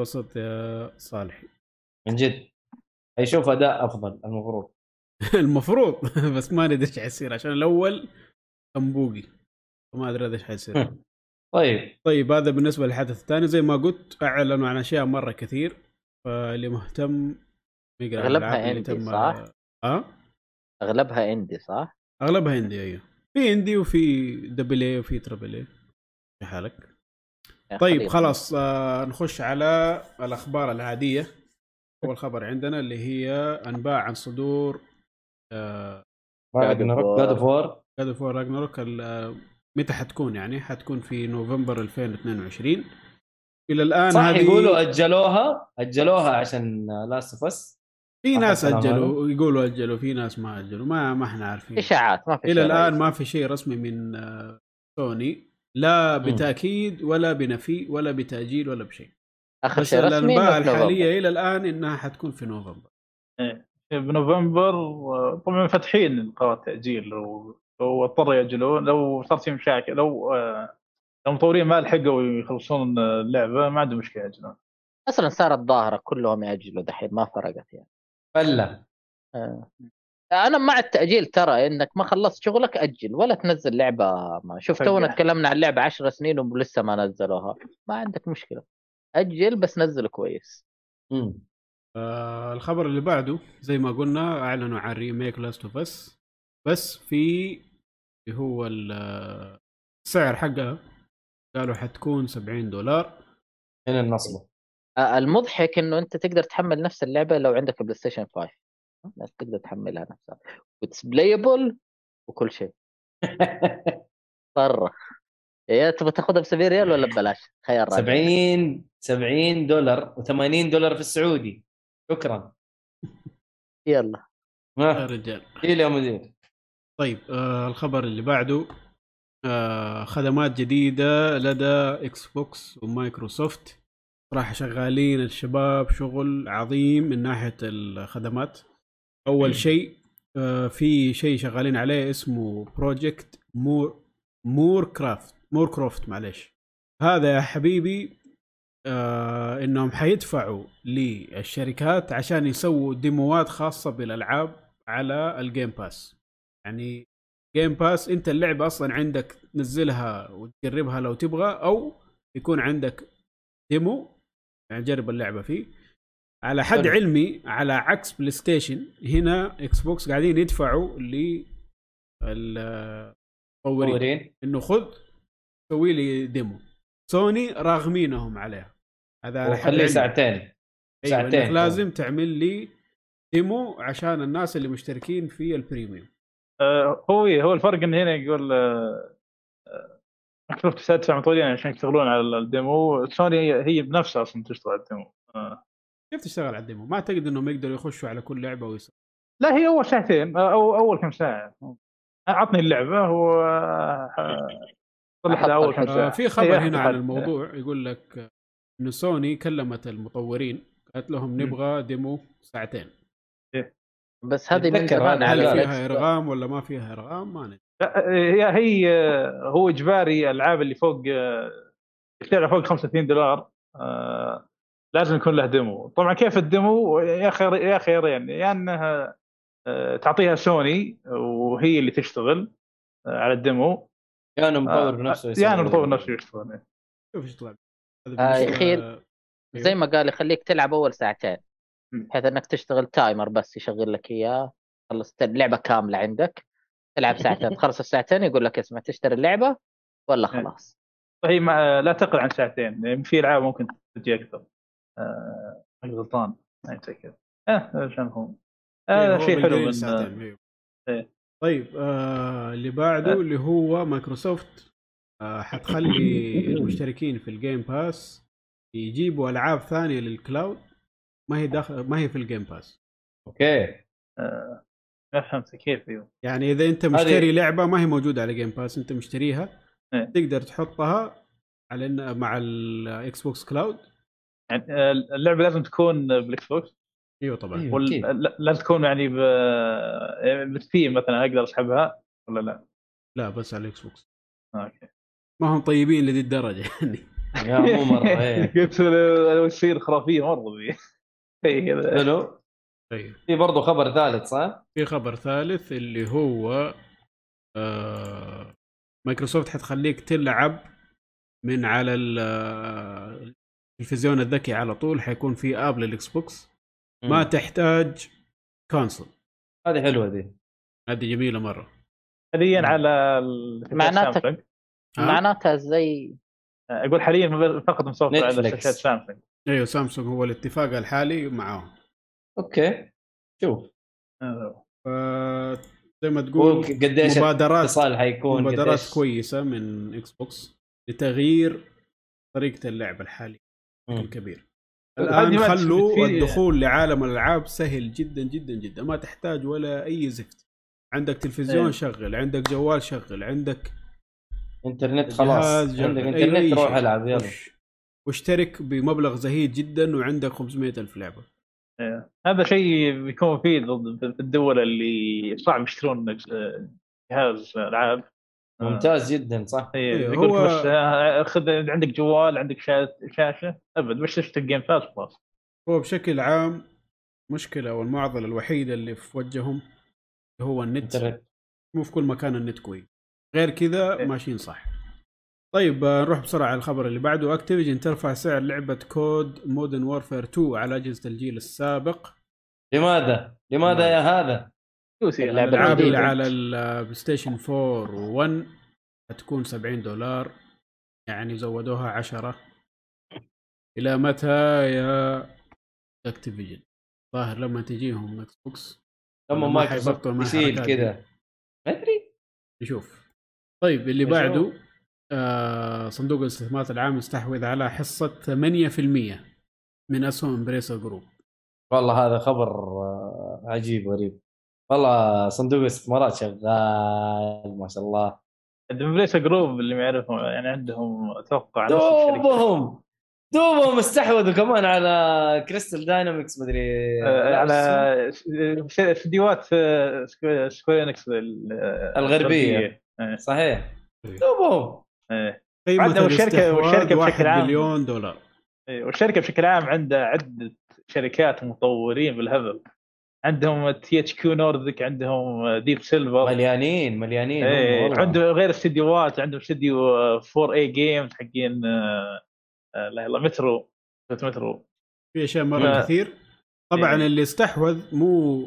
انبسط يا صالحي من جد. هيشوف أداء أفضل المفروض. المفروض. بس ما ندري إيش حيصير عشان الأول كان buggy ما أدري إيش حيصير. طيب. طيب هذا بالنسبة للحدث الثاني. زي ما قلت أعلنوا عن أشياء مرة كثير. فاللي مهتم يقرأ عندي، تم- صح؟ آه؟ أغلبها indie صح؟ أغلبها indie أيوه. في indie وفي double A وفي triple A في حالك. طيب. خلاص آه نخش على الأخبار العادية. أول خبر عندنا اللي هي أنباء عن صدور. God of War God of Ragnarok متى حتكون يعني؟ حتكون في نوفمبر 2022 إلى الآن صح هذه يقولوا أجلوها أجلوها عشان Last of Us في ناس أجلوا يقولوا أجلوا في ناس ما أجلوا ما ما إحنا عارفين. إشاعات ما في إلى شيء الآن. ما في شيء رسمي من آه، سوني لا. بتأكيد ولا بنفي ولا بتأجيل ولا بشيء. آخر بس شيء رسمي الأنباء. الحالية إلى الآن إنها حتكون في نوفمبر. بنوفمبر و- طبعا فاتحين قرار تأجيل لو لو اضطروا يأجلون. لو صار في مشاكل لو آه، لو المطورين ما لحقوا يخلصون اللعبة ما عندهم مشكلة يأجلون. أصلا صارت ظاهرة كلهم يأجلوا دحين ما فرقت يعني. فله آه. أنا مع التأجيل ترى إنك ما خلصت شغلك أجل ولا تنزل لعبة. ما شوف. تونا تكلمنا عن لعبه 10 سنين ولسه ما نزلوها. ما عندك مشكلة. أجل بس نزل كويس. مم. آه الخبر اللي بعده زي ما قلنا أعلنوا عن remake Last of Us بس في اللي هو ال- السعر حقها قالوا حتكون 70 دولار. هنا النصبه آه، المضحك إنه أنت تقدر تحمل نفس اللعبة لو عندك بلاي ستيشن 5 بس تقدر تحملها نفسها. واتس بلايبل وكل شيء. طره يا تبغى تاخذها ب 70 ريال ولا ببلاش؟ خيار راجع. 70 70 دولار و80 دولار في السعودي. شكرا. يلا. يا رجال. شيل يا مدير. طيب آه الخبر اللي بعده آه خدمات جديدة لدى إكس بوكس ومايكروسوفت. صراحة شغالين الشباب شغل عظيم من ناحية الخدمات. أول شيء آه في شيء شغالين عليه اسمه بروجكت مور مور كرافت مور كروفت معلش هذا يا حبيبي آه إنهم حيدفعوا للشركات عشان يسووا demo ات خاصة بالألعاب على ال Game Pass يعني Game Pass أنت اللعبة أصلا عندك تنزلها وتجربها لو تبغى أو يكون عندك demo يعني جرب اللعبة فيه. على حد حلو. علمي على عكس بلاي ستيشن هنا إكس بوكس قاعدين يدفعوا ل المطورين مطورين إنه خذ سوي لي demo سوني راغمينهم عليها. هذا على حد. ساعتين. أيوة ساعتين. لازم تعمل لي demo عشان الناس اللي مشتركين في ال Premium. آه، هو هو الفرق إن هنا يقول آه، آه، مايكروسوفت تدفع مطورين عشان يشتغلون على ال demo سوني هي- هي بنفسها أصلا تشتغل على الديمو آه. كيف تشتغل على ال demo؟ ما أعتقد إنهم يقدروا يخشوا على كل لعبة ويسووا لا هي أول ساعتين آه، أو أول كم ساعة عطني اللعبة و آه، صلح لها أول كم. ساعة آه في خبر إيه، هنا أحط عن. الموضوع يقول لك آه، انه سوني كلمت المطورين قالت لهم نبغى demo ساعتين بس هذه من زمان. هل على فيها إرغام ولا ما فيها إرغام؟ ما ندري لا، هي هي هو إجباري الألعاب اللي فوق اللعبه فوق 35 دولار آه، لازم يكون له demo طبعا كيف ال demo يا خير يا خيرين يا إنها آه، تعطيها سوني وهي اللي تشتغل آه، على ال demo يا إنه مطور بنفسه يا أنا المطور نفسه يشتغل شوف إيش طلع هذا آه، بالنسبة- يخيل. زي ما قال يخليك تلعب أول ساعتين. بحيث إنك تشتغل timer بس يشغل لك إياه خلصت اللعبه كاملة عندك. تلعب ساعتين تخلص الساعتين يقول لك اسمع تشتري اللعبة ولا خلاص. هي ما لا تقل عن ساعتين يعني في العاب ممكن تجي أكثر. آه، غلطان. ما يتذكر آه عشان هو. إيه، هذا هو شيء حلو من ساعتين،. إيه. طيب آه اللي بعده آه. اللي هو مايكروسوفت. آه حتخلي المشتركين في ال Game Pass يجيبوا ألعاب ثانية لل cloud ما هي داخل ما هي في الجيم باس أوكي. آه، ما فهمت كيف أيوه. يعني إذا أنت مشتري لعبة ما هي موجودة على Game Pass أنت مشتريها إيه. تقدر تحطها على إن- مع ال Xbox cloud يعني آه، اللعبة لازم تكون بال Xbox أيوه طبعا. ولا أكيد. لا- لازم تكون يعني ب آه، ب Steam مثلا أقدر أسحبها؟ ولا لا؟ لا بس على ال Xbox okay. ما هم طيبين لذي الدرجة يعني. يا مو مرة إيه. قلت لو يصير خرافية مرة كذا حلو. طيب. في برضه خبر ثالث صح؟ في خبر ثالث اللي هو آه مايكروسوفت حتخليك تلعب من على ال- آه، التلفزيون الذكي على طول حيكون في app لل Xbox ما. تحتاج console. هذه حلوة دي. هذه جميلة مرة. حاليا على ال- معناتها-؟ معناتها زي أقول حاليا فقط مصوت على. شاشات سامسونج أيوه سامسونج هو الاتفاق الحالي معاهم. okay شوف. آه، ف- زي ما تقول قديش مبادرات حيكون مبادرات قديش- كويسة من Xbox لتغيير طريقة اللعب الحالي مم. بشكل كبير. الآن خلوا الدخول لعالم الألعاب سهل جدا جدا جدا. ما تحتاج ولا أي زفت. عندك تلفزيون إيه. شغل عندك جوال شغل عندك إنترنت خلاص. عندك إنترنت روح. ألعب يلا. واشترك بمبلغ زهيد جدا وعندك 500 ألف لعبة. إيه. هذا شيء بيكون مفيد ضد- في الدول اللي صعب يشترون جهاز ألعاب. ممتاز جدا صح؟ إيه، إيه، يقول هو- لك بس خذ عندك جوال عندك شا- شاشة. أبد بس تشتري Game Pass خلاص. هو بشكل عام مشكلة والمعضلة الوحيدة اللي في وجههم هو النت. مو في كل مكان النت كويس غير كذا إيه. ماشيين صح. طيب آه، نروح بسرعة على الخبر اللي بعده. Activision ترفع سعر لعبة COD Modern Warfare 2 على أجهزة الجيل السابق. لماذا؟ لماذا يا هذا؟ اللعبة أنا الالعاب اللي. على ال PlayStation 4 و1 حتكون 70 دولار. يعني زودوها 10 إلى متى يا Activision ظاهر لما تجيهم Xbox لما ما مايكروسوفت دي. كذا ما أدري. نشوف. طيب اللي. بعده. صندوق الاستثمارات العام استحوذ على حصة 8% من أسهم Embracer Group. والله هذا خبر آه، عجيب غريب. والله صندوق الاستثمارات شغال ما شاء الله. Embracer Group اللي ما يعرفهم يعني عندهم أتوقع دوبهم دوبهم استحوذوا كمان على Crystal Dynamics مدري آه، على استديوهات آه، Square Enix ال- آه، الغربية. إيه، صحيح. دوبهم. الشركة- الاستحواذ والشركة واحد بشكل عام. مليون دولار. إيه، والشركة بشكل عام عندها عدة شركات مطورين بالهبل. عندهم THQ Nordic عندهم Deep Silver مليانين مليانين. إيه. عندهم غير استديوهات عندهم استديو 4A Games حقين آه، آه، لا يلا Metro Metro في أشياء مرة ف- كثير. طبعا إيه. اللي استحوذ مو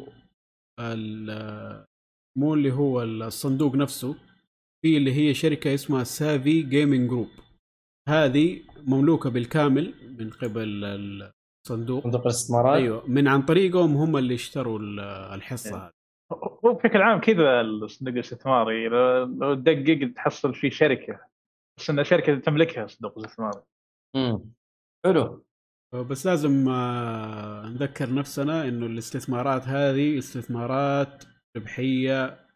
ال- مو اللي هو الصندوق نفسه. في اللي هي شركة اسمها Savvy Gaming Group هذه مملوكة بالكامل من قبل الصندوق. صندوق الاستثمارات. أيوه من عن طريقهم هم اللي اشتروا ال- الحصة إيه. هذه. هو بشكل عام كذا الصندوق الاستثماري. لو تدقق تحصل في شركة. بس ان شركة تملكها الصندوق الاستثماري. امم حلو. بس لازم آه، نذكر نفسنا إنه الاستثمارات هذه استثمارات ربحية.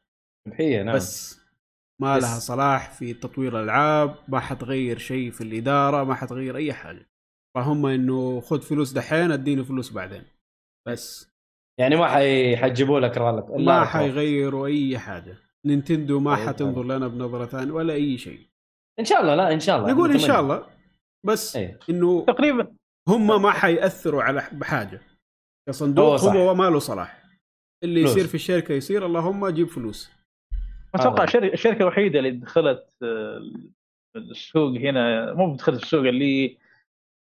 ربحية نعم. بس ما بس. لها صلاح في تطوير الألعاب ما حتغير شيء في الإدارة ما حتغير أي حاجة. فهم إنه خذ فلوس دحين أديني فلوس بعدين. بس. يعني ما حي... حتجيبوا لك رالك. ما حيغيروا أي حاجة. نينتندو ما طيب، حتنظر لنا بنظرة ثانية ولا أي شيء. إن شاء الله لا إن شاء الله. نقول إن. شاء الله. بس إيه. إنه تقريبا. هم ما حيأثروا على بحاجة. كصندوق. هو ما له صلاح. اللي فلوس. يصير في الشركة يصير اللهم جيب فلوس. أتوقع الشركة الوحيدة اللي دخلت آه، السوق هنا مو دخلت السوق اللي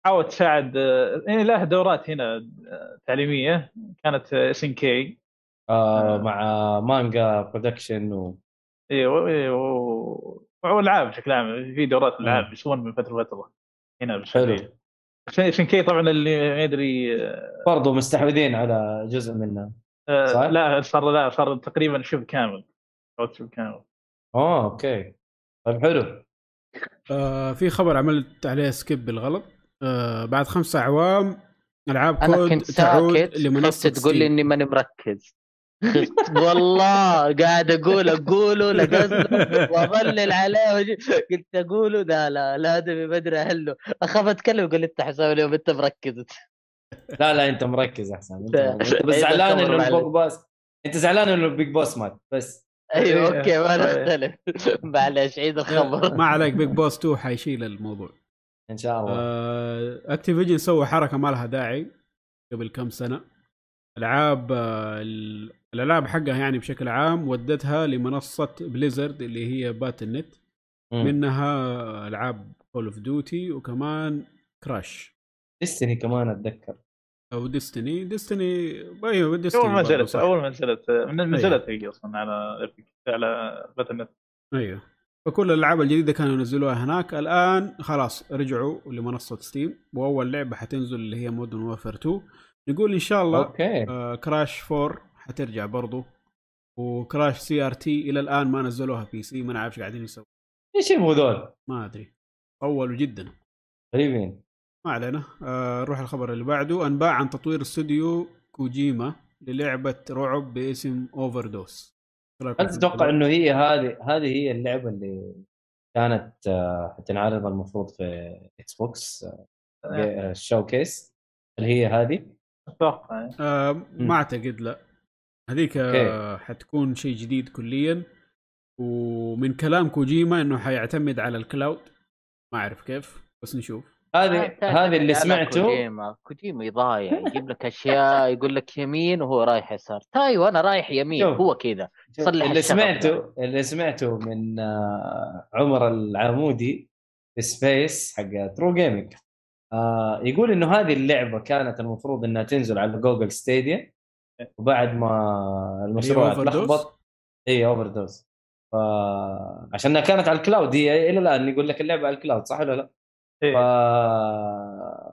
حاولت تساعد آه، يعني لها دورات هنا آه، تعليمية كانت SNK. مع Manga Productions و... والعاب بشكل عام في دورات العاب يسوون من فترة لفترة هنا بالسعوديه حلو. اس ان كي طبعا اللي ما يدري برضو مستحوذين على جزء منها آه، صح؟ لا صار لا صار تقريبا شبه كامل. كامل آه أوكي. طيب حلو. آه في خبر عملت عليه سكيب بالغلط. آه بعد خمسة أعوام ألعاب أنا كود كنت تعود ساكت لمنصة تقول لي. إني ماني مركز. والله قاعد أقول أقوله لقصده وأظلل عليه وجي- قلت أقوله لا لا لا أدري ما أدري اهله أخاف أتكلم يقول أنت حساب اليوم أنت مركز. لا لا أنت مركز أحسن. أنت. انت بس زعلان إنه. ال Big Boss أنت زعلان إنه ال Big Boss مات بس. أيوه إيه. okay ما نختلف. معلش عيد الخبر ما عليك Big Boss 2 حيشيل الموضوع. إن شاء الله. آه Activision سوى حركة ما لها داعي قبل كم سنة. ألعاب آه ال- الألعاب حقها يعني بشكل عام ودتها لمنصة Blizzard اللي هي Battle.net مم. منها ألعاب Call of Duty وكمان Crash Destiny كمان أتذكر. أو Destiny Destiny أيوه أول Destiny ما برضو نزلت. أول ما نزلت من أيوة. نزلت هي أصلا على على Battle.net أيوه. فكل الألعاب الجديدة كانوا ينزلوها هناك. الآن خلاص رجعوا لمنصة Steam وأول لعبة حتنزل اللي هي Modern Warfare 2 نقول إن شاء الله okay. آه Crash 4 حترجع برضو. و Crash CTR إلى الآن ما نزلوها PC ما نعرف إيش قاعدين يسووا إيش يبغوا ذول؟ ما أدري. طولوا جدا. غريبين. ما علينا. آه نروح الخبر اللي بعده. أنباء عن تطوير استوديو كوجيما للعبة رعب باسم Overdose هل تتوقع إنه هي هذه هذه هي اللعبة اللي كانت آه، حتنعرض المفروض في إكس بوكس ال showcase اللي هي هذه؟ أتوقع. آه. ما أعتقد لا. هذيك آه حتكون شيء جديد كليا. ومن كلام كوجيما إنه حيعتمد على ال cloud ما أعرف كيف بس نشوف. هذه هذه اللي سمعته كوجيما كوجيما ضايع يجيب لك أشياء يقول لك يمين وهو رايح يسار تايو أنا رايح يمين شوف. هو كذا صلح اللي سمعته اللي سمعته من آه، عمر العمودي في space حق True Gaming آه يقول إنه هذه اللعبة كانت المفروض إنها تنزل على Google Stadia وبعد ما المشروع؟ اتلخبط اي Overdose ف عشانها كانت على ال cloud هي إلى الآن يقول لك اللعبة على ال cloud صح ولا لا؟ ف إيه.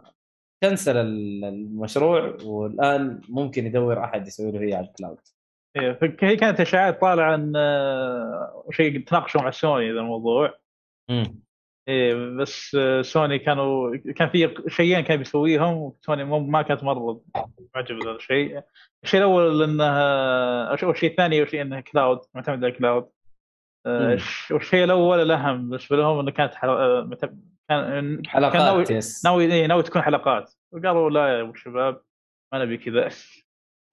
كنسل ال- المشروع والآن ممكن يدور أحد يسوي له هي على ال cloud. إيه، هي كانت اشاعات طالعه آه، شيء تناقشوا مع سوني ذا الموضوع. مم. إيه بس آه، سوني كانوا كان في شيئين كان بيسويهم وسوني مو- ما كانت مرة معجبة بهذا الشيء. الشيء الأول إنها الشيء الثاني شيء إنها cloud معتمد على ال cloud آه، والشيء الأول الأهم بالنسبة لهم إنه كانت حل... آه، مت- كان كان ناوي حلقات yes. ناوي إيه، ناوي تكون حلقات. وقالوا لا يا أبو الشباب ما نبي كذا.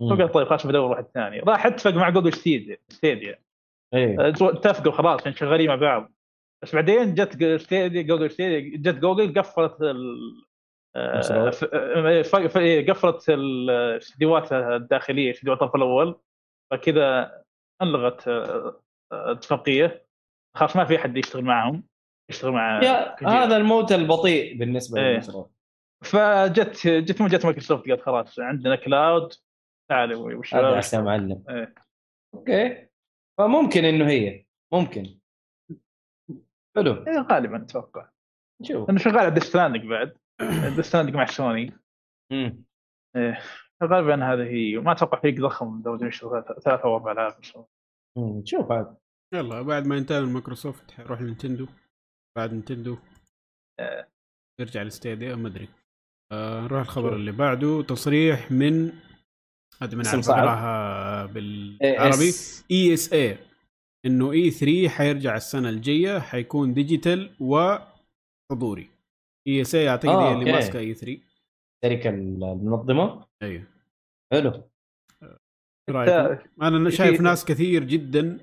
فقال طيب خلاص بدور واحد ثاني. راح اتفق مع Google Stadia Stadia. إيه. اتفقوا خلاص عشان شغالين مع بعض. بس بعدين جت Stadia Google Stadia جت جوجل قفلت ال آه، آه، إيه، قفلت الاستديوهات الداخلية استديو الطرف الأول. فكذا أنلغت آه، آه، اتفاقية. خلاص ما في أحد يشتغل معهم يشتغل مع يا. هذا الموت البطيء بالنسبة إيه. للمشروع فجت جت من جت مايكروسوفت قالت خلاص عندنا cloud تعالوا وش هذا عسى معلم. إيه. okay. فممكن إنه هي. ممكن. حلو. إيه، غالبا أتوقع. نشوف. لأنه شغال على Death Stranding بعد. Death Stranding مع سوني مم. غالبا هذه هي. وما أتوقع فريق ضخم لو يشتغل ثلاثة أو أربع العاب. نشوف هذا يلا بعد ما ينتهي من مايكروسوفت حيروح لنتندو بعد نتندو. آه. يرجع ل Stadia ما أدري. آه نروح الخبر اللي بعده. تصريح من هذا من. اقراها بالعربي. AS. ESA إنه E3 حيرجع السنة الجاية حيكون digital وحضوري. ESA اعتقد آه، هي اللي. ماسكة E3 الشركة المنظمة. أيوه. حلو. إيه رأيكم؟ أنا شايف ناس كثير جدا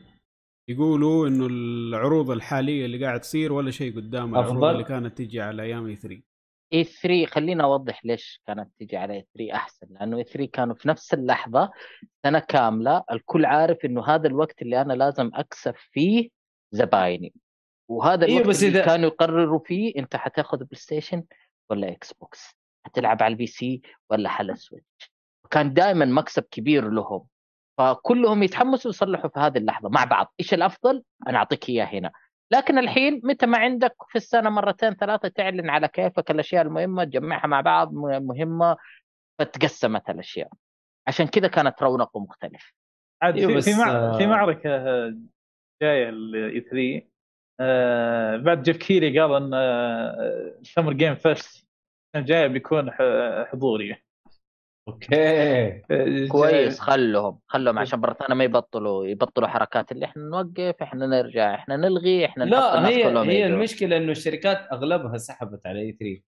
يقولوا إنه العروض الحالية اللي قاعد تصير ولا شيء قدام العروض. اللي كانت تجي على أيام E3 E3 خلينا أوضح ليش كانت تجي على E3 أحسن. لأنه E3 كانوا في نفس اللحظة سنة كاملة الكل عارف إنه هذا الوقت اللي أنا لازم أكسب فيه زبايني. وهذا إيوه، الوقت بس اللي إذا- كانوا يقرروا فيه أنت حتاخذ بلاي ستيشن ولا إكس بوكس حتلعب على ال PC ولا على السويتش كان دائما مكسب كبير لهم. فكلهم يتحمسوا يصلحوا في هذه اللحظة مع بعض. إيش الأفضل؟ أنا أعطيك إياه هنا. لكن الحين متى ما عندك في السنة مرتين ثلاثة تعلن على كيفك الأشياء المهمة تجمعها مع بعض مهمة فتقسمت الأشياء. عشان كذا كانت رونقه مختلف. عاد في, بس، في, مع... آه، في معركة آه، جاية ال E3 آه بعد Geoff Keighley قال إن آه، Summer Game Fest السنة الجايه بيكون حضوري. okay آه، كويس خلهم خلهم عشان برتانا ما يبطلوا يبطلوا حركات اللي إحنا نوقف إحنا نرجع إحنا نلغي إحنا لا هي كلهم هي يجوا. المشكلة إنه الشركات أغلبها سحبت على إي 3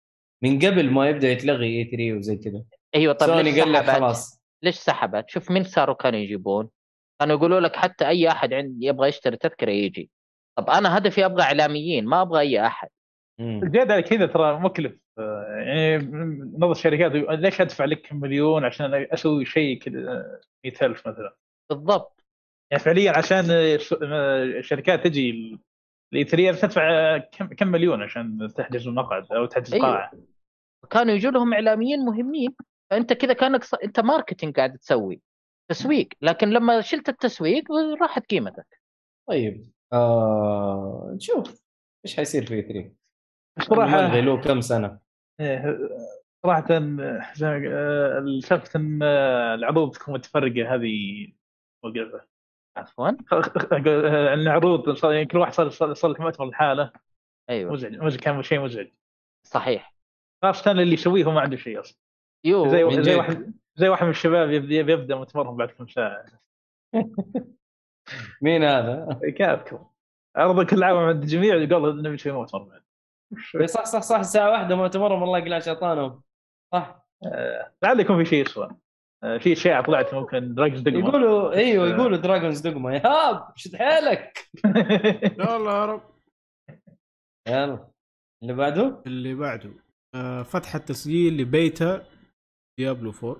من قبل ما يبدأ يتلغي إي 3 وزي كذا أيوه طيب سوني قال لك؟ خلاص ليش سحبت؟ شوف مين صاروا كانوا يجيبون؟ كانوا يقولوا لك حتى أي أحد عند يبغى يشتري تذكرة يجي. طب أنا هدفي أبغى إعلاميين ما أبغى أي أحد. على كذا ترى مكلف يعني من نظر الشركات ليش أدفع لك مليون عشان أسوي شيء كذا 100000 مثلا؟ بالضبط. يعني فعليا عشان آه، الشركات تجي ال E3 تدفع كم كم مليون عشان تحجز المقعد أو تحجز أيوة. قاعة؟ كانوا يجوا لهم إعلاميين مهمين فأنت كذا كأنك ص... أنت marketing قاعد تسوي تسويق. لكن لما شلت التسويق راحت قيمتك. طيب آه... نشوف إيش حيصير في E3 صراحة ملغي له كم سنة؟ صراحة آه، زي ما- آه، سالفة ان آه، العروض تكون متفرقة هذه موقفة عفوا. آه، العروض يعني كل واحد صار صار له مؤتمر لحاله. أيوه. مزعج مزعج كان شيء مزعج. صحيح. خاصه اللي يسويه هو ما عنده شيء أصلا. يو زي من زي. واحد زي واحد من الشباب يبدا يبدأ متمرن بعد كم ساعة. مين هذا؟ كابكم عرض كل عام عند الجميع يقول نبي نسوي مؤتمر بعد. صح صح صح الساعة واحدة مؤتمرهم والله يقلع شيطانهم. صح. آه، لعل يكون في شيء اسوء آه، في اشاعه طلعت ممكن Dragon's Dogma يقولوا أيوه آه. يقولوا Dragon's Dogma يا إيهاب شد حيلك. يلا يا رب. يلا. اللي بعده؟ اللي بعده فتح التسجيل ل beta Diablo 4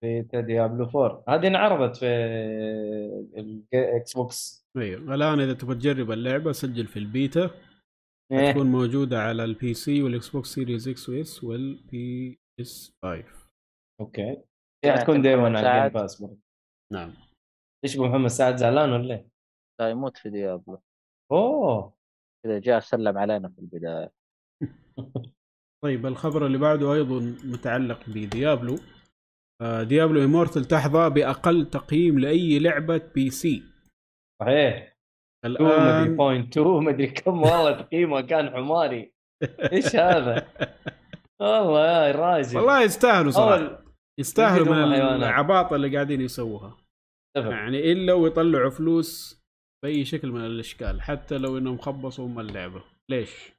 في Diablo 4 هذه انعرضت في ال Xbox أيوه الآن إذا تبغى تجرب اللعبة سجل في البيتا. إيه. تكون موجودة على ال PC وال Xbox Series X و S وال PS5 أوكي. هي حتكون دايما على ساعد. ال Game Pass برضه. نعم. إيش أبو محمد سعد زعلان ولا إيه؟ لا يموت في Diablo أوه. كذا جاء سلم علينا في البداية. طيب الخبر اللي بعده أيضا متعلق ب Diablo. آه Diablo Immortal تحظى بأقل تقييم لأي لعبة PC صحيح. 2 مدري الان point 2 مدري كم والله تقييمه كان حماري. إيش هذا؟ والله يا راجل. والله يستاهلوا صراحة. أول يستاهلوا من. العباطة اللي قاعدين يسووها. يعني الا ويطلعوا فلوس بأي شكل من الأشكال حتى لو إنهم خبصوا ام اللعبة. ليش؟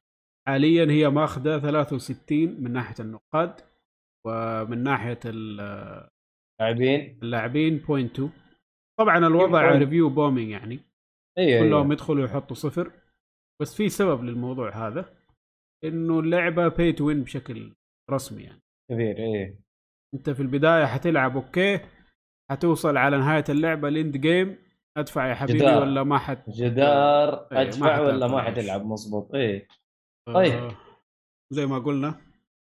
حاليا هي ماخذة 63 من ناحية النقاد ومن ناحية ال- لاعبين. اللاعبين point 2 طبعا الوضع. review bombing يعني. أيوه كلهم أيوه يدخلوا يحطوا صفر. بس في سبب للموضوع هذا إنه اللعبة pay to win بشكل رسمي يعني. كبير إيه. أنت في البداية حتلعب okay حتوصل على نهاية اللعبة ال end game أدفع يا حبيبي جدار. ولا ما حت؟ جدار إيه، ما أدفع ولا ما حتلعب مظبوط إيه. آه، طيب. زي ما قلنا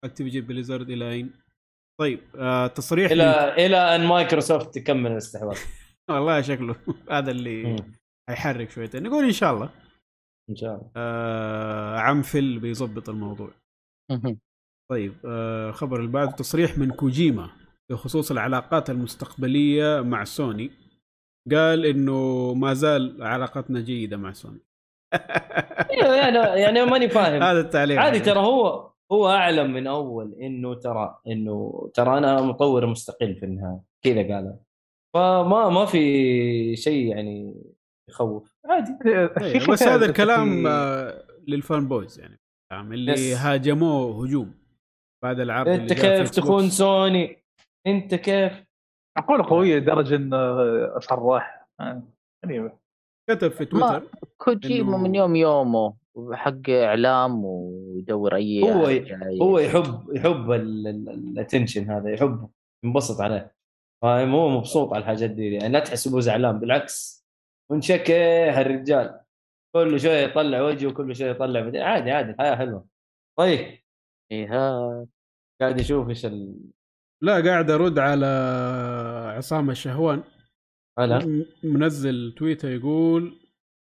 Activision Blizzard إلى أين؟ طيب آه تصريح إلى من- إلى أن مايكروسوفت تكمل الاستحواذ. والله شكله هذا اللي مم. حيحرك شويتين. نقول إن شاء الله. إن شاء الله. آه عم فيل بيظبط الموضوع. طيب آه خبر اللي بعده تصريح من كوجيما بخصوص العلاقات المستقبلية مع سوني. قال إنه ما زال علاقتنا جيدة مع سوني. يعني يعني ماني فاهم. هذا التعليق عادي ترى هو هو أعلم من أول إنه ترى إنه ترى أنا مطور مستقل في النهاية. كذا قال. فما ما في شيء يعني يخوف. عادي. أيوة، بس هذا الكلام آه لل fan boys يعني؟ اللي yes. هاجموه هجوم. بعد العرض إنت كيف. تخون سوني؟ إنت كيف؟ عقوله قوية لدرجة انه صراح آه، غريبه كتب في تويتر كوجيما إنه- من يوم يومه حق إعلام ويدور أي هو. هو يحب يحب ال attention هذا يحب ينبسط عليه. فاهم هو مبسوط على الحاجات دي يعني لا تحسبه زعلان بالعكس. منشكه الرجال كل شوية يطلع وجهه وكل شوية يطلع بدي. عادي عادي الحياة حلوة. طيب. إيه قاعد يشوف إيش ال... لا قاعد أرد على عصام الشهوان. هلا. منزل تويتر يقول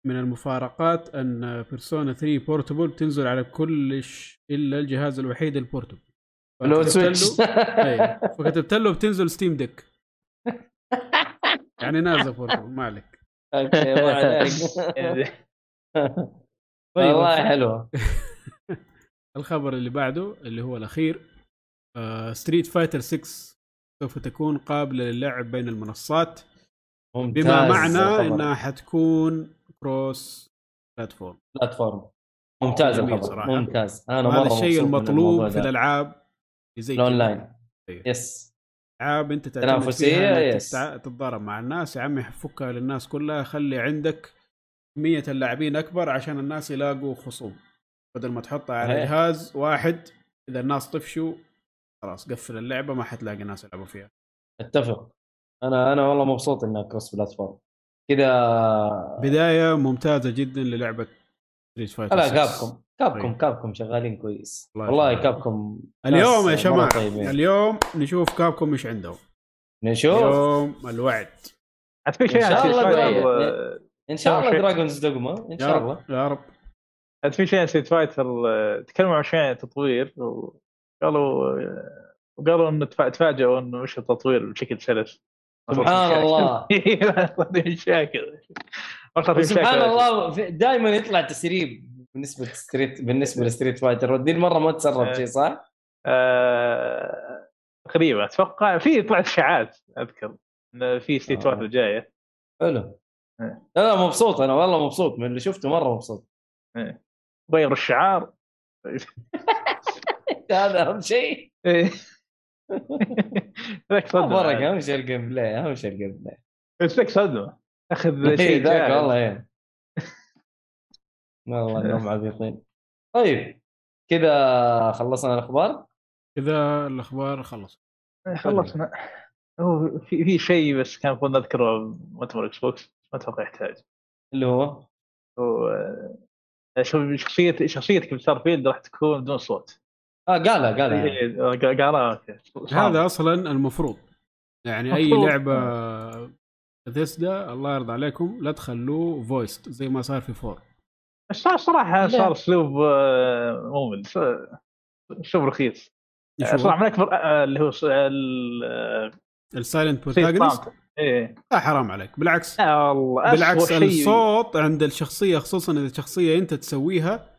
من المفارقات أن بيرسونا 3 بورتبل تنزل على كل ش... إلا الجهاز الوحيد البورتبل. لو Switch. فكتبت له بتنزل Steam Deck يعني نازل portable ما عليك. okay ما عليك طيب والله حلوة الخبر اللي بعده اللي هو الأخير Street Fighter 6 سوف تكون قابلة للعب بين المنصات ممتاز بما معنى. إنها حتكون cross platform platform ممتاز الخبر صراحة. ممتاز أنا مرة الشيء من الموضوع المطلوب في. الألعاب زي. ال online. Yes ألعاب أنت إنك yes. تتضارب مع الناس. يا عمي فكها للناس كلها. خلي عندك كمية اللاعبين أكبر عشان الناس يلاقوا خصوم. بدل ما تحطها على. جهاز واحد إذا الناس طفشوا خلاص قفل اللعبة ما حتلاقي ناس يلعبوا فيها. أتفق. أنا أنا والله مبسوط انها cross platform. كذا بداية ممتازة جدا للعبة Street Fighter لا 6. Capcom Capcom طيب. Capcom شغالين كويس. الله والله. Capcom اليوم يا شباب. اليوم نشوف Capcom إيش عندهم. نشوف. اليوم الوعد. عاد في شيء إن شاء الله إن شاء الله. Dragon's Dogma إن شاء الله رب يا رب. عاد في شيء عن Street Fighter تكلموا عن شيء عن التطوير وقالوا وقالوا إنه تفا- تفاجئوا إنه إيش التطوير بشكل سلس. سبحان الله. شاكر سبحان. الله دائما يطلع تسريب بالنسبة ل Street بالنسبة ل Street Fighter ودي المرة ما تسرب إيه. شيء صح؟ آه، أتوقع في طلعت إشاعات أذكر. في State آه. واحدة جاية. حلو. إيه. لا مبسوط. أنا والله مبسوط. من اللي شفته مرة مبسوط. غيروا الشعار. هذا أهم شيء. إيه. ذاك صدمة. أهم شيء ال gameplay أهم شيء ال gameplay ذاك صدمة. أخذ إيه، شيء ذاك. والله إيه. والله انهم عبيطين. طيب كذا خلصنا الأخبار؟ كذا الأخبار خلص خلصنا. هو في في شيء بس كان المفروض نذكره مؤتمر Xbox ما أتوقع يحتاج. اللي هو؟ هو آه، شوف شخصية شخصيتك ب Starfield راح تكون بدون صوت. آه قالها قالها. إيه، قال قالها okay. هذا أصلا المفروض. يعني أي مفروض. لعبة بثيسدا الله يرضى عليكم لا تخلوه voiced زي ما صار في Four صار صراحة لا. صار أسلوب آه، ممل صار- أسلوب رخيص. شو صراحة من أكبر آه، اللي هو آه، ال silent protagonist. إيه. لا حرام عليك. بالعكس. يا الله بالعكس. الصوت عند الشخصية خصوصا إذا شخصية أنت تسويها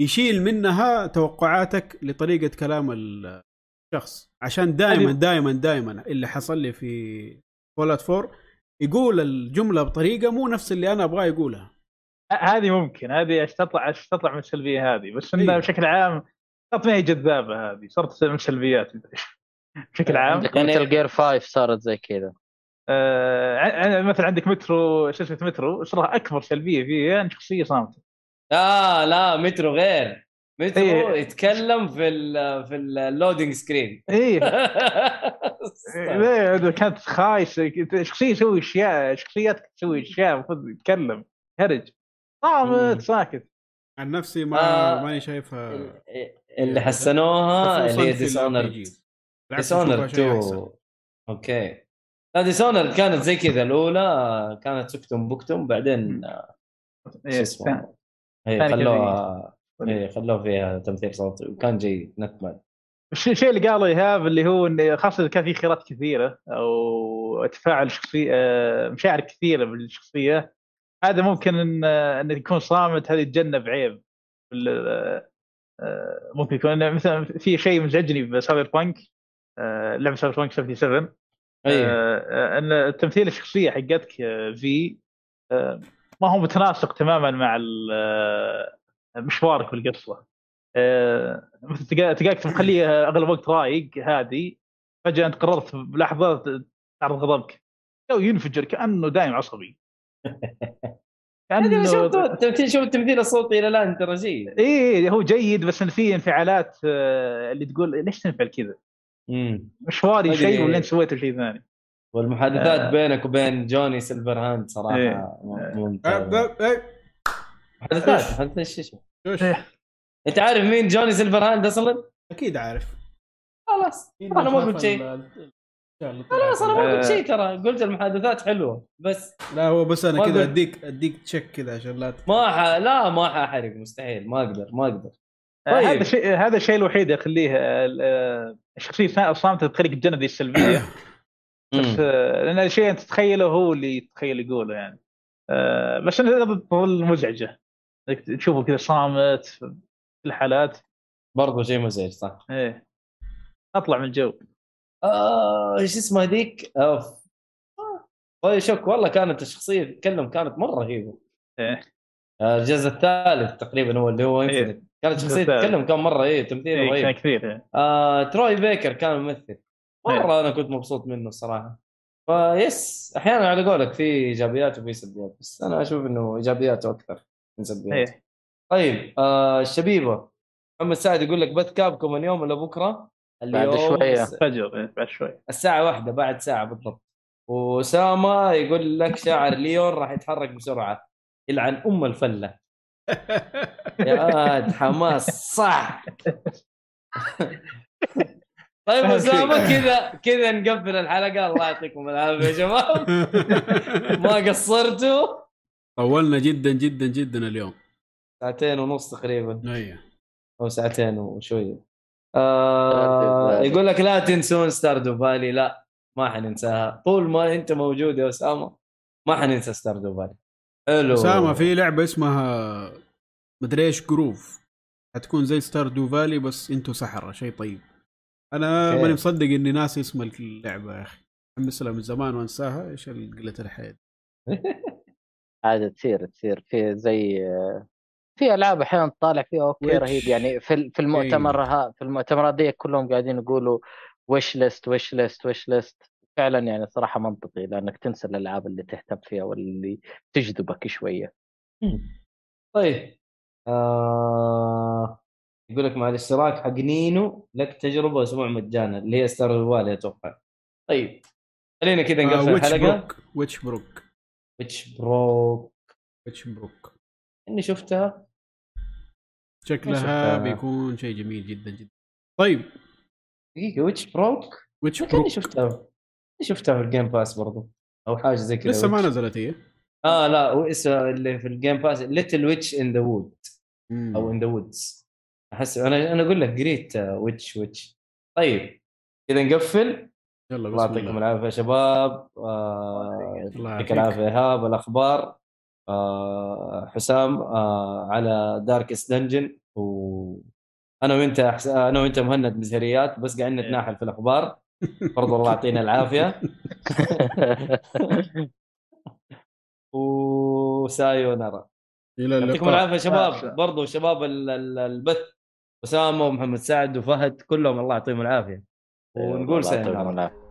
يشيل منها توقعاتك لطريقة كلام الشخص. عشان دائما هذه- دائما دائما اللي حصل لي في فولات 4 يقول الجملة بطريقة مو نفس اللي أنا أبغاه يقولها. هذه ممكن هذه إيش تطلع إيش تطلع من السلبية هذه بس انه إيه. بشكل عام صارت ما هي جذابة هذه صارت من السلبيات بشكل عام. عندك يعني- مثل جير 5 صارت زي كذا. آه مثلا عندك مترو شو اسمه مترو صراحة أكبر سلبية فيها ان شخصية صامتة. لا لا مترو غير. مترو إيه. يتكلم في ال في ال loading screen إيه. ليه كانت خايسة. شخصية تسوي أشياء شخصياتك تسوي أشياء المفروض تتكلم هرج. صامت ساكت. عن نفسي ما آه، ماني شايفها. اللي حسنوها اللي هي شيء أحسن. 2 okay. لا Dishonored كانت زي كذا الأولى. كانت سكتم بكتم بعدين شو إيه، اسمه؟ ثاني. كذا خلوها هي خلوها فيها تمثيل صوتي وكان جيد نتمان الشيء الشيء اللي قاله إيهاب اللي هو انه خاصة اذا كان في خيارات كثيرة أو تفاعل شخصيه آه، مشاعر كثيرة بالشخصية. هذا ممكن إن آه، انه يكون صامت هذا يتجنب عيب بال- آه، ممكن يكون مثلا في شيء مزعجني ب Cyberpunk آه، لعبة Cyberpunk 77 اي آه، آه، إن تمثيل الشخصية حقتك آه، في آه، ما هو متناسق تماما مع ال- آه، مشوارك بالقصة آه، مثل تلقى- تلقاك مخليه أغلب وقت رايق هادي فجأة أنت قررت بلحظة تعرض غضبك أو ينفجر كأنه دايم عصبي هذا شوف كانه التمثيل شوف التمثيل الصوتي إلى الآن ترى جيد إيه هو جيد بس انه في انفعالات آه، اللي تقول ليش تنفعل كذا؟ مشواري شيء. ولا أنت سويته شيء ثاني والمحادثات آه. بينك وبين Johnny Silverhand صراحة إيه. ممتازه أه. محادثات محادثات إيش اسمه وش؟ إيه. أنت عارف مين Johnny Silverhand أصلا؟ أكيد عارف خلاص أنا ما قلت شيء خلاص أنا ما قلت آه. شيء ترى قلت المحادثات حلوة بس لا هو بس أنا كذا. أديك أديك check كذا عشان لا ما ح... لا ما حاحرق مستحيل ما أقدر ما أقدر آه، طيب. هذا الشيء هذا الشيء الوحيد يخليه آه، آه، الشخصيه الصامته تخليك تتجنب ذي السلبيه بس. آه، لأن الشيء أنت تتخيله هو اللي يتخيل يقوله يعني آه، بس انها تظل مزعجه تشوفه كذا صامت في الحالات. برضو شيء مزعج صح. إيه. أطلع من الجو. آه إيش اسمها ذيك؟ أوف. بايو شوك والله كانت الشخصية تتكلم كانت مرة رهيبة. إيه. آه، الجزء الثالث تقريبا هو اللي هو إيه. كانت شخصية. تتكلم كان مرة إيه تمثيل إيه، كان رهيب كثير إيه. آه، تروي بيكر كان ممثل. مرة أنا كنت مبسوط منه الصراحة. فيس أحيانا على قولك في إيجابيات وفي سلبيات بس أنا أشوف إنه إيجابياته أكثر. من سلبياته إيه. طيب آه الشبيبه محمد سعد يقول لك بث كابكم اليوم ولا بكرة؟ بعد اليوم شوية. الس- فجر إيه، بعد شوي الساعة واحدة بعد ساعة بالضبط. وأسامة يقول لك شاعر ليون راح يتحرك بسرعة. يلعن أم الفلة. يا واد حماس صح طيب. أسامة كذا كذا نقفل الحلقة. الله يعطيكم العافية يا شباب ما قصرتوا؟ طولنا جدا جدا جدا اليوم. ساعتين ونص تقريبا. أيوه. أو ساعتين وشوية آه يقول لك لا تنسون ستاردو فالي لا ما حننساها. طول ما أنت موجود يا أسامة ما حننسى Stardew Valley حلو. أسامة في لعبة اسمها مدري إيش Grove. حتكون زي Stardew Valley بس أنتو سحرة شيء طيب. أنا. ماني مصدق إني ناسي اسم اللعبة يا أخي. متحمس لها من زمان وأنساها. إيش قلة الحياة؟ عادة تصير تصير في زي في ألعاب أحيانا تطالع فيها okay رهيب. يعني في في المؤتمر ها في المؤتمرات دي كلهم قاعدين يقولوا wishlist wishlist wishlist فعلا يعني صراحة منطقي لأنك تنسى الألعاب اللي تهتم فيها واللي تجذبك شوية. طيب. آه... يقول لك مع الاشتراك حق نينو لك تجربة أسبوع مجانا اللي هي Stardew Valley أتوقع. طيب خلينا كذا نقفل Witch الحلقة. brook Witchbrook Witchbro Witchbrook إني شفتها. شكلها. بيكون شيء جميل جدا جدا. طيب. دقيقة Witchbrook Witchbrook شفتها؟ شفتها في ال Game Pass برضو. أو حاجة زي كذا لسه ما. نزلت هي؟ آه لا هو اسمه اللي في ال Game Pass Little Witch in the Wood. أو in the Woods أحس أنا أنا أقول لك قريت Witch Witch طيب كذا نقفل. يلا الله يعطيكم العافية يا شباب. آه، الله يعطيك. العافية. ايهاب الاخبار آه، حسام آه، على داركس دنجن وأنا وأنت أحس... أنا وأنت مهند مزهريات بس قاعدين نتناحل في الأخبار. برضو الله يعطينا العافية. وسايو نرى إلى يعطيكم العافية يا شباب. عافية. برضو شباب ال- ال- البث. اسامه ومحمد سعد وفهد كلهم الله يعطيهم العافية. ونقول الله يعطيكم سايو العافية.